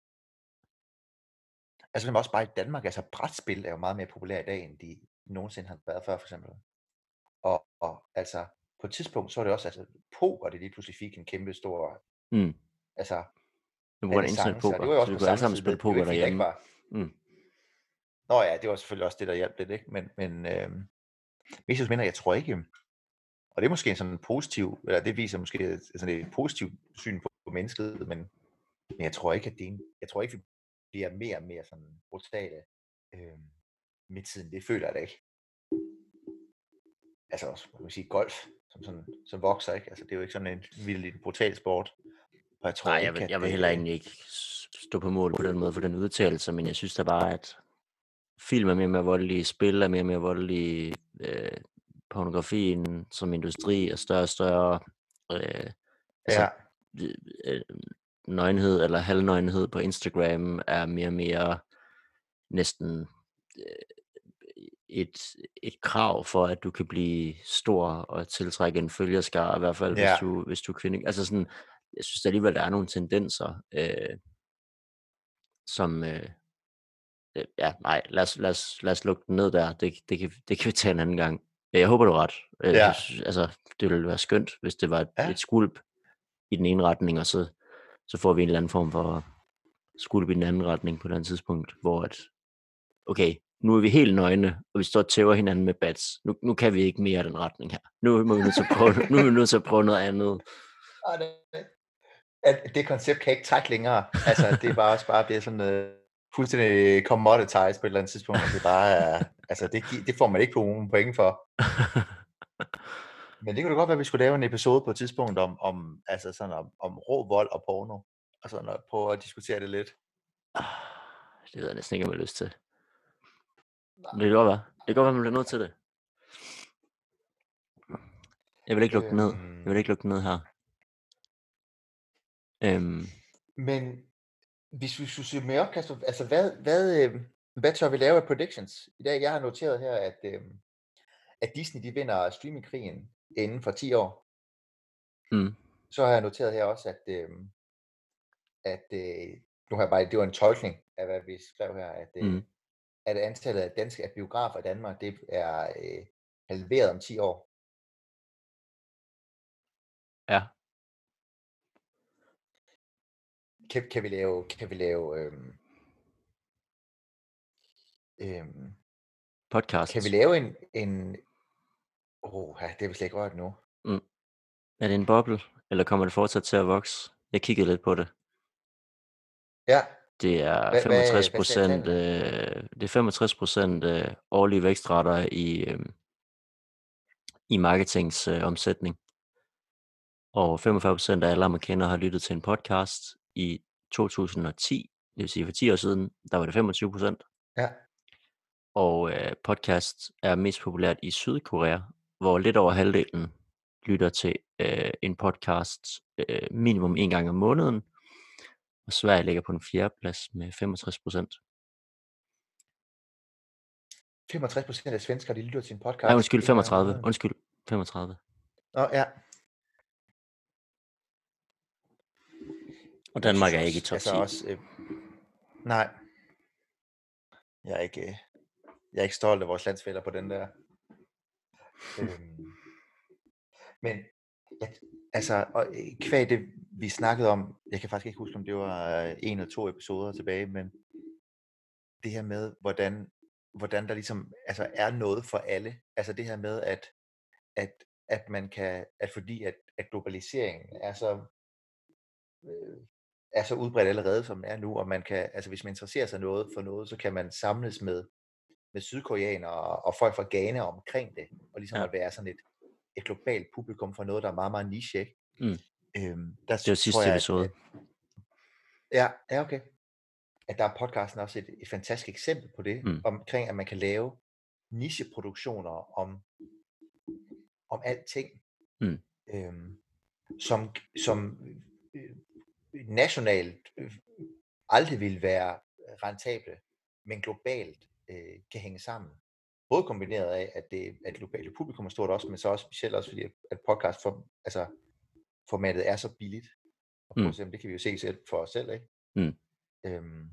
altså men også bare i Danmark, altså brætspil er jo meget mere populære i dag, end de nogensinde har været før, for eksempel. Og, og altså, på et tidspunkt, så var det også, altså, poker, det lige pludselig fik en kæmpe stor, Mm. altså, Nu bruger internet poker, det var jo så også vi på kunne alle samme sammen spille var poker ikke, fordi der ikke derhjemme. var, Mm. Nå ja, det var selvfølgelig også det, der hjalp lidt, ikke? Men, men øh, mest mener, jeg tror ikke, og det er måske en sådan positiv, eller det viser måske sådan et positivt syn på, på mennesket, men, men jeg tror ikke, at det er en, jeg tror ikke, vi bliver mere og mere sådan brutale øh, med tiden. Det føler jeg da ikke. Altså også, man kan sige, golf, som, sådan, som vokser, ikke? Altså det er jo ikke sådan en vildt brutal sport. Og jeg tror Nej, ikke, jeg vil, at, jeg vil heller øh, egentlig ikke stå på mål på den måde for den udtalelse, men jeg synes da bare, at film er mere og mere voldelige, spil er mere og mere voldelige, øh, pornografien som industri er større og større, øh, altså, Ja, øh, øh, nøgenhed eller halvnøgenhed på Instagram er mere og mere næsten øh, et, et krav for, at du kan blive stor og tiltrække en følgerskare, i hvert fald Ja. hvis, du, hvis du er kvinde. Altså sådan, jeg synes alligevel, der er nogle tendenser, øh, som, øh, øh, ja, nej, lad os, lad, os, lad os lukke den ned der, det, det, kan, det kan vi tage en anden gang. Jeg håber, du er ret. Øh, Ja. Altså, det ville være skønt, hvis det var et, Ja. et skulp i den ene retning, og så, så får vi en eller anden form for det blive den anden retning på den tidspunkt, hvor at, okay, nu er vi helt nøgne, og vi står og tæver hinanden med bats. Nu, nu kan vi ikke mere den retning her. Nu må vi nødt til at prøve, nu er vi nødt til at prøve noget andet. Det, at det koncept kan ikke trække længere. Altså, det er bare også bare, det er sådan uh, fuldstændig commoditized på et eller andet tidspunkt. Det er bare, uh, altså, det, det får man ikke nogen point for. Men det kunne da godt være, at vi skulle lave en episode på et tidspunkt om, om, altså sådan om, om rå vold og porno. Og sådan at prøve at diskutere det lidt. Ah, det ved jeg næsten ikke, om jeg har lyst til. Men det kan godt være. Det kan godt være, man bliver nødt til det. Jeg vil ikke lukke den ned. Jeg vil ikke lukke ned her. Øhm, Men hvis vi skulle sige mere Kasper, altså hvad, hvad, øh, hvad tør vi lave af predictions? I dag, jeg har noteret her, at, øh, at Disney de vinder streamingkrigen inden for 10 år. mm, Så har jeg noteret her også, at, øh, at nu har jeg bare, det var en tolkning af, hvad vi skrev her, at, mm, at antallet af danske af biografer i Danmark, det er øh, halveret om 10 år. ja. Kan, kan vi lave, kan vi lave, øhm, øhm, Podcast. kan vi lave en, en, oh, det er vi slet ikke rørt nu. Er det en boble, eller kommer det fortsat til at vokse? Jeg kiggede lidt på det. Ja, Det er Hvad- hvad- 65 hvad sagde procent, øh, det er 65 procent øh, årlige vækstrater i, øh, i marketings øh, omsætning. Og 45 procent af alle amerikanere har lyttet til en podcast i 2010, det vil sige for 10 år siden, der var det 25 procent. ja, Og øh, podcast er mest populært i Sydkorea, hvor lidt over halvdelen lytter til øh, en podcast øh, minimum en gang om måneden. Og Sverige ligger på den fjerde plads med 65 procent. 65 procent af svenskere, de lytter til en podcast. Nej, undskyld, en gang om 35. måneden. Undskyld, 35. Nå, ja. Og Danmark Jeg er ikke i top 10. altså Også, øh, nej. Jeg er ikke, øh, jeg er ikke stolt af vores landsfælder på den der. øhm, men ja, altså, og, øh, kvæg det, vi snakkede om, jeg kan faktisk ikke huske, om det var øh, en eller to episoder tilbage, men det her med, hvordan, hvordan der ligesom altså er noget for alle. Altså det her med, at, at, at man kan, at fordi at, at globaliseringen er så øh, er så udbredt allerede, som den er nu, og man kan, altså hvis man interesserer sig noget for noget, så kan man samles med, med sydkoreanere og, og folk fra Ghana omkring det, og ligesom Ja. at være sådan et, et globalt publikum for noget, der er meget, meget niche, ikke? Mm. Øhm, der Det var sidste jeg, episode. At, ja, ja, okay. At der er podcasten også et, et fantastisk eksempel på det, Mm. mm. omkring at man kan lave nicheproduktioner om, om alting, Mm. øhm, som, som øh, nationalt øh, aldrig vil være rentable, men globalt øh, kan hænge sammen. Både kombineret af, at det at globale publikum er stort også, men så også specielt også fordi, at- podcast for, altså, formatet er så billigt. Og Mm. producere, det kan vi jo se selv for os selv, ikke? Mm. Øhm,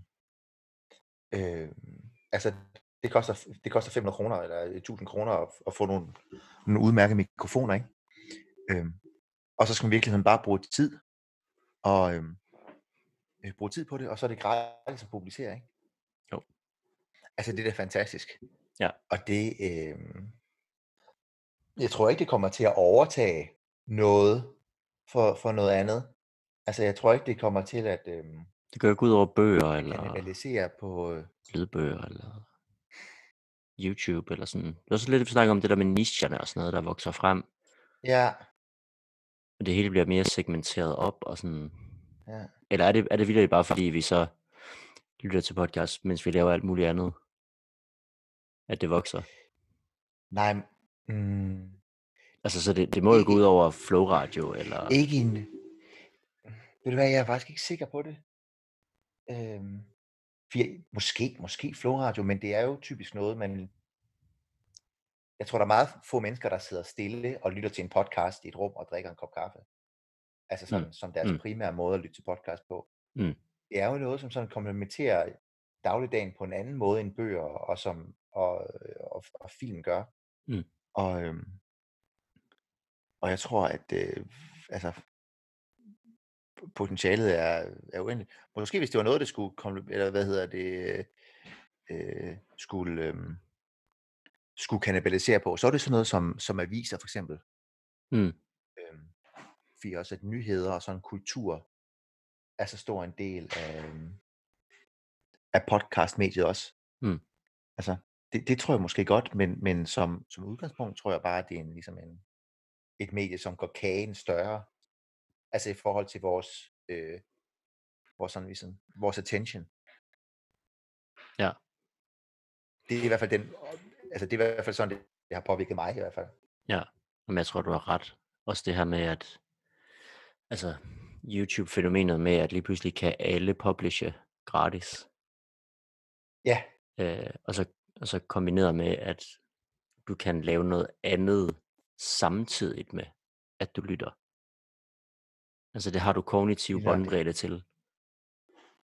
øhm, altså, det koster, det koster 500 kroner eller 1000 kroner at, at få nogle, nogle udmærkede mikrofoner, ikke? Øhm, og så skal man virkelig bare bruge tid og øhm, øh, bruge tid på det, og så er det gratis at publicere, ikke? Jo. Altså, det er da fantastisk. Ja. Og det, øhm, jeg tror ikke, det kommer til at overtage noget for, for noget andet. Altså, jeg tror ikke, det kommer til at øhm, Det jo ikke ud over bøger, eller kanibalisere på... Øh, lydbøger, eller YouTube, eller sådan. Det er også lidt, vi snakker om det der med nicherne og sådan noget, der vokser frem. ja, Og det hele bliver mere segmenteret op, og sådan... ja. Eller er det, er det vildt bare fordi, vi så lytter til podcast, mens vi laver alt muligt andet? At det vokser? Nej, mm, Altså, så det, det må jo gå ud over Flow Radio, eller... ikke en... Ved du hvad, jeg er faktisk ikke sikker på det. Øhm, måske, måske Flow Radio, men det er jo typisk noget, man... Jeg tror, der er meget få mennesker, der sidder stille og lytter til en podcast i et rum og drikker en kop kaffe. Altså sådan, Mm, som deres mm. primære måde at lytte til podcast på. Mm. Det er jo noget, som sådan komplementerer dagligdagen på en anden måde end bøger og, som, og, og, og film gør. Mm. Og, øhm, og jeg tror, at øh, altså, potentialet er, er uendeligt. Måske hvis det var noget, der skulle komme, eller hvad hedder det, øh, skulle, øh, skulle kanibalisere på, så er det sådan noget som, som aviser for eksempel. Mm. Øh, fordi også at nyheder og sådan kultur er så stor en del af, øhm, af podcastmediet også. Mm. Altså, det, det tror jeg måske godt, men, men som, som udgangspunkt tror jeg bare, at det er en, ligesom en, et medie, som går kagen større. Altså i forhold til vores, øh, vores, sådan, ligesom, vores attention. Ja. Det er i hvert fald den, altså det er i hvert fald sådan, det, det har påvirket mig i hvert fald. Ja, men jeg tror, du har ret. Også det her med, at altså, YouTube-fænomenet med, at lige pludselig kan alle publishe gratis. Ja, Øh, og, så, og så kombineret med, at du kan lave noget andet samtidig med, at du lytter. Altså det har du kognitiv båndbredde til.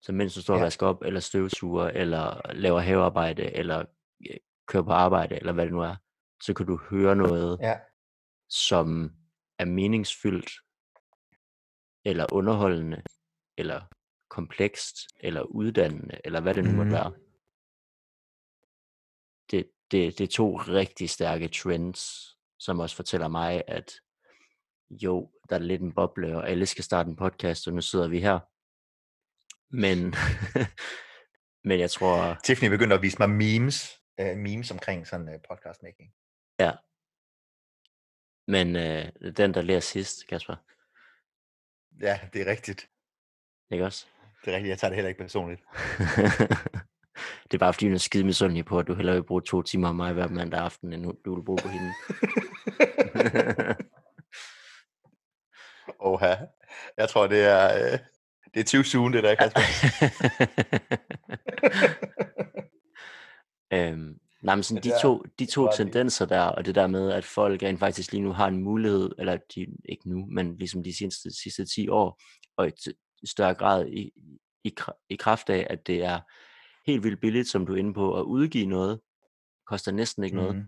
Så mens du står og ja, vasker op, eller støvsuger, eller laver havearbejde, eller kører på arbejde, eller hvad det nu er, så kan du høre noget, ja, som er meningsfyldt, eller underholdende, eller komplekst, eller uddannende, eller hvad det nu måtte Mhm. være. Det, det, det er to rigtig stærke trends, som også fortæller mig, at jo, der er lidt en boble, og alle skal starte en podcast, og nu sidder vi her. Men, men jeg tror, Tiffany begyndte at vise mig memes, uh, memes omkring sådan uh, podcast making. ja, men øh, den, der lærer sidst, Kasper, Ja, det er rigtigt. ikke også? Det er rigtigt, jeg tager det heller ikke personligt. det er bare fordi, hun er skide misundelig på, at du hellere vil bruge to timer af mig hver mandag aften, end du vil bruge på hende. Oha. Jeg tror, det er, øh, det er 20 soon, det der, Kasper. øhm, nej, men sådan, de det er- to, de to tendenser der, og det der med, at folk rent faktisk lige nu har en mulighed, eller de, ikke nu, men ligesom de sidste, sidste 10 år, og i større grad i, i, i kraft af, at det er helt vildt billigt, som du er inde på, at udgive noget, koster næsten ikke noget. Mhm.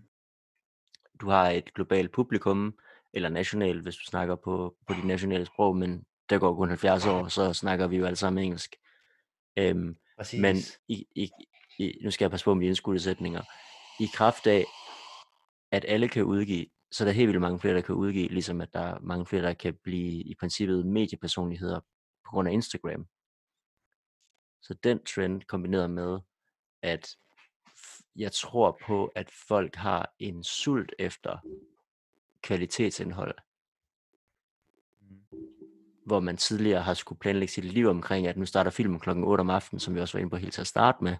Du har et globalt publikum, eller nationalt, hvis du snakker på, på de nationale sprog, men der går kun 70 år, så snakker vi jo alle sammen engelsk. Øhm, Præcis. men i, i, i, nu skal jeg passe på med indskudte sætninger. I kraft af, at alle kan udgive, så er der helt vildt mange flere, der kan udgive, ligesom at der er mange flere, der kan blive i princippet mediepersonligheder på grund af Instagram. Så den trend kombineret med, at jeg tror på, at folk har en sult efter kvalitetsindhold, Mhm. hvor man tidligere har skulle planlægge sit liv omkring, at nu starter filmen klokken 8 om aftenen, som vi også var inde på helt til at starte med.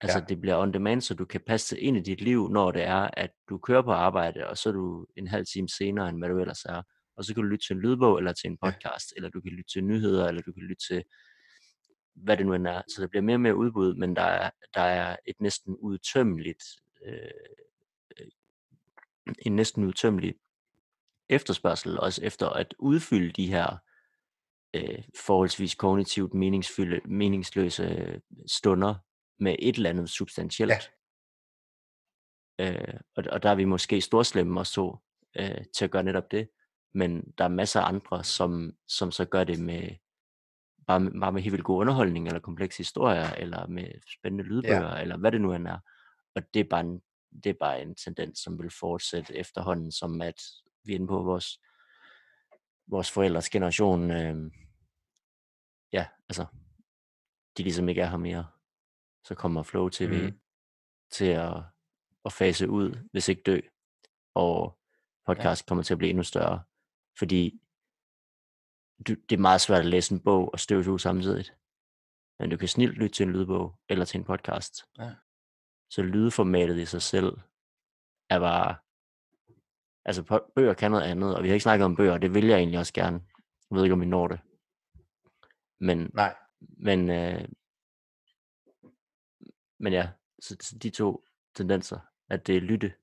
Altså Ja. det bliver on demand, så du kan passe det ind i dit liv, når det er, at du kører på arbejde, og så er du en halv time senere, end hvad du ellers er. Og så kan du lytte til en lydbog, eller til en Ja. podcast, eller du kan lytte til nyheder, eller du kan lytte til, hvad det nu end er. Så der bliver mere og mere udbud, men der er, der er et næsten udtømmeligt, øh, øh, en næsten udtømmelig efterspørgsel, også efter at udfylde de her øh, forholdsvis kognitivt meningsfulde, meningsløse stunder med et eller andet substantielt. Ja. Øh, og, og der er vi måske storslemme også to øh, til at gøre netop det, men der er masser af andre, som, som så gør det med bare, med bare med helt vildt god underholdning, eller komplekse historier, eller med spændende lydbøger, ja. eller hvad det nu end er. Og det er bare en, det er bare en tendens, som vil fortsætte efterhånden, som at vi er inde på vores, vores forældres generation, øh, ja, altså, de ligesom ikke er her mere. Så kommer Flow TV mm. Til at, at fase ud, hvis ikke dø. Og podcast ja. kommer til at blive endnu større. Fordi du, det er meget svært at læse en bog og støvsuge samtidig. Men du kan snilt lytte til en lydbog eller til en podcast. Ja. Så lydformatet i sig selv er bare... Altså bøger kan noget andet, og vi har ikke snakket om bøger, og det vil jeg egentlig også gerne. Jeg ved ikke, om vi når det. Men, Nej. men, øh, men ja, så, de to tendenser, at det er lytte,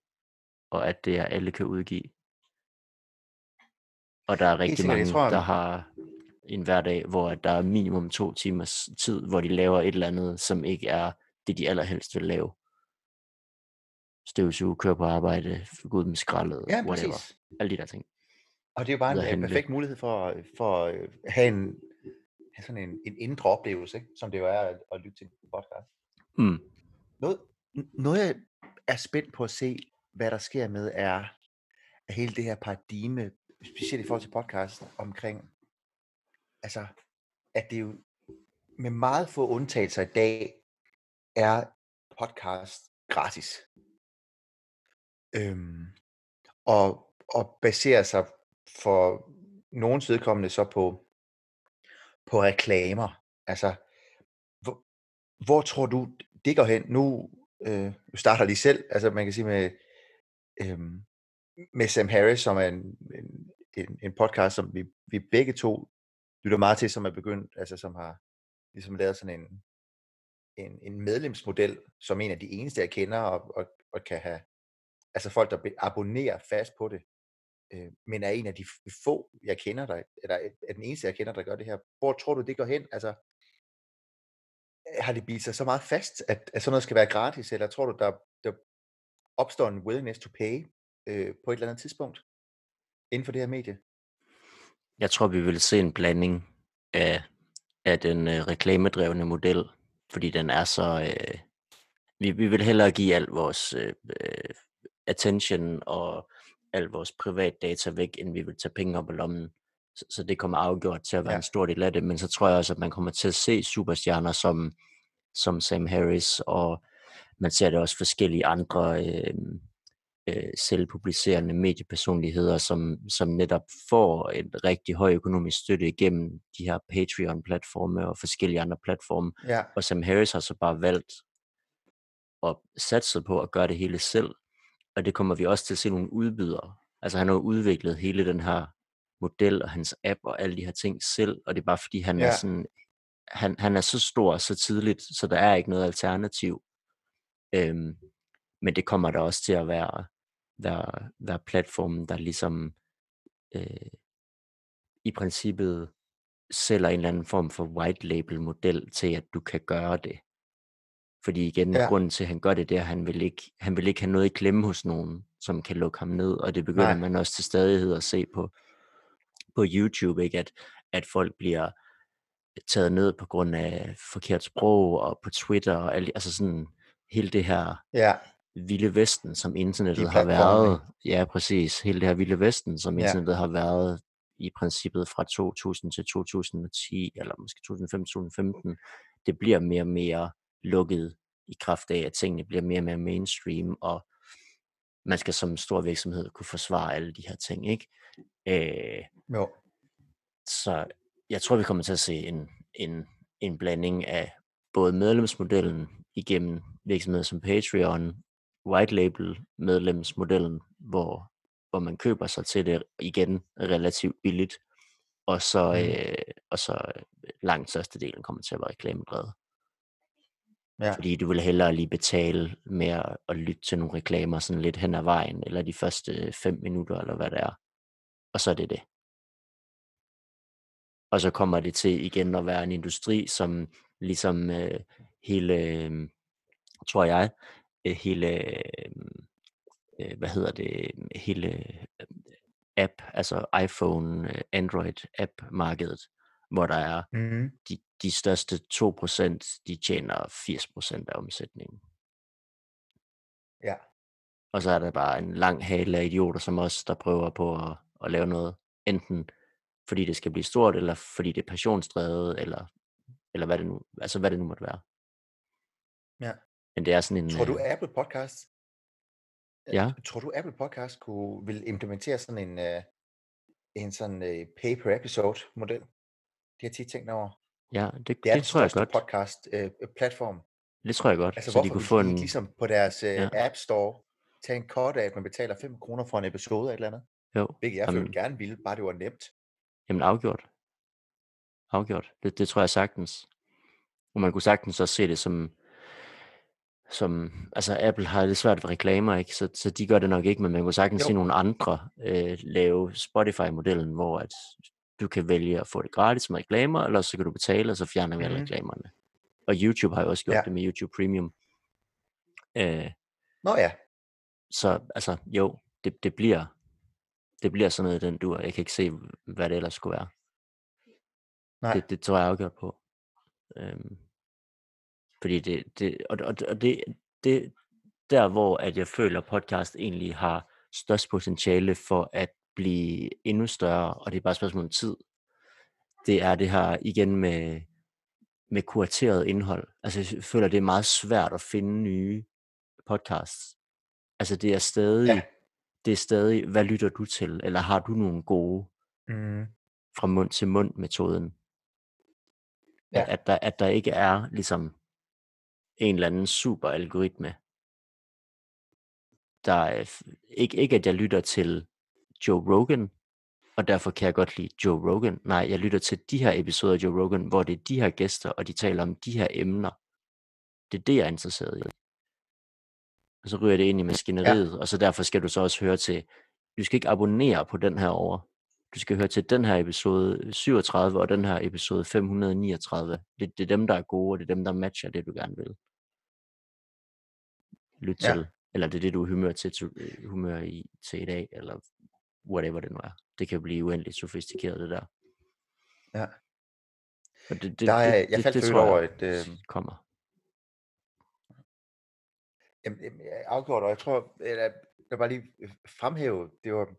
og at det er alle kan udgive. Og der er rigtig sikkert, mange, tror, der har en hverdag, hvor der er minimum to timers tid, hvor de laver et eller andet, som ikke er det, de allerhelst vil lave. Støvsuge, køre på arbejde, gå ud med skraldet, Ja, whatever. præcis. Alle de der ting. Og det er jo bare en, en handle. perfekt mulighed for, for at have en, have sådan en, en indre oplevelse, ikke? som det jo er at, at lytte til en podcast. Mm. Noget, noget, jeg er spændt på at se, hvad der sker med, er, er hele det her paradigme, specielt i forhold til podcast, omkring, altså, at det jo med meget få undtagelser i dag, er podcast gratis. Øhm, og, og baserer sig for nogens vedkommende så på, på reklamer. Altså, hvor tror du, det går hen? Nu, øh, du starter lige selv, altså man kan sige med, øh, med Sam Harris, som er en, en, en, en podcast, som vi, vi begge to lytter meget til, som er begyndt, altså som har ligesom lavet sådan en, en, en medlemsmodel, som en af de eneste, jeg kender, og, og, og kan have, altså folk, der abonnerer fast på det, øh, men er en af de få, jeg kender, der, eller er den eneste, jeg kender, der gør det her. Hvor tror du, det går hen? Altså, har det blivet sig så meget fast, at, at sådan noget skal være gratis, eller tror du, der, der opstår en willingness to pay øh, på et eller andet tidspunkt inden for det her medie? Jeg tror, vi vil se en blanding af, af den øh, reklamedrevne model, fordi den er så... Øh, vi, vi vil hellere give al vores øh, øh attention og al vores privatdata væk, end vi vil tage penge op af lommen. Så, så det kommer afgjort til at være ja. en stor del af det, men så tror jeg også, at man kommer til at se superstjerner som, som Sam Harris, og man ser det også forskellige andre øh, øh, selvpublicerende mediepersonligheder, som, som netop får en rigtig høj økonomisk støtte igennem de her Patreon-platforme og forskellige andre platforme. Ja. Og Sam Harris har så bare valgt at satse på at gøre det hele selv, og det kommer vi også til at se nogle udbydere. Altså han har udviklet hele den her model og hans app og alle de her ting selv, og det er bare fordi han ja. er sådan, han, han er så stor så tidligt, så der er ikke noget alternativ. Øhm, men det kommer der også til at være, være, være platformen, der ligesom øh, i princippet sælger en eller anden form for white label model til, at du kan gøre det. Fordi igen, ja. grunden til, at han gør det, det er, at han vil, ikke, han vil ikke have noget i klemme hos nogen, som kan lukke ham ned. Og det begynder Nej. man også til stadighed at se på, på YouTube, ikke? At, at folk bliver taget ned på grund af forkert sprog, og på Twitter, og alt, altså sådan hele det her ja. vilde vesten, som internettet har været. Ja, præcis. Hele det her vilde vesten, som ja. internettet har været i princippet fra 2000 til 2010, eller måske 2015-2015, det bliver mere og mere lukket i kraft af, at tingene bliver mere og mere mainstream, og man skal som stor virksomhed kunne forsvare alle de her ting, ikke? Øh, jo. Så jeg tror, vi kommer til at se en, en, en blanding af både medlemsmodellen igennem virksomheder som Patreon, white label medlemsmodellen, hvor, hvor man køber sig til det igen relativt billigt, og så, mm. øh, og så langt størstedelen kommer til at være reklamedrevet. Ja. Fordi du vil hellere lige betale med at, at lytte til nogle reklamer sådan lidt hen ad vejen, eller de første fem minutter, eller hvad det er. Og så er det det. Og så kommer det til igen at være en industri, som ligesom øh, hele, øh, tror jeg, øh, hele, øh, hvad hedder det, hele øh, app, altså iPhone, øh, Android app markedet, hvor der er mm. de, de største 2%, de tjener 80% af omsætningen. Ja. Og så er der bare en lang hale af idioter som os, der prøver på at, at lave noget, enten fordi det skal blive stort, eller fordi det er passionsdrevet, eller, eller hvad, det nu, altså hvad det nu måtte være. Ja. Men det er sådan en... Tror du, Apple Podcast Ja. Tror du, Apple Podcast kunne, vil implementere sådan en, uh, en sådan uh, pay per episode model? Det har jeg tit tænkt over. Ja, det, det, Det er det tror jeg godt. podcast uh, platform. Det tror jeg godt. Altså så de kunne få en... ligesom på deres Ja. App Store tage en cut af, at man betaler 5 kroner for en episode af et eller andet? Jo, Hvilket jeg jamen, følte gerne ville, bare det var nemt. Jamen afgjort. Afgjort. Det, det tror jeg sagtens. Og man kunne sagtens også se det som, som, altså Apple har lidt svært ved reklamer, ikke? Så, så de gør det nok ikke, men man kunne sagtens Jo. se nogle andre øh, lave Spotify-modellen, hvor at du kan vælge at få det gratis med reklamer, eller så kan du betale, og så fjerner vi alle Mhm. reklamerne. Og YouTube har jo også gjort Ja. det med YouTube Premium. Øh, Nå ja, så altså, jo, det, det bliver det bliver sådan noget den dur. Jeg kan ikke se, hvad det ellers skulle være. Nej. Det, det tror jeg afgjort på. Øhm, fordi det, det, og, og, og det, det, der hvor at jeg føler, at podcast egentlig har størst potentiale for at blive endnu større, og det er bare et spørgsmål om tid, det er det her igen med, med kurateret indhold. Altså jeg føler, det er meget svært at finde nye podcasts. Altså det er stadig, Ja. Det er stadig, hvad lytter du til? Eller har du nogle gode Mm. fra mund til mund metoden? Ja. At, at, der, at der ikke er ligesom en eller anden super algoritme, der er, ikke, ikke at jeg lytter til Joe Rogan, og derfor kan jeg godt lide Joe Rogan. Nej, jeg lytter til de her episoder af Joe Rogan, hvor det er de her gæster, og de taler om de her emner. Det er det, jeg er interesseret i. Og så ryger det ind i maskineriet, ja. og så derfor skal du så også høre til, du skal ikke abonnere på den her over. Du skal høre til den her episode 37 og den her episode 539. Det, det er dem, der er gode, og det er dem, der matcher det, du gerne vil. Lyt Ja. til. Eller det er det, du er humør, til, til, øh, humør i til i dag, eller whatever det nu er. Det kan blive uendeligt sofistikeret, det der. Ja. Og det, det, Der er, det, jeg det, faldt det for tror over et, øh, kommer. Jamen, afgjort, og jeg tror, eller, jeg bare lige øh, fremhæve, det var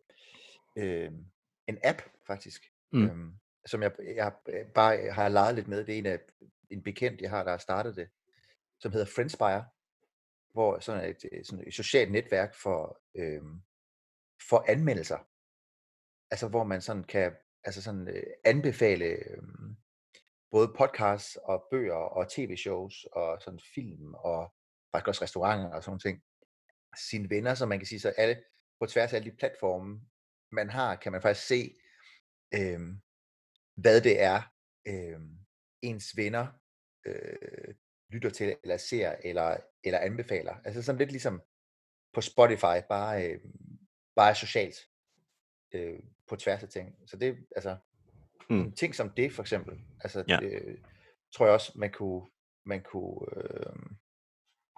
øh, en app faktisk, Mm. øhm, som jeg, jeg øh, bare har leget lidt med. Det er en af en bekendt, jeg har, der har startet det, som hedder Friendspire, hvor sådan et, øh, sådan et socialt netværk for, øh, for anmeldelser. Altså hvor man sådan kan altså sådan, øh, anbefale øh, både podcasts og bøger og tv-shows og sådan film og faktisk også restauranter og sådan ting. Sine venner, så man kan sige, så alle på tværs af alle de platforme, man har, kan man faktisk se, øh, hvad det er, øh, ens venner øh, lytter til, eller ser, eller, eller anbefaler. Altså sådan lidt ligesom på Spotify, bare, øh, bare socialt øh, på tværs af ting. Så det, altså, Mm. ting som det for eksempel, altså, Ja. øh, tror jeg også, man kunne, man kunne øh,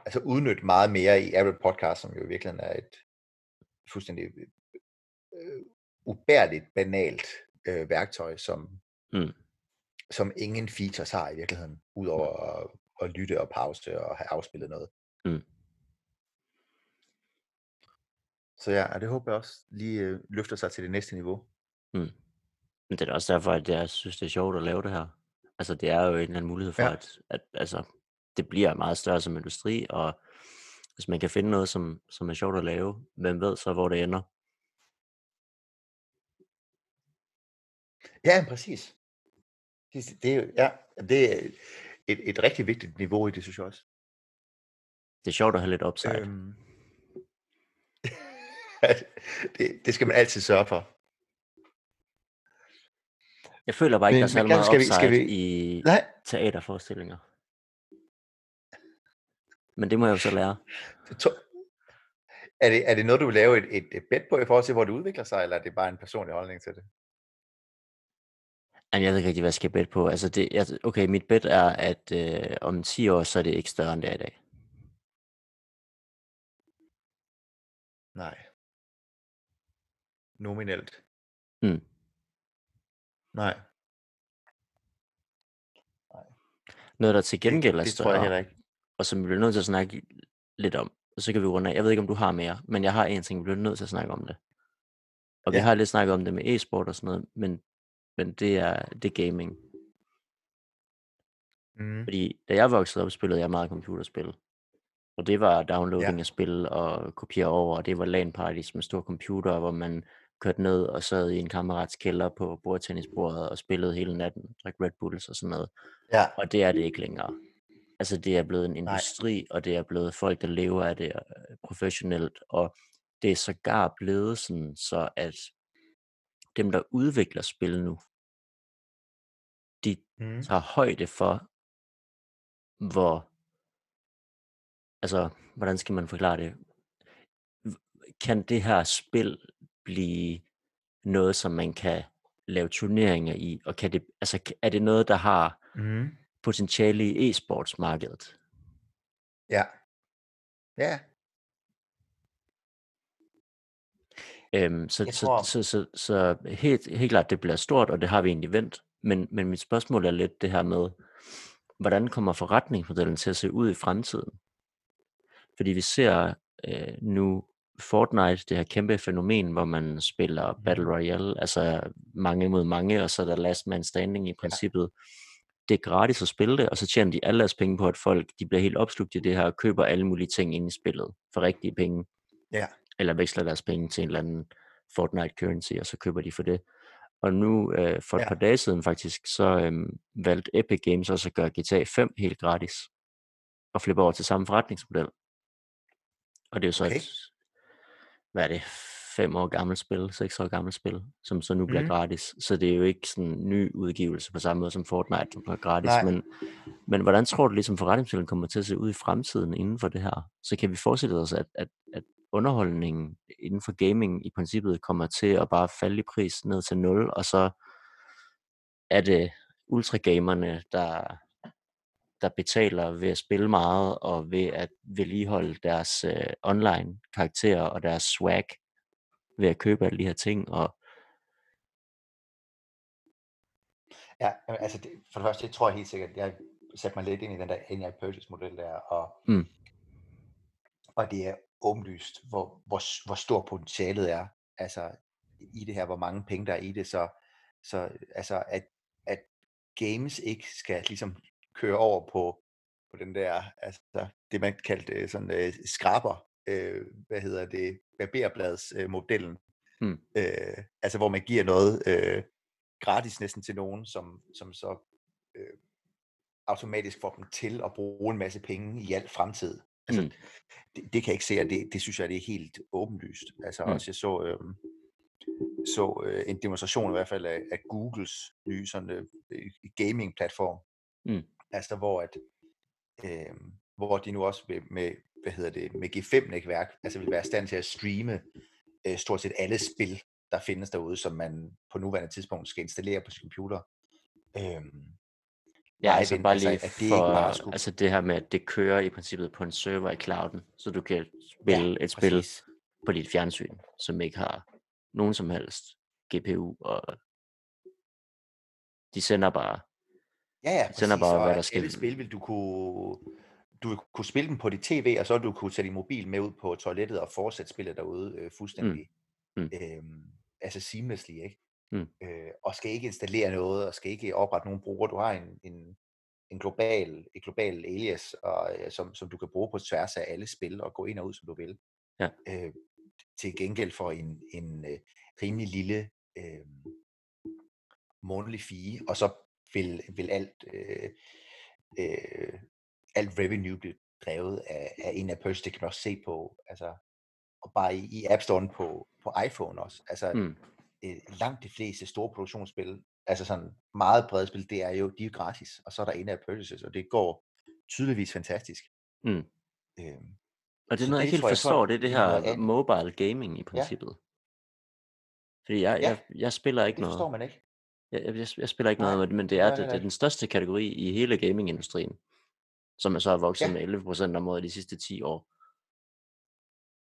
altså udnytte meget mere i Apple Podcast, som jo i virkeligheden er et fuldstændig øh, ubærligt banalt øh, værktøj, som, Mm. som ingen features har i virkeligheden, udover at, at lytte og pause og have afspillet noget. Mm. Så ja, og det håber jeg også lige øh, løfter sig til det næste niveau. Mm. Men det er også derfor, at jeg synes, det er sjovt at lave det her. Altså, det er jo en eller anden mulighed for, ja. at, at altså, det bliver meget større som industri, og hvis man kan finde noget, som, som er sjovt at lave, hvem ved så, hvor det ender. Ja, præcis. Det, det, ja, det er et, et rigtig vigtigt niveau i det, synes jeg også. Det er sjovt at have lidt upside. Øhm, det, det skal man altid sørge for. Jeg føler bare ikke, Men- der er Gavin, meget skal vi- upside skal vi- i Nej, teaterforestillinger. Men det må jeg jo så lære. er, det, er det noget, du vil lave et, et, et bet på i forhold til, hvor det udvikler sig, eller er det bare en personlig holdning til det? Jamen, jeg ved ikke rigtig, hvad jeg skal bet på. Altså, det, jeg, okay, mit bet er, at øh, om 10 år, så er det ikke større, end det er i dag. Nej. Nominelt. Mm. Nej. Noget, der til gengæld er det større, tror jeg heller ikke. Og som vi bliver nødt til at snakke lidt om, og så kan vi runde af. Jeg ved ikke, om du har mere, men jeg har en ting, vi bliver nødt til at snakke om det. Og vi Ja. har lidt snakket om det med e-sport og sådan noget, men, men det, er, det er gaming. Mm. Fordi da jeg voksede op, spillede jeg meget computerspil. Og det var downloading Ja. af spil og kopiere over, og det var LAN parties med store computer, hvor man kørte ned og sad i en kammerats kælder på bordtennisbordet og spillede hele natten, drak Red Bulls og sådan noget. Ja. Og det er det ikke længere. Altså det er blevet en industri, og det er blevet folk, der lever af det øh, professionelt, og det er sågar blevet sådan, så at dem, der udvikler spil nu, de Mm. tager højde for, hvor, altså, hvordan skal man forklare det? Kan det her spil blive noget, som man kan lave turneringer i, og kan det, altså, er det noget, der har Mm. Potentiale i e-sportsmarkedet? Ja. Ja. Øhm, så, så, så, så, så helt, helt klart, det bliver stort, og det har vi egentlig vendt. Men, men mit spørgsmål er lidt det her med, hvordan kommer forretningsmodellen til at se ud i fremtiden? Fordi vi ser øh, nu Fortnite, det her kæmpe fænomen, hvor man spiller Battle Mhm. Royale, altså mange mod mange, og så er der last man standing i princippet. Det er gratis at spille det, og så tjener de alle deres penge på, at folk de bliver helt opslugt i det her, og køber alle mulige ting ind i spillet for rigtige penge, Ja. eller veksler deres penge til en eller anden Fortnite currency, og så køber de for det. Og nu øh, for et Ja. par dage siden faktisk, så øhm, valgte Epic Games også at gøre GTA 5 helt gratis, og flippe over til samme forretningsmodel. Og det er jo så Okay. et, hvad er det, fem år gammelt spil, seks år gammelt spil, som så nu bliver Mhm. gratis. Så det er jo ikke sådan en ny udgivelse på samme måde som Fortnite, som er gratis. Nej. Men, men hvordan tror du ligesom forretningsmodellen kommer til at se ud i fremtiden inden for det her? Så kan vi forestille os, at, at, at underholdningen inden for gaming i princippet kommer til at bare falde i pris ned til 0, og så er det ultragamerne, der, der betaler ved at spille meget, og ved at vedligeholde deres øh, online karakterer og deres swag, ved at købe alle de her ting, og Ja, altså det, for det første, det tror jeg helt sikkert, jeg satte mig lidt ind i den der AI purchase model der, og, Mm. og det er åbenlyst, hvor, hvor, hvor stort potentialet er, altså i det her, hvor mange penge der er i det, så, så altså at, at games ikke skal ligesom køre over på, på den der, altså det man kaldte øh, sådan øh, skraber, øh, hvad hedder det, barberblads øh, modellen, Mm. øh, altså hvor man giver noget øh, gratis næsten til nogen, som, som så øh, automatisk får dem til at bruge en masse penge i al fremtid. Altså, Mm. det, det kan jeg ikke se, og det, det synes jeg, det er helt åbenlyst. Altså Mm. også, jeg så, øh, så øh, en demonstration i hvert fald af, af Googles nye sådan, øh, gaming-platform, Mm. altså hvor at, øh, hvor de nu også med, med hvad hedder det, med G5-netværk, altså vil være i stand til at streame øh, stort set alle spil, der findes derude, som man på nuværende tidspunkt skal installere på sin computer. Øhm, Ja, altså bare altså, lige at det for, bare skulle... altså det her med, at det kører i princippet på en server i clouden, så du kan spille ja, et spil præcis. på dit fjernsyn, som ikke har nogen som helst GPU, og de sender bare, Ja, ja, de sender bare, hvad der at alle spil vil du kunne... Du vil kunne spille dem på dit tv, og så vil du kunne tage din mobil med ud på toilettet og fortsætte spillet derude øh, fuldstændig Mm. øhm, altså seamlessly, ikke? Mm. Øh, og skal ikke installere noget, og skal ikke oprette nogen brugere. Du har en, en, en global, et global alias, og, øh, som, som du kan bruge på tværs af alle spil, og gå ind og ud, som du vil. Ja. Øh, til gengæld for en, en øh, rimelig lille øh, månedlig fee, og så vil, vil alt, øh, øh, alt revenue blive drevet af, af en af purchase, det kan man også se på, altså, og bare i, i App Store på, på iPhone også. Altså, Mm. øh, langt de fleste store produktionsspil, altså sådan meget brede spil, det er jo, de er gratis, og så er der en af purchases, og det går tydeligvis fantastisk. Mm. Øhm, Og det er noget, jeg helt jeg, forstår, det er det her andet. mobile gaming i princippet. Fordi jeg, Ja, jeg, jeg spiller ikke det forstår noget. man ikke. Jeg, jeg, jeg- spiller ikke Nej, noget, men- det det er, jeg det, det er den største kategori i hele gamingindustrien, som er så er vokset Ja, med 11% om året de sidste 10 år.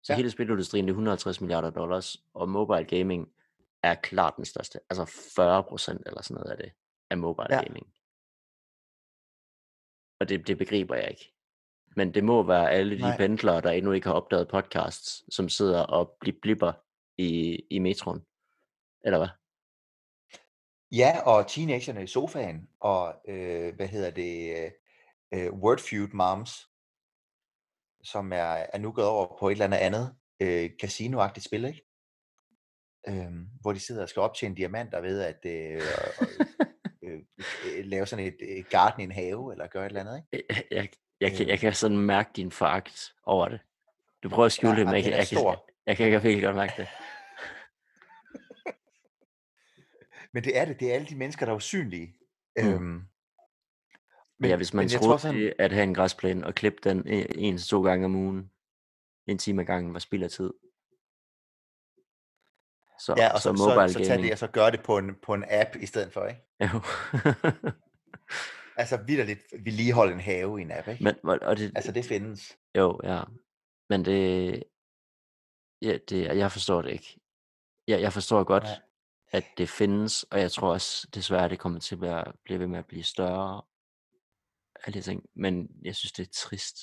Så ja, hele spilindustrien det er 150 milliarder dollars, og mobile gaming er klart den største. Altså 40% eller sådan noget af det, er mobile ja. gaming. Og det, det begriber jeg ikke. Men det må være alle de Nej. pendlere, der endnu ikke har opdaget podcasts, som sidder og bli- blipper i, i metroen. Eller hvad? Ja, og teenagerne i sofaen, og øh, hvad hedder det, øh, Wordfeud Moms, som er, er nu gået over på et eller andet andet øh, casinoagtigt spil, ikke? Øhm, hvor de sidder og skal optjene diamanter ved at øh, øh, øh, lave sådan et øh, garden i en have, eller gøre et eller andet, ikke? Jeg, jeg, jeg, kan, jeg Øhm, kan sådan mærke din foragt over det. Du prøver at skjule ja, det, men jeg, jeg, jeg, kan, jeg kan virkelig godt mærke det. Men det er det, det er alle de mennesker, der er usynlige. Mm. Øhm, Ja, men, hvis man troede, tror sådan, det at have en græsplæne og klippe den en en til to gange om ugen, en time ad gangen, var spild af tid. Så, ja, og så så, så, mobile så tage det gaming. og så gøre det på en, på en app i stedet for, ikke? Jo. Altså vidderligt vedligeholde en have i en app, ikke? Men, og det, Altså det findes. jo, ja. Men det, ja, det, jeg forstår det ikke. Jeg, jeg forstår godt, Nej. at det findes, og jeg tror også desværre, det kommer til at blive ved med at blive større. Alle de ting. Men jeg synes, det er trist.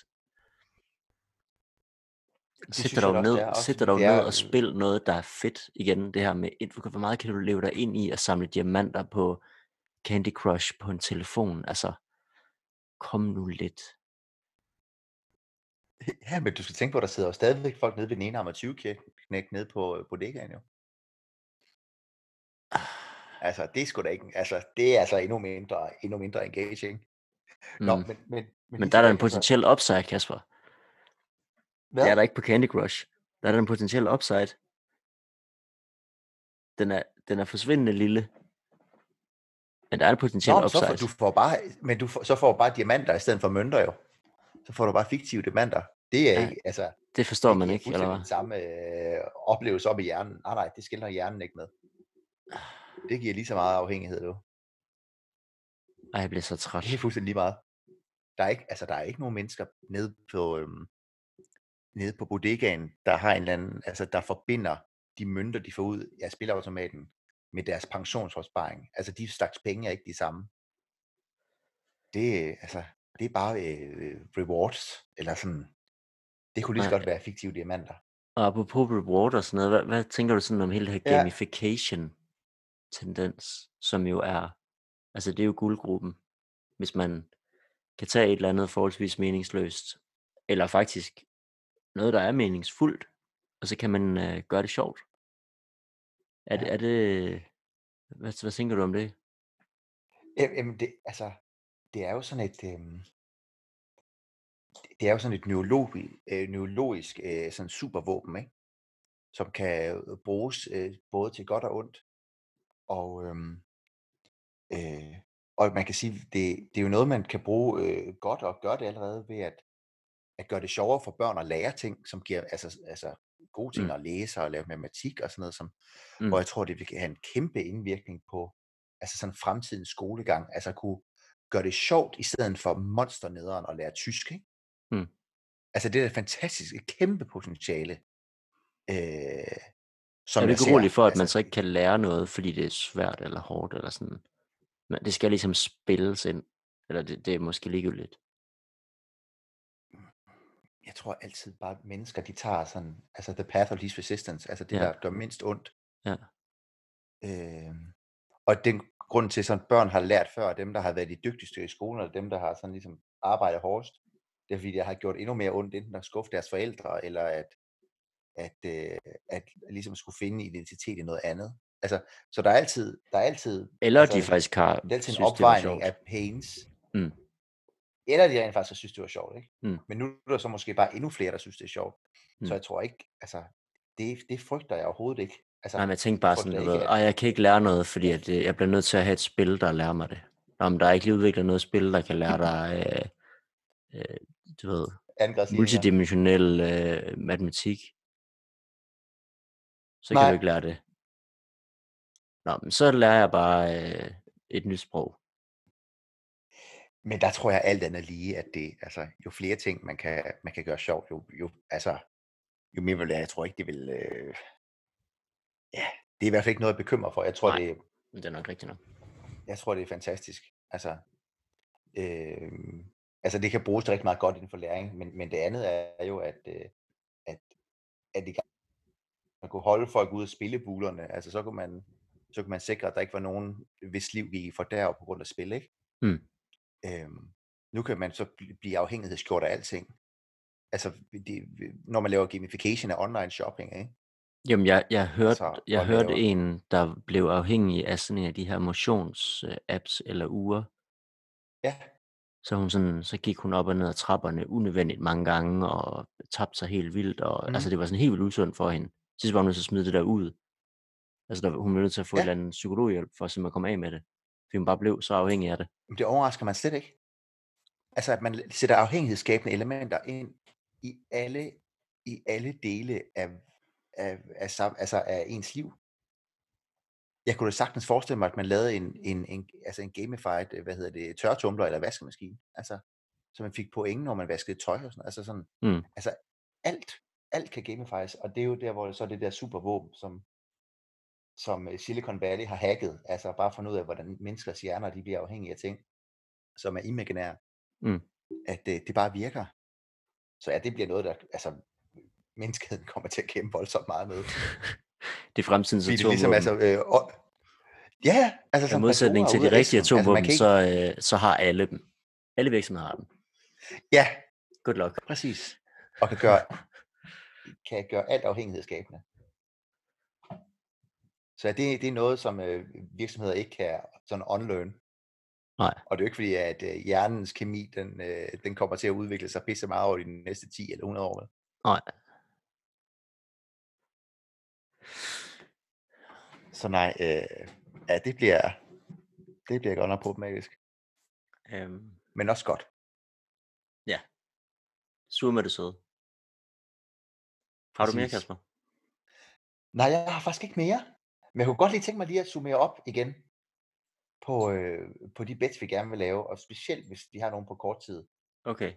Sæt dig dog ned, sæt dig dog ned og spil noget, der er fedt igen. Det her med, hvor meget kan du leve dig ind i at samle diamanter på Candy Crush på en telefon? Altså, kom nu lidt. Ja, men du skal tænke på, at der sidder jo stadigvæk folk nede ved den ene arm 20 knæk nede på øh, bodegaen jo. Altså, det er sgu da ikke, altså, det er altså endnu mindre, endnu mindre engaging. Nå, Mm. men, men, men, Men der er der en potentiel upside, Kasper. hvad? Det er der ikke på Candy Crush. Der er der en potentiel upside. Den er, den er forsvindende lille. Men der er en potentiel Nå, men så upside. får, du får bare, men du får, så får du bare diamanter i stedet for mønter jo. Så får du bare fiktive diamanter. Det er Ja, ikke, altså, Det forstår det man ikke, eller hvad? den samme øh, oplevelse op i hjernen. Nej, nej, det skiller hjernen ikke med. Det giver lige så meget afhængighed, du. Ej, jeg bliver så træt. Det er fuldstændig lige meget. Der er ikke, altså, der er ikke nogen mennesker nede på, øhm, nede på bodegaen, der har en eller anden, altså, der forbinder de mønter, de får ud af spilautomaten med deres pensionsopsparing. Altså, de slags penge er ikke de samme. Det, altså, det er bare øh, rewards, eller sådan, det kunne lige så godt være fiktive diamanter. Og apropos reward og sådan noget, hvad, hvad tænker du sådan om hele det her Ja. gamification tendens, som jo er, altså det er jo guldgruppen, hvis man kan tage et eller andet forholdsvis meningsløst, eller faktisk noget, der er meningsfuldt, og så kan man øh, gøre det sjovt. Er, det, Ja. er det, hvad, hvad tænker du om det? Jamen, det, altså, det er jo sådan et, øhm, det er jo sådan et neurologi, øh, neurologisk øh, sådan supervåben, ikke? som kan øh, bruges øh, både til godt og ondt. Og, øhm, øh, og man kan sige, det, det er jo noget, man kan bruge øh, godt og gør det allerede ved at, at gøre det sjovere for børn at lære ting, som giver altså, altså gode ting Mm. at læse og lave matematik og sådan noget, som, Mm. hvor jeg tror, det vil have en kæmpe indvirkning på altså sådan fremtidens skolegang. Altså at kunne gøre det sjovt, i stedet for monsternederen at lære tysk. Ikke? Mm. Altså det er et fantastisk, et kæmpe potentiale. Øh, som er du ikke urolig for, at man Altså, så ikke kan lære noget, fordi det er svært eller hårdt, eller sådan? Men det skal ligesom spilles ind, eller det, det er måske ligegyldigt. jeg tror altid bare, at mennesker, de tager sådan, altså the path of least resistance, altså det, Ja. der gør mindst ondt. Ja. Øh, og den grund til, sådan børn har lært før, dem, der har været de dygtigste i skolen, eller dem, der har sådan ligesom arbejdet hårdest, det er fordi, det har gjort endnu mere ondt, enten at skuffe deres forældre, eller at, at, øh, at ligesom skulle finde identitet i noget andet. Altså, så der er altid, der er altid, Eller altså, de faktisk har det er altid en opvejning af pains. Mm. Eller de rent faktisk synes, det var sjovt, ikke? Mm. Men nu er der så måske bare endnu flere, der synes, det er sjovt. Mm. Så jeg tror ikke, altså, det, det frygter jeg overhovedet ikke. Altså, Nej, men jeg tænkte bare sådan, ikke, at- jeg kan ikke lære noget, fordi at, øh, jeg bliver nødt til at have et spil, der lærer mig det. Om der er ikke lige udviklet noget spil, der kan lære dig, øh, øh, du ved, multidimensionel øh, matematik, så kan Nej. du ikke lære det. Nå, men så lærer jeg bare øh, et nyt sprog. Men der tror jeg alt andet lige, at det, altså, jo flere ting, man kan, man kan gøre sjovt, jo, jo, altså, jo mere vil jeg, jeg tror ikke, det vil, øh, ja, det er i hvert fald ikke noget, jeg bekymrer for. Jeg tror, Nej. det, det er nok rigtigt nok. jeg tror, det er fantastisk. Altså, øh, altså det kan bruges rigtig meget godt inden for læring, men, men det andet er jo, at, øh, at, at det, man kunne holde folk ude af spillebulerne, altså så kunne man, så kunne man sikre, at der ikke var nogen, hvis liv gik for derop på grund af spil, ikke? Mm. Øhm, nu kan man så bl- blive afhængighedsgjort af alting. Altså, det, når man laver gamification af online shopping, ikke? Jamen, jeg, jeg hørte, Altså, jeg hørte laver- en, der blev afhængig af sådan en af de her motions-apps eller uger. Ja, Så, hun sådan, så gik hun op og ned ad trapperne unødvendigt mange gange, og tabte sig helt vildt. Og, mm. Altså, det var sådan helt vildt usundt for hende. Sidst var hun nødt til at smide det der ud. Altså, der, hun blev nødt til at få ja. Et eller andet psykologhjælp, for at simpelthen komme af med det. Fordi hun bare blev så afhængig af det. men det overrasker man slet ikke. Altså, at man sætter afhængighedsskabende elementer ind i alle, i alle dele af, af, af, altså af ens liv. Jeg kunne da sagtens forestille mig, at man lavede en, en, en, altså en gamified, hvad hedder det, tørretumbler eller vaskemaskine. Altså, så man fik point, når man vaskede tøj og sådan Altså sådan, Mm. altså alt, alt kan gamifies, og det er jo der, hvor så er det der supervåben, som, som øh, Silicon Valley har hacket, altså bare fundet ud af, hvordan menneskers hjerner de bliver afhængige af ting, som er imaginære, Mm. at øh, det bare virker. Så ja, det bliver noget, der, altså, menneskeheden kommer til at kæmpe voldsomt meget med. Det er fremtidens ligesom, atomvåben. altså, øh, og, ja, altså I som modsætning Pandora til de rigtige. Altså, atomvåben, kan ikke, så, øh, så har alle dem. Alle virksomheder har dem. ja, Good luck. præcis. Og kan gøre, kan gøre alt afhængighedsskabende. Så det, det er noget, som øh, virksomheder ikke kan sådan unlearn. Nej. Og det er jo ikke fordi, at øh, hjernens kemi, den, øh, den kommer til at udvikle sig pisse meget over de næste 10 eller 100 år. Nej. Så nej, øh, ja, det bliver, det bliver godt nok problematisk. Øhm, Men også godt. sur med det søde. Har du mere. Kasper? Nej, jeg har faktisk ikke mere. Men jeg kunne godt lige tænke mig lige at summere op igen på, øh, på de bets, vi gerne vil lave, og specielt hvis de har nogen på kort tid, Okay.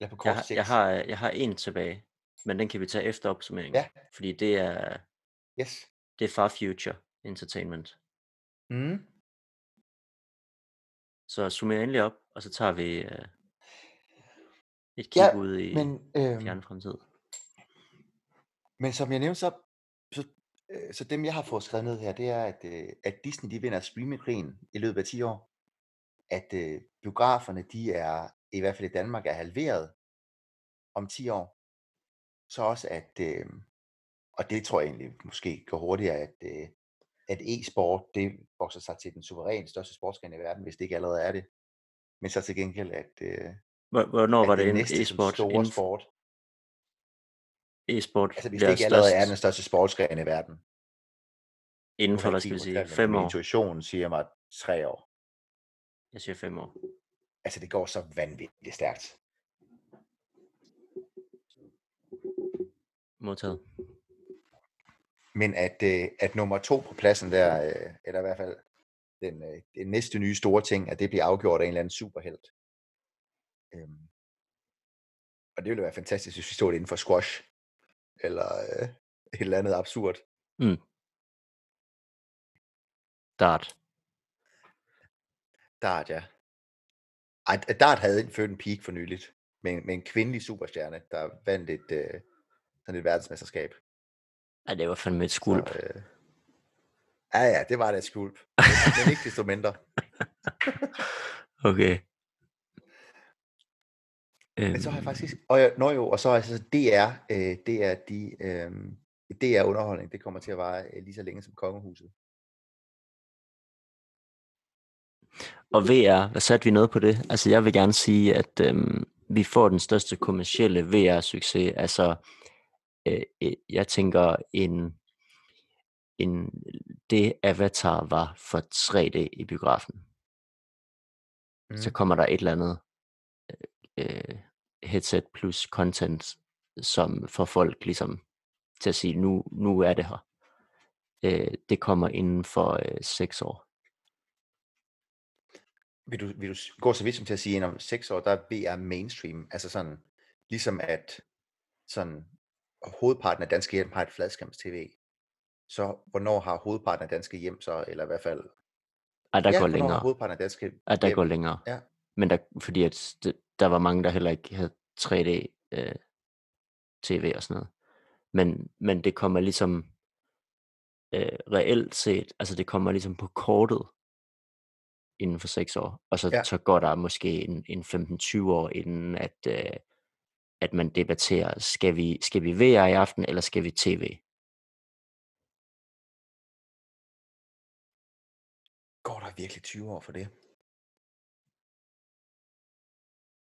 eller på kort Jeg har, sigt. jeg, har, jeg har en tilbage, men den kan vi tage efter opsummeringen. Ja. Fordi det er, Yes. det er Far Future Entertainment. Mm. Så summer endelig op, og så tager vi øh, et kig Ja, ud i Men, øh, fjerne fremtid. men som jeg nævnte, så, så, øh, så dem, jeg har fået skrevet ned her, det er, at, øh, at Disney de vinder streamingkrigen i løbet af 10 år. At øh, biograferne, de er, i hvert fald i Danmark, er halveret om 10 år. Så også, at, øh, og det tror jeg egentlig måske går hurtigere, at, øh, at e-sport, det vokser sig til den suverænt største sportsgren i verden, hvis det ikke allerede er det. Men så til gengæld, at, øh, Hvor- Hvornår var at det det en e-sport? store Inden sport, e-sport altså hvis det ikke allerede er den største sportsgren i verden. inden for, hvad skal vi sige, fem år? intuitionen siger mig tre år. Jeg siger fem år. Altså det går så vanvittigt stærkt. Modtaget. Men at, øh, at nummer to på pladsen der, øh, eller i hvert fald den, øh, den næste nye store ting, at det bliver afgjort af en eller anden superhelt. Øhm, og det ville være fantastisk, hvis vi stod inden for squash, eller øh, et eller andet absurd. Dart. Dart, ja. Ej, Dart havde indført en peak for nyligt, med, en- med en kvindelig superstjerne, der vandt et, øh, sådan et verdensmesterskab. Ja, det var fandme et Så, skulp. øh, ja, ja, det var da et skulp. Men, men ikke desto mindre. Okay. Men så har jeg Øhm, faktisk... Og jeg, nå jo, og så er altså DR, øh, det er de... Øh, DR underholdning, det kommer til at vare øh, lige så længe som kongehuset. Og VR, hvad satte vi noget på det? Altså jeg vil gerne sige, at øhm, vi får den største kommercielle VR-succes. Altså øh, øh, jeg tænker en, en det Avatar var for 3D i biografen. Mm. Så Mm. kommer der et eller andet øh, headset plus content, som får folk ligesom til at sige, nu, nu er det her. Øh, det kommer inden for øh, 6 år. Vil du, vil du gå så vidt som til at sige, at om seks år, der er VR mainstream? Altså sådan, ligesom at sådan, hovedparten af danske hjem har et fladskærms-tv. Så hvornår har hovedparten af danske hjem så, eller i hvert fald... Ej, der ja, går længere. hovedparten af danske Ej, der hjem... går længere. Ja. Men der, fordi at det, der var mange, der heller ikke havde 3D øh, tv og sådan noget. Men, men det kommer ligesom øh, reelt set, altså det kommer ligesom på kortet inden for 6 år. Og så, Ja. så går der måske en, en 15-20 år inden, at, øh, at man debatterer, skal vi, skal vi VR i aften, eller skal vi tv? Går der virkelig 20 år for det?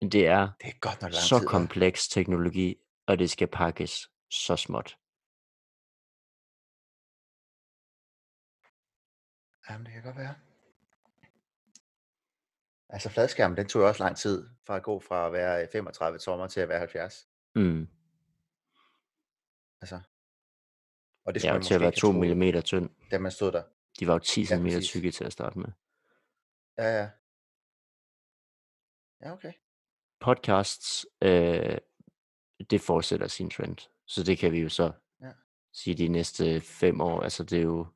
Men det er Det er godt nok lang så tid, kompleks teknologi, og det skal pakkes så småt. Jamen, det kan godt være. Altså fladskærmen, den tog jo også lang tid fra at gå fra at være øh, 35 tommer til at være 70. Mm. Altså. Og det Ja, skulle man til at være ikke 2 have troet, mm tynd. da man stod der. De var jo 10 Ja, cm tykke til at starte med. Ja, ja. Ja, okay. Podcasts, øh, det fortsætter sin trend. Så det kan vi jo så Ja. sige de næste fem år. Altså det er jo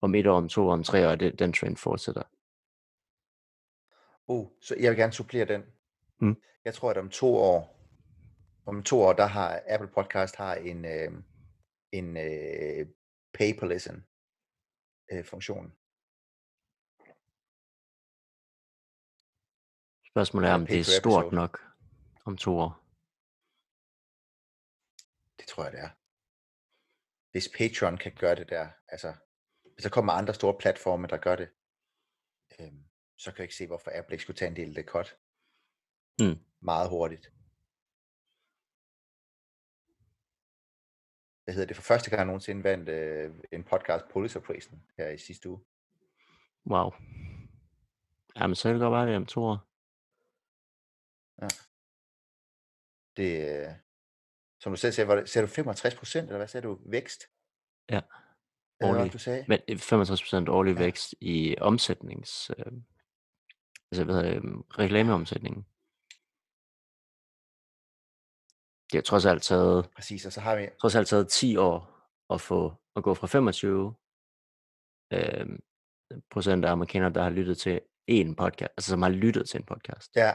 om et år, om to år, om tre år, at det, den trend fortsætter. Uh, så jeg vil gerne supplere den. Mm. Jeg tror, at om to år, om to år, der har Apple Podcast har en, øh, en øh, pay per listen øh, funktion. Spørgsmålet er, om det er stort episode. nok om to år. Det tror jeg, det er. Hvis Patreon kan gøre det der, altså, hvis der kommer andre store platforme, der gør det, øhm, så kan jeg ikke se, hvorfor Apple ikke skulle tage en del af det cut. Mm. Meget hurtigt. Hvad hedder det? For første gang nogensinde vandt øh, en podcast Pulitzer-prisen her i sidste uge. Wow. Jamen, så kan det godt være det om to år. Det, øh, som du selv sagde, var det, sagde du 65 procent, eller hvad sagde du? Vækst? Ja. Hvad Årlig. du sagde? Men 65% årlig Ja. vækst i omsætnings... Øh, altså, hvad hedder det, øhm, reklameomsætningen. Det har trods alt taget, Præcis, og så har vi, trods alt taget 10 år at få at gå fra 25 øh, procent af amerikanere, der har lyttet til en podcast, altså som har lyttet til en podcast, ja,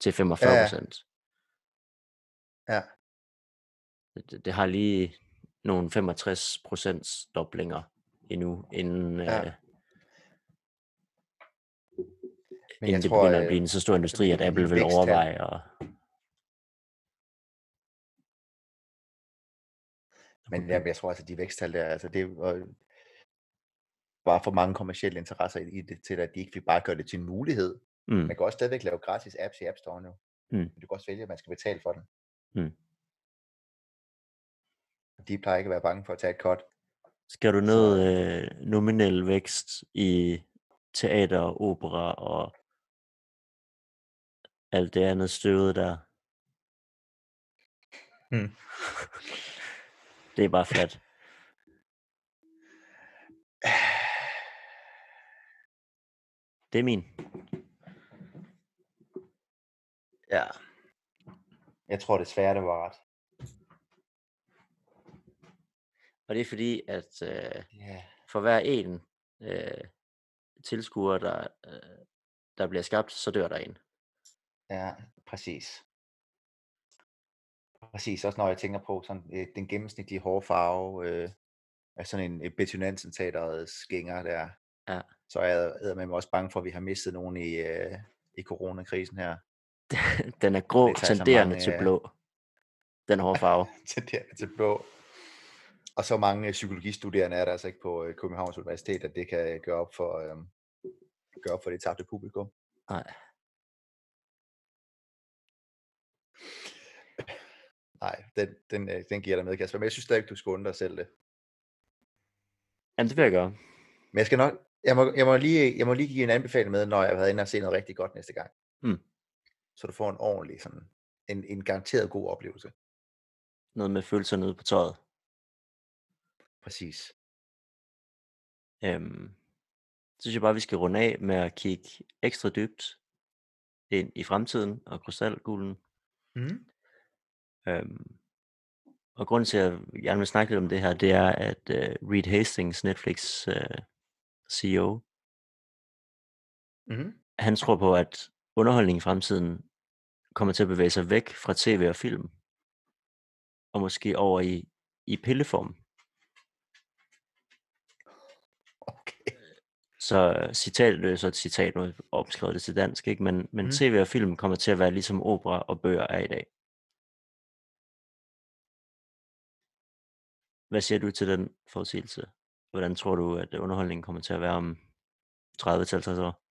til 45 Ja, ja. procent. ja, Det, det har lige nogle 65 procents doblinger endnu, inden, Ja. øh, men inden jeg det tror, begynder at øh, blive en så stor industri, at Apple vil overveje at Men jeg, jeg tror altså, de væksttal der, altså det var bare for mange kommersielle interesser i det, til at de ikke bare gøre det til en mulighed. Mm, Man kan også stadigvæk lave gratis apps i App Store nu. Mm. Men du kan også vælge, at man skal betale for den. Mm. Og De plejer ikke at være bange for at tage et cut. skal du ned øh, nominel vækst i teater, opera og alt det andet støvet der. Mm. Det er bare flat. Det er min. Ja. Jeg tror desværre, det var ret. Og det er fordi, at øh, Ja. for hver en øh, tilskuer, der, øh, der bliver skabt, så dør der en. Ja, præcis. Præcis, også når jeg tænker på sådan, øh, den gennemsnitlige hårfarve øh, af sådan en, en Betty Nansen skænger der, Ja. så er jeg med mig også bange for, at vi har mistet nogen i, øh, i coronakrisen her. Den er grå, tenderende mange, til øh, blå. Den hårfarve. der, til blå. Og så mange øh, psykologistuderende er der altså ikke på øh, Københavns Universitet, at det kan gøre op for, øh, gøre op for det tabte publikum. Nej. Nej, den, den, den giver dig med, Kasper. Men jeg synes stadig, du skal undre dig selv det. Jamen, det vil jeg gøre. Men jeg skal nok, jeg må, jeg må, lige, jeg må lige give en anbefaling med, når jeg har været inde og se noget rigtig godt næste gang. Mm. Så du får en ordentlig, sådan, en, en garanteret god oplevelse. Noget med følelser nede på tøjet. Præcis. Øhm, så synes jeg bare, vi skal runde af med at kigge ekstra dybt ind i fremtiden og krystalkuglen. Mm. Øhm, og grunden til, at jeg gerne vil snakke lidt om det her, det er, at uh, Reed Hastings, Netflix uh, CEO, Mm. han tror på, at underholdning i fremtiden kommer til at bevæge sig væk fra tv og film, og måske over i, i pilleform. Okay. Så citat, det er så et citat, nu opskrevet det til dansk, ikke? men, men mm. tv og film kommer til at være ligesom opera og bøger er i dag. Hvad siger du til den forudsigelse? Hvordan tror du, at underholdningen kommer til at være om 30-50 år?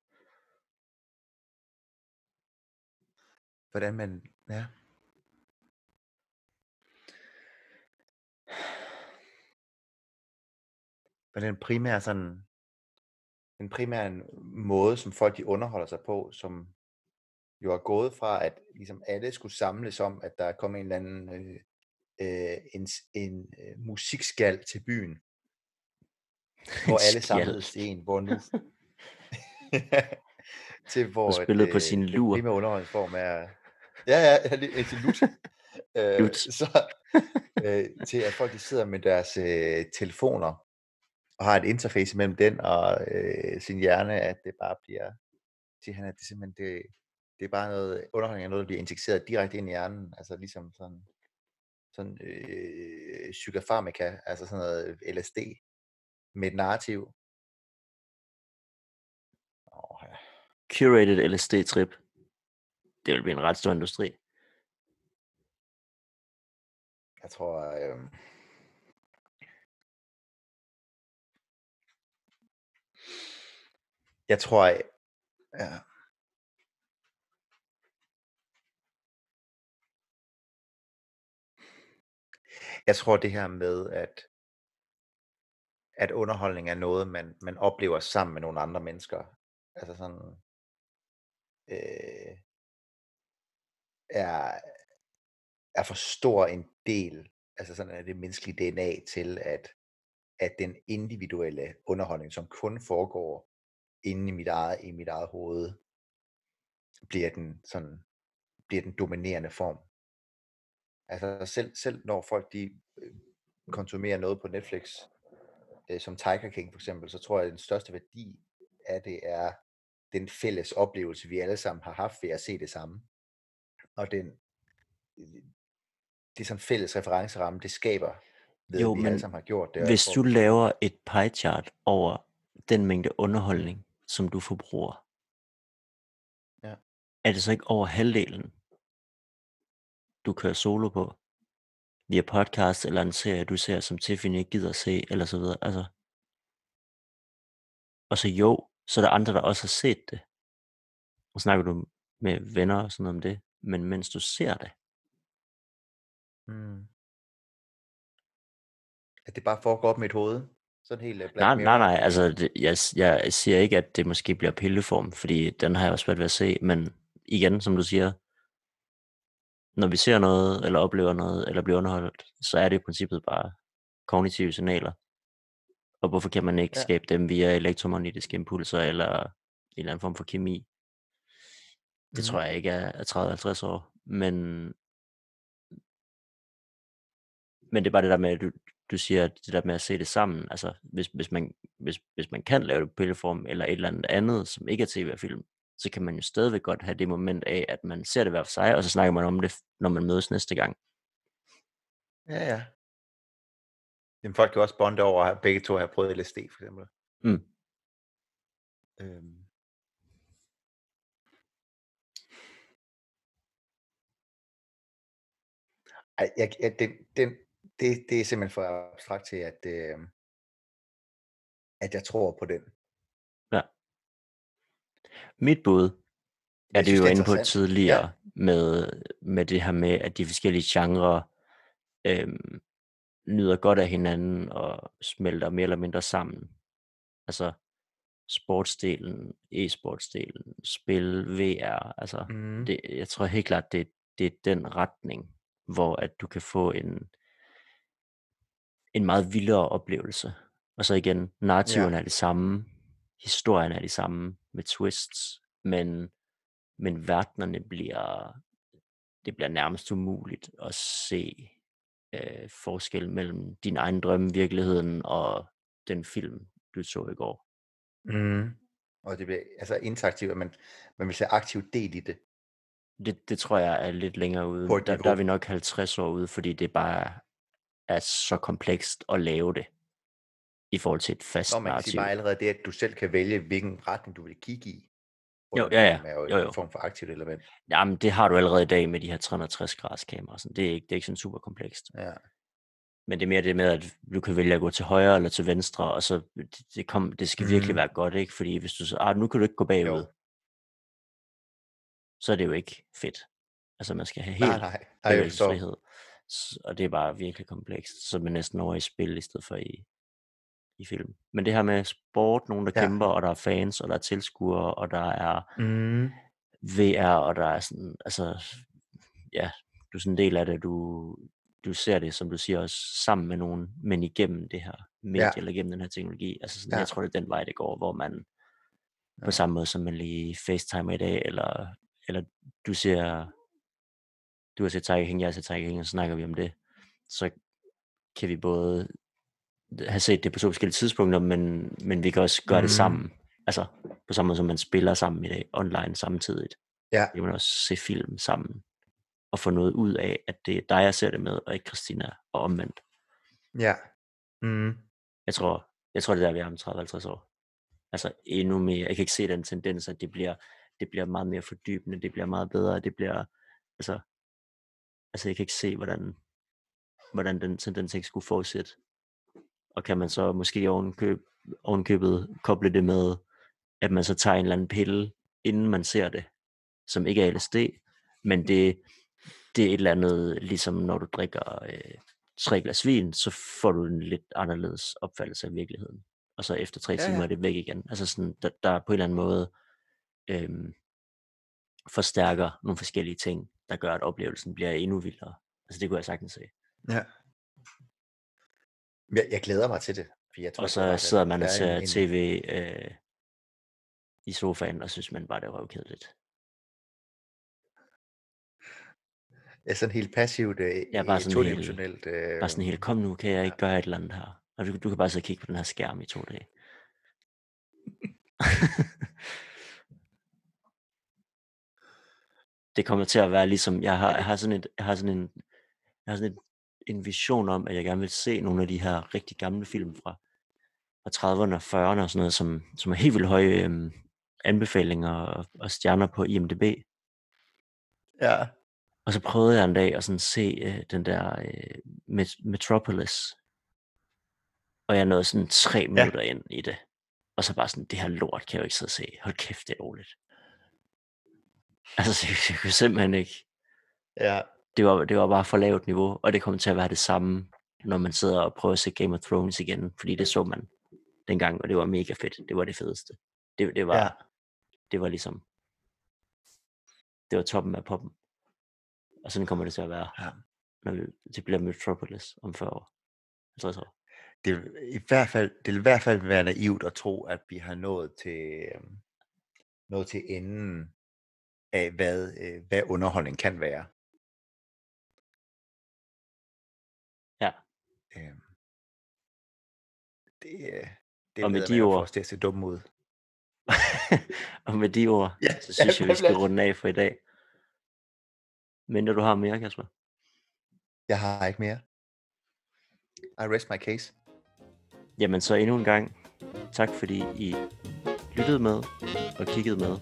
Hvordan man, ja. Men den primære sådan, den primære måde, som folk de underholder sig på, som jo er gået fra, at ligesom alle skulle samles om, at der er kommet en eller anden øh, øh, en, en øh, musikskal til byen, hvor alle samledes i en, hvor nu til hvor spillede på øh, sin lur. primære underholdningsform er ja ja, til lut. øh, Lut. så øh, til at folk de sidder med deres øh, telefoner og har et interface mellem den og øh, sin hjerne, at det bare bliver, siger han, at det simpelthen, det, det er bare noget, underholdning er noget, der bliver injiceret direkte ind i hjernen, altså ligesom sådan, sådan øh, psykofarmaka, altså sådan noget LSD med et narrativ. Åh, ja. Curated LSD-trip. Det vil blive en ret stor industri. Jeg tror, øh, jeg tror, ja, jeg tror det her med, at, at underholdning er noget, man, man oplever sammen med nogle andre mennesker, altså sådan, øh, er, er for stor en del, altså sådan er det menneskelige DNA til, at, at den individuelle underholdning, som kun foregår inde i mit eget, i mit eget hoved, bliver den sådan, bliver den dominerende form. Altså selv, selv når folk de øh, konsumerer noget på Netflix, øh, som Tiger King for eksempel, så tror jeg, at den største værdi af det er den fælles oplevelse, vi alle sammen har haft ved at se det samme. Og den, det er sådan fælles referenceramme, det skaber, ved Jo, at vi alle men sammen har gjort det. Hvis du laver et pie chart over den mængde underholdning, som du forbruger, Ja. er det så ikke over halvdelen, du kører solo på? Via podcast eller en serie, du ser, som Tiffany ikke gider at se, eller så videre. Altså, og så jo, så er der andre, der også har set det. Og snakker du med venner og sådan noget om det. Men mens du ser det, mm, at det bare foregår op et hoved. Sådan helt uh, Black nej, nej, nej, altså det, jeg, jeg siger ikke, at det måske bliver pilleform, fordi den har jeg også svært ved at se, men igen, som du siger, når vi ser noget, eller oplever noget, eller bliver underholdt, så er det i princippet bare kognitive signaler. Og hvorfor kan man ikke Ja. skabe dem via elektromagnetiske impulser, eller en eller anden form for kemi? Det tror Mhm. jeg ikke er, er 30-50 år, men, men det er bare det der med, at du, du siger, det der med at se det sammen, altså hvis, hvis, man, hvis, hvis man kan lave det på pilleform, eller et eller andet andet, som ikke er tv og film, så kan man jo stadigvæk godt have det moment af, at man ser det hver for sig, og så snakker man om det, når man mødes næste gang. Ja, ja. Jamen, folk kan også bonde over, at begge to har prøvet LSD, for eksempel. Mm. Øhm. Ej, jeg, jeg, den, den, det, det er simpelthen for abstrakt til, at, øh, at jeg tror på den. Ja. Mit bud, er det det er inde på tidligere, Ja. med, med det her med, at de forskellige genrer øhm, nyder godt af hinanden og smelter mere eller mindre sammen. Altså sportsdelen, e-sportsdelen, spil, VR, altså Mm. det, jeg tror helt klart, det, det er den retning, hvor at du kan få en, en meget vildere oplevelse. Og så igen, narrativerne Ja. er det samme, historien er de samme med twists, men, men verdenerne bliver, det bliver nærmest umuligt at se øh, forskel mellem din egen drømme, virkeligheden og den film, du så i går. Mm. Og det bliver altså interaktivt, at man, man vil tage aktiv del i det. Det, det tror jeg er lidt længere ude. Der, der er vi nok 50 år ude, fordi det bare er så komplekst at lave det i forhold til et fast Når man kan sige narrativ. bare allerede det, at du selv kan vælge, hvilken retning du vil kigge i. Jo, ja, ja. er jo, Jo, en jo. form for aktivt element. Jamen, det har du allerede i dag med de her 360 graders kameraer. Sådan. Det, er ikke, det er ikke sådan super komplekst. Ja. Men det er mere det med, at du kan vælge at gå til højre eller til venstre, og så det, det, kom, det skal virkelig Mm. være godt, ikke? Fordi hvis du så, ah, nu kan du ikke gå bagud, Jo. Så er det jo ikke fedt. Altså, man skal have Nej, helt nej. Nej, forstår. bevægelsesfrihed. Og det er bare virkelig komplekst. Så man næsten over i spil, i stedet for i, i film. Men det her med sport, nogen der Ja. kæmper, og der er fans, og der er tilskuere, og der er Mm. VR, og der er sådan, altså, ja, du er sådan en del af det, du, du ser det, som du siger, også sammen med nogen, men igennem det her medie, Ja. eller igennem den her teknologi. Altså sådan, Ja. jeg tror, det er den vej, det går, hvor man på samme måde, som man lige facetimer i dag, eller, eller du ser, du har set Tiger King, jeg har set Tiger King, og så snakker vi om det, så kan vi både have set det på to forskellige tidspunkter, men, men vi kan også gøre mm. det sammen. Altså på samme måde som man spiller sammen i dag, online samtidigt. Ja. Vi kan man også se film sammen, og få noget ud af, at det er dig, jeg ser det med, og ikke Christina, og omvendt. Ja. Mm. Jeg tror, jeg tror det er der, vi er om 30-50 år. Altså endnu mere. Jeg kan ikke se den tendens, at det bliver, det bliver meget mere fordybende, det bliver meget bedre, det bliver, altså, altså jeg kan ikke se, hvordan, hvordan den tendens ikke skulle fortsætte. Og kan man så måske ovenkøb, ovenkøbet koble det med, at man så tager en eller anden pille, inden man ser det, som ikke er LSD, men det, det er et eller andet, ligesom når du drikker øh, tre glas vin, så får du en lidt anderledes opfattelse af virkeligheden. Og så efter tre ja, timer ja. er det væk igen. Altså sådan, der, der på en eller anden måde øhm, forstærker nogle forskellige ting, der gør, at oplevelsen bliver endnu vildere. Altså det kunne jeg sagtens se. Ja. Jeg, jeg glæder mig til det. For jeg tror, og så sidder man og ser en... tv øh, i sofaen, og synes man bare, det er røvkedeligt. Ja, sådan helt passivt, øh, ja, bare sådan todimensionelt. Helt, øh, bare sådan helt, kom nu, kan jeg ikke gøre et eller andet her? Og du, du kan bare sidde og kigge på den her skærm i to dage. det kommer til at være ligesom, jeg har, jeg har sådan, et, jeg har sådan en, jeg har sådan et, en vision om, at jeg gerne vil se nogle af de her rigtig gamle film fra, fra 30'erne og 40'erne og sådan noget, som, som er helt vildt høje øhm, anbefalinger og, og stjerner på IMDb. Ja. Og så prøvede jeg en dag at sådan se øh, den der øh, Met- Metropolis. Og jeg nåede sådan tre minutter ja. ind i det. Og så bare sådan, det her lort kan jeg jo ikke sidde og se. Hold kæft, det er dårligt. Altså, jeg, jeg kunne simpelthen ikke. Ja. Det var, det var bare for lavt niveau, og det kommer til at være det samme, når man sidder og prøver at se Game of Thrones igen, fordi det så man dengang, og det var mega fedt. Det var det fedeste. Det, det var, ja. det var ligesom, det var toppen af poppen. Og sådan kommer det til at være, ja. når vi, det bliver Metropolis om 40 år. 50 år. Det i hvert fald, det vil i hvert fald være naivt at tro, at vi har nået til, øhm, nået til enden af, hvad, øh, hvad underholdning kan være. Ja. Øhm, det, øh, det og med de ord... For at se ud. og med de ord, ja, så synes ja, jeg, vi skal runde af for i dag. Men du har mere, Kasper? Jeg har ikke mere. I rest my case. Jamen så endnu en gang, tak fordi I lyttede med og kiggede med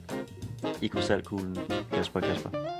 i Krystalkuglen, Kasper Kasper.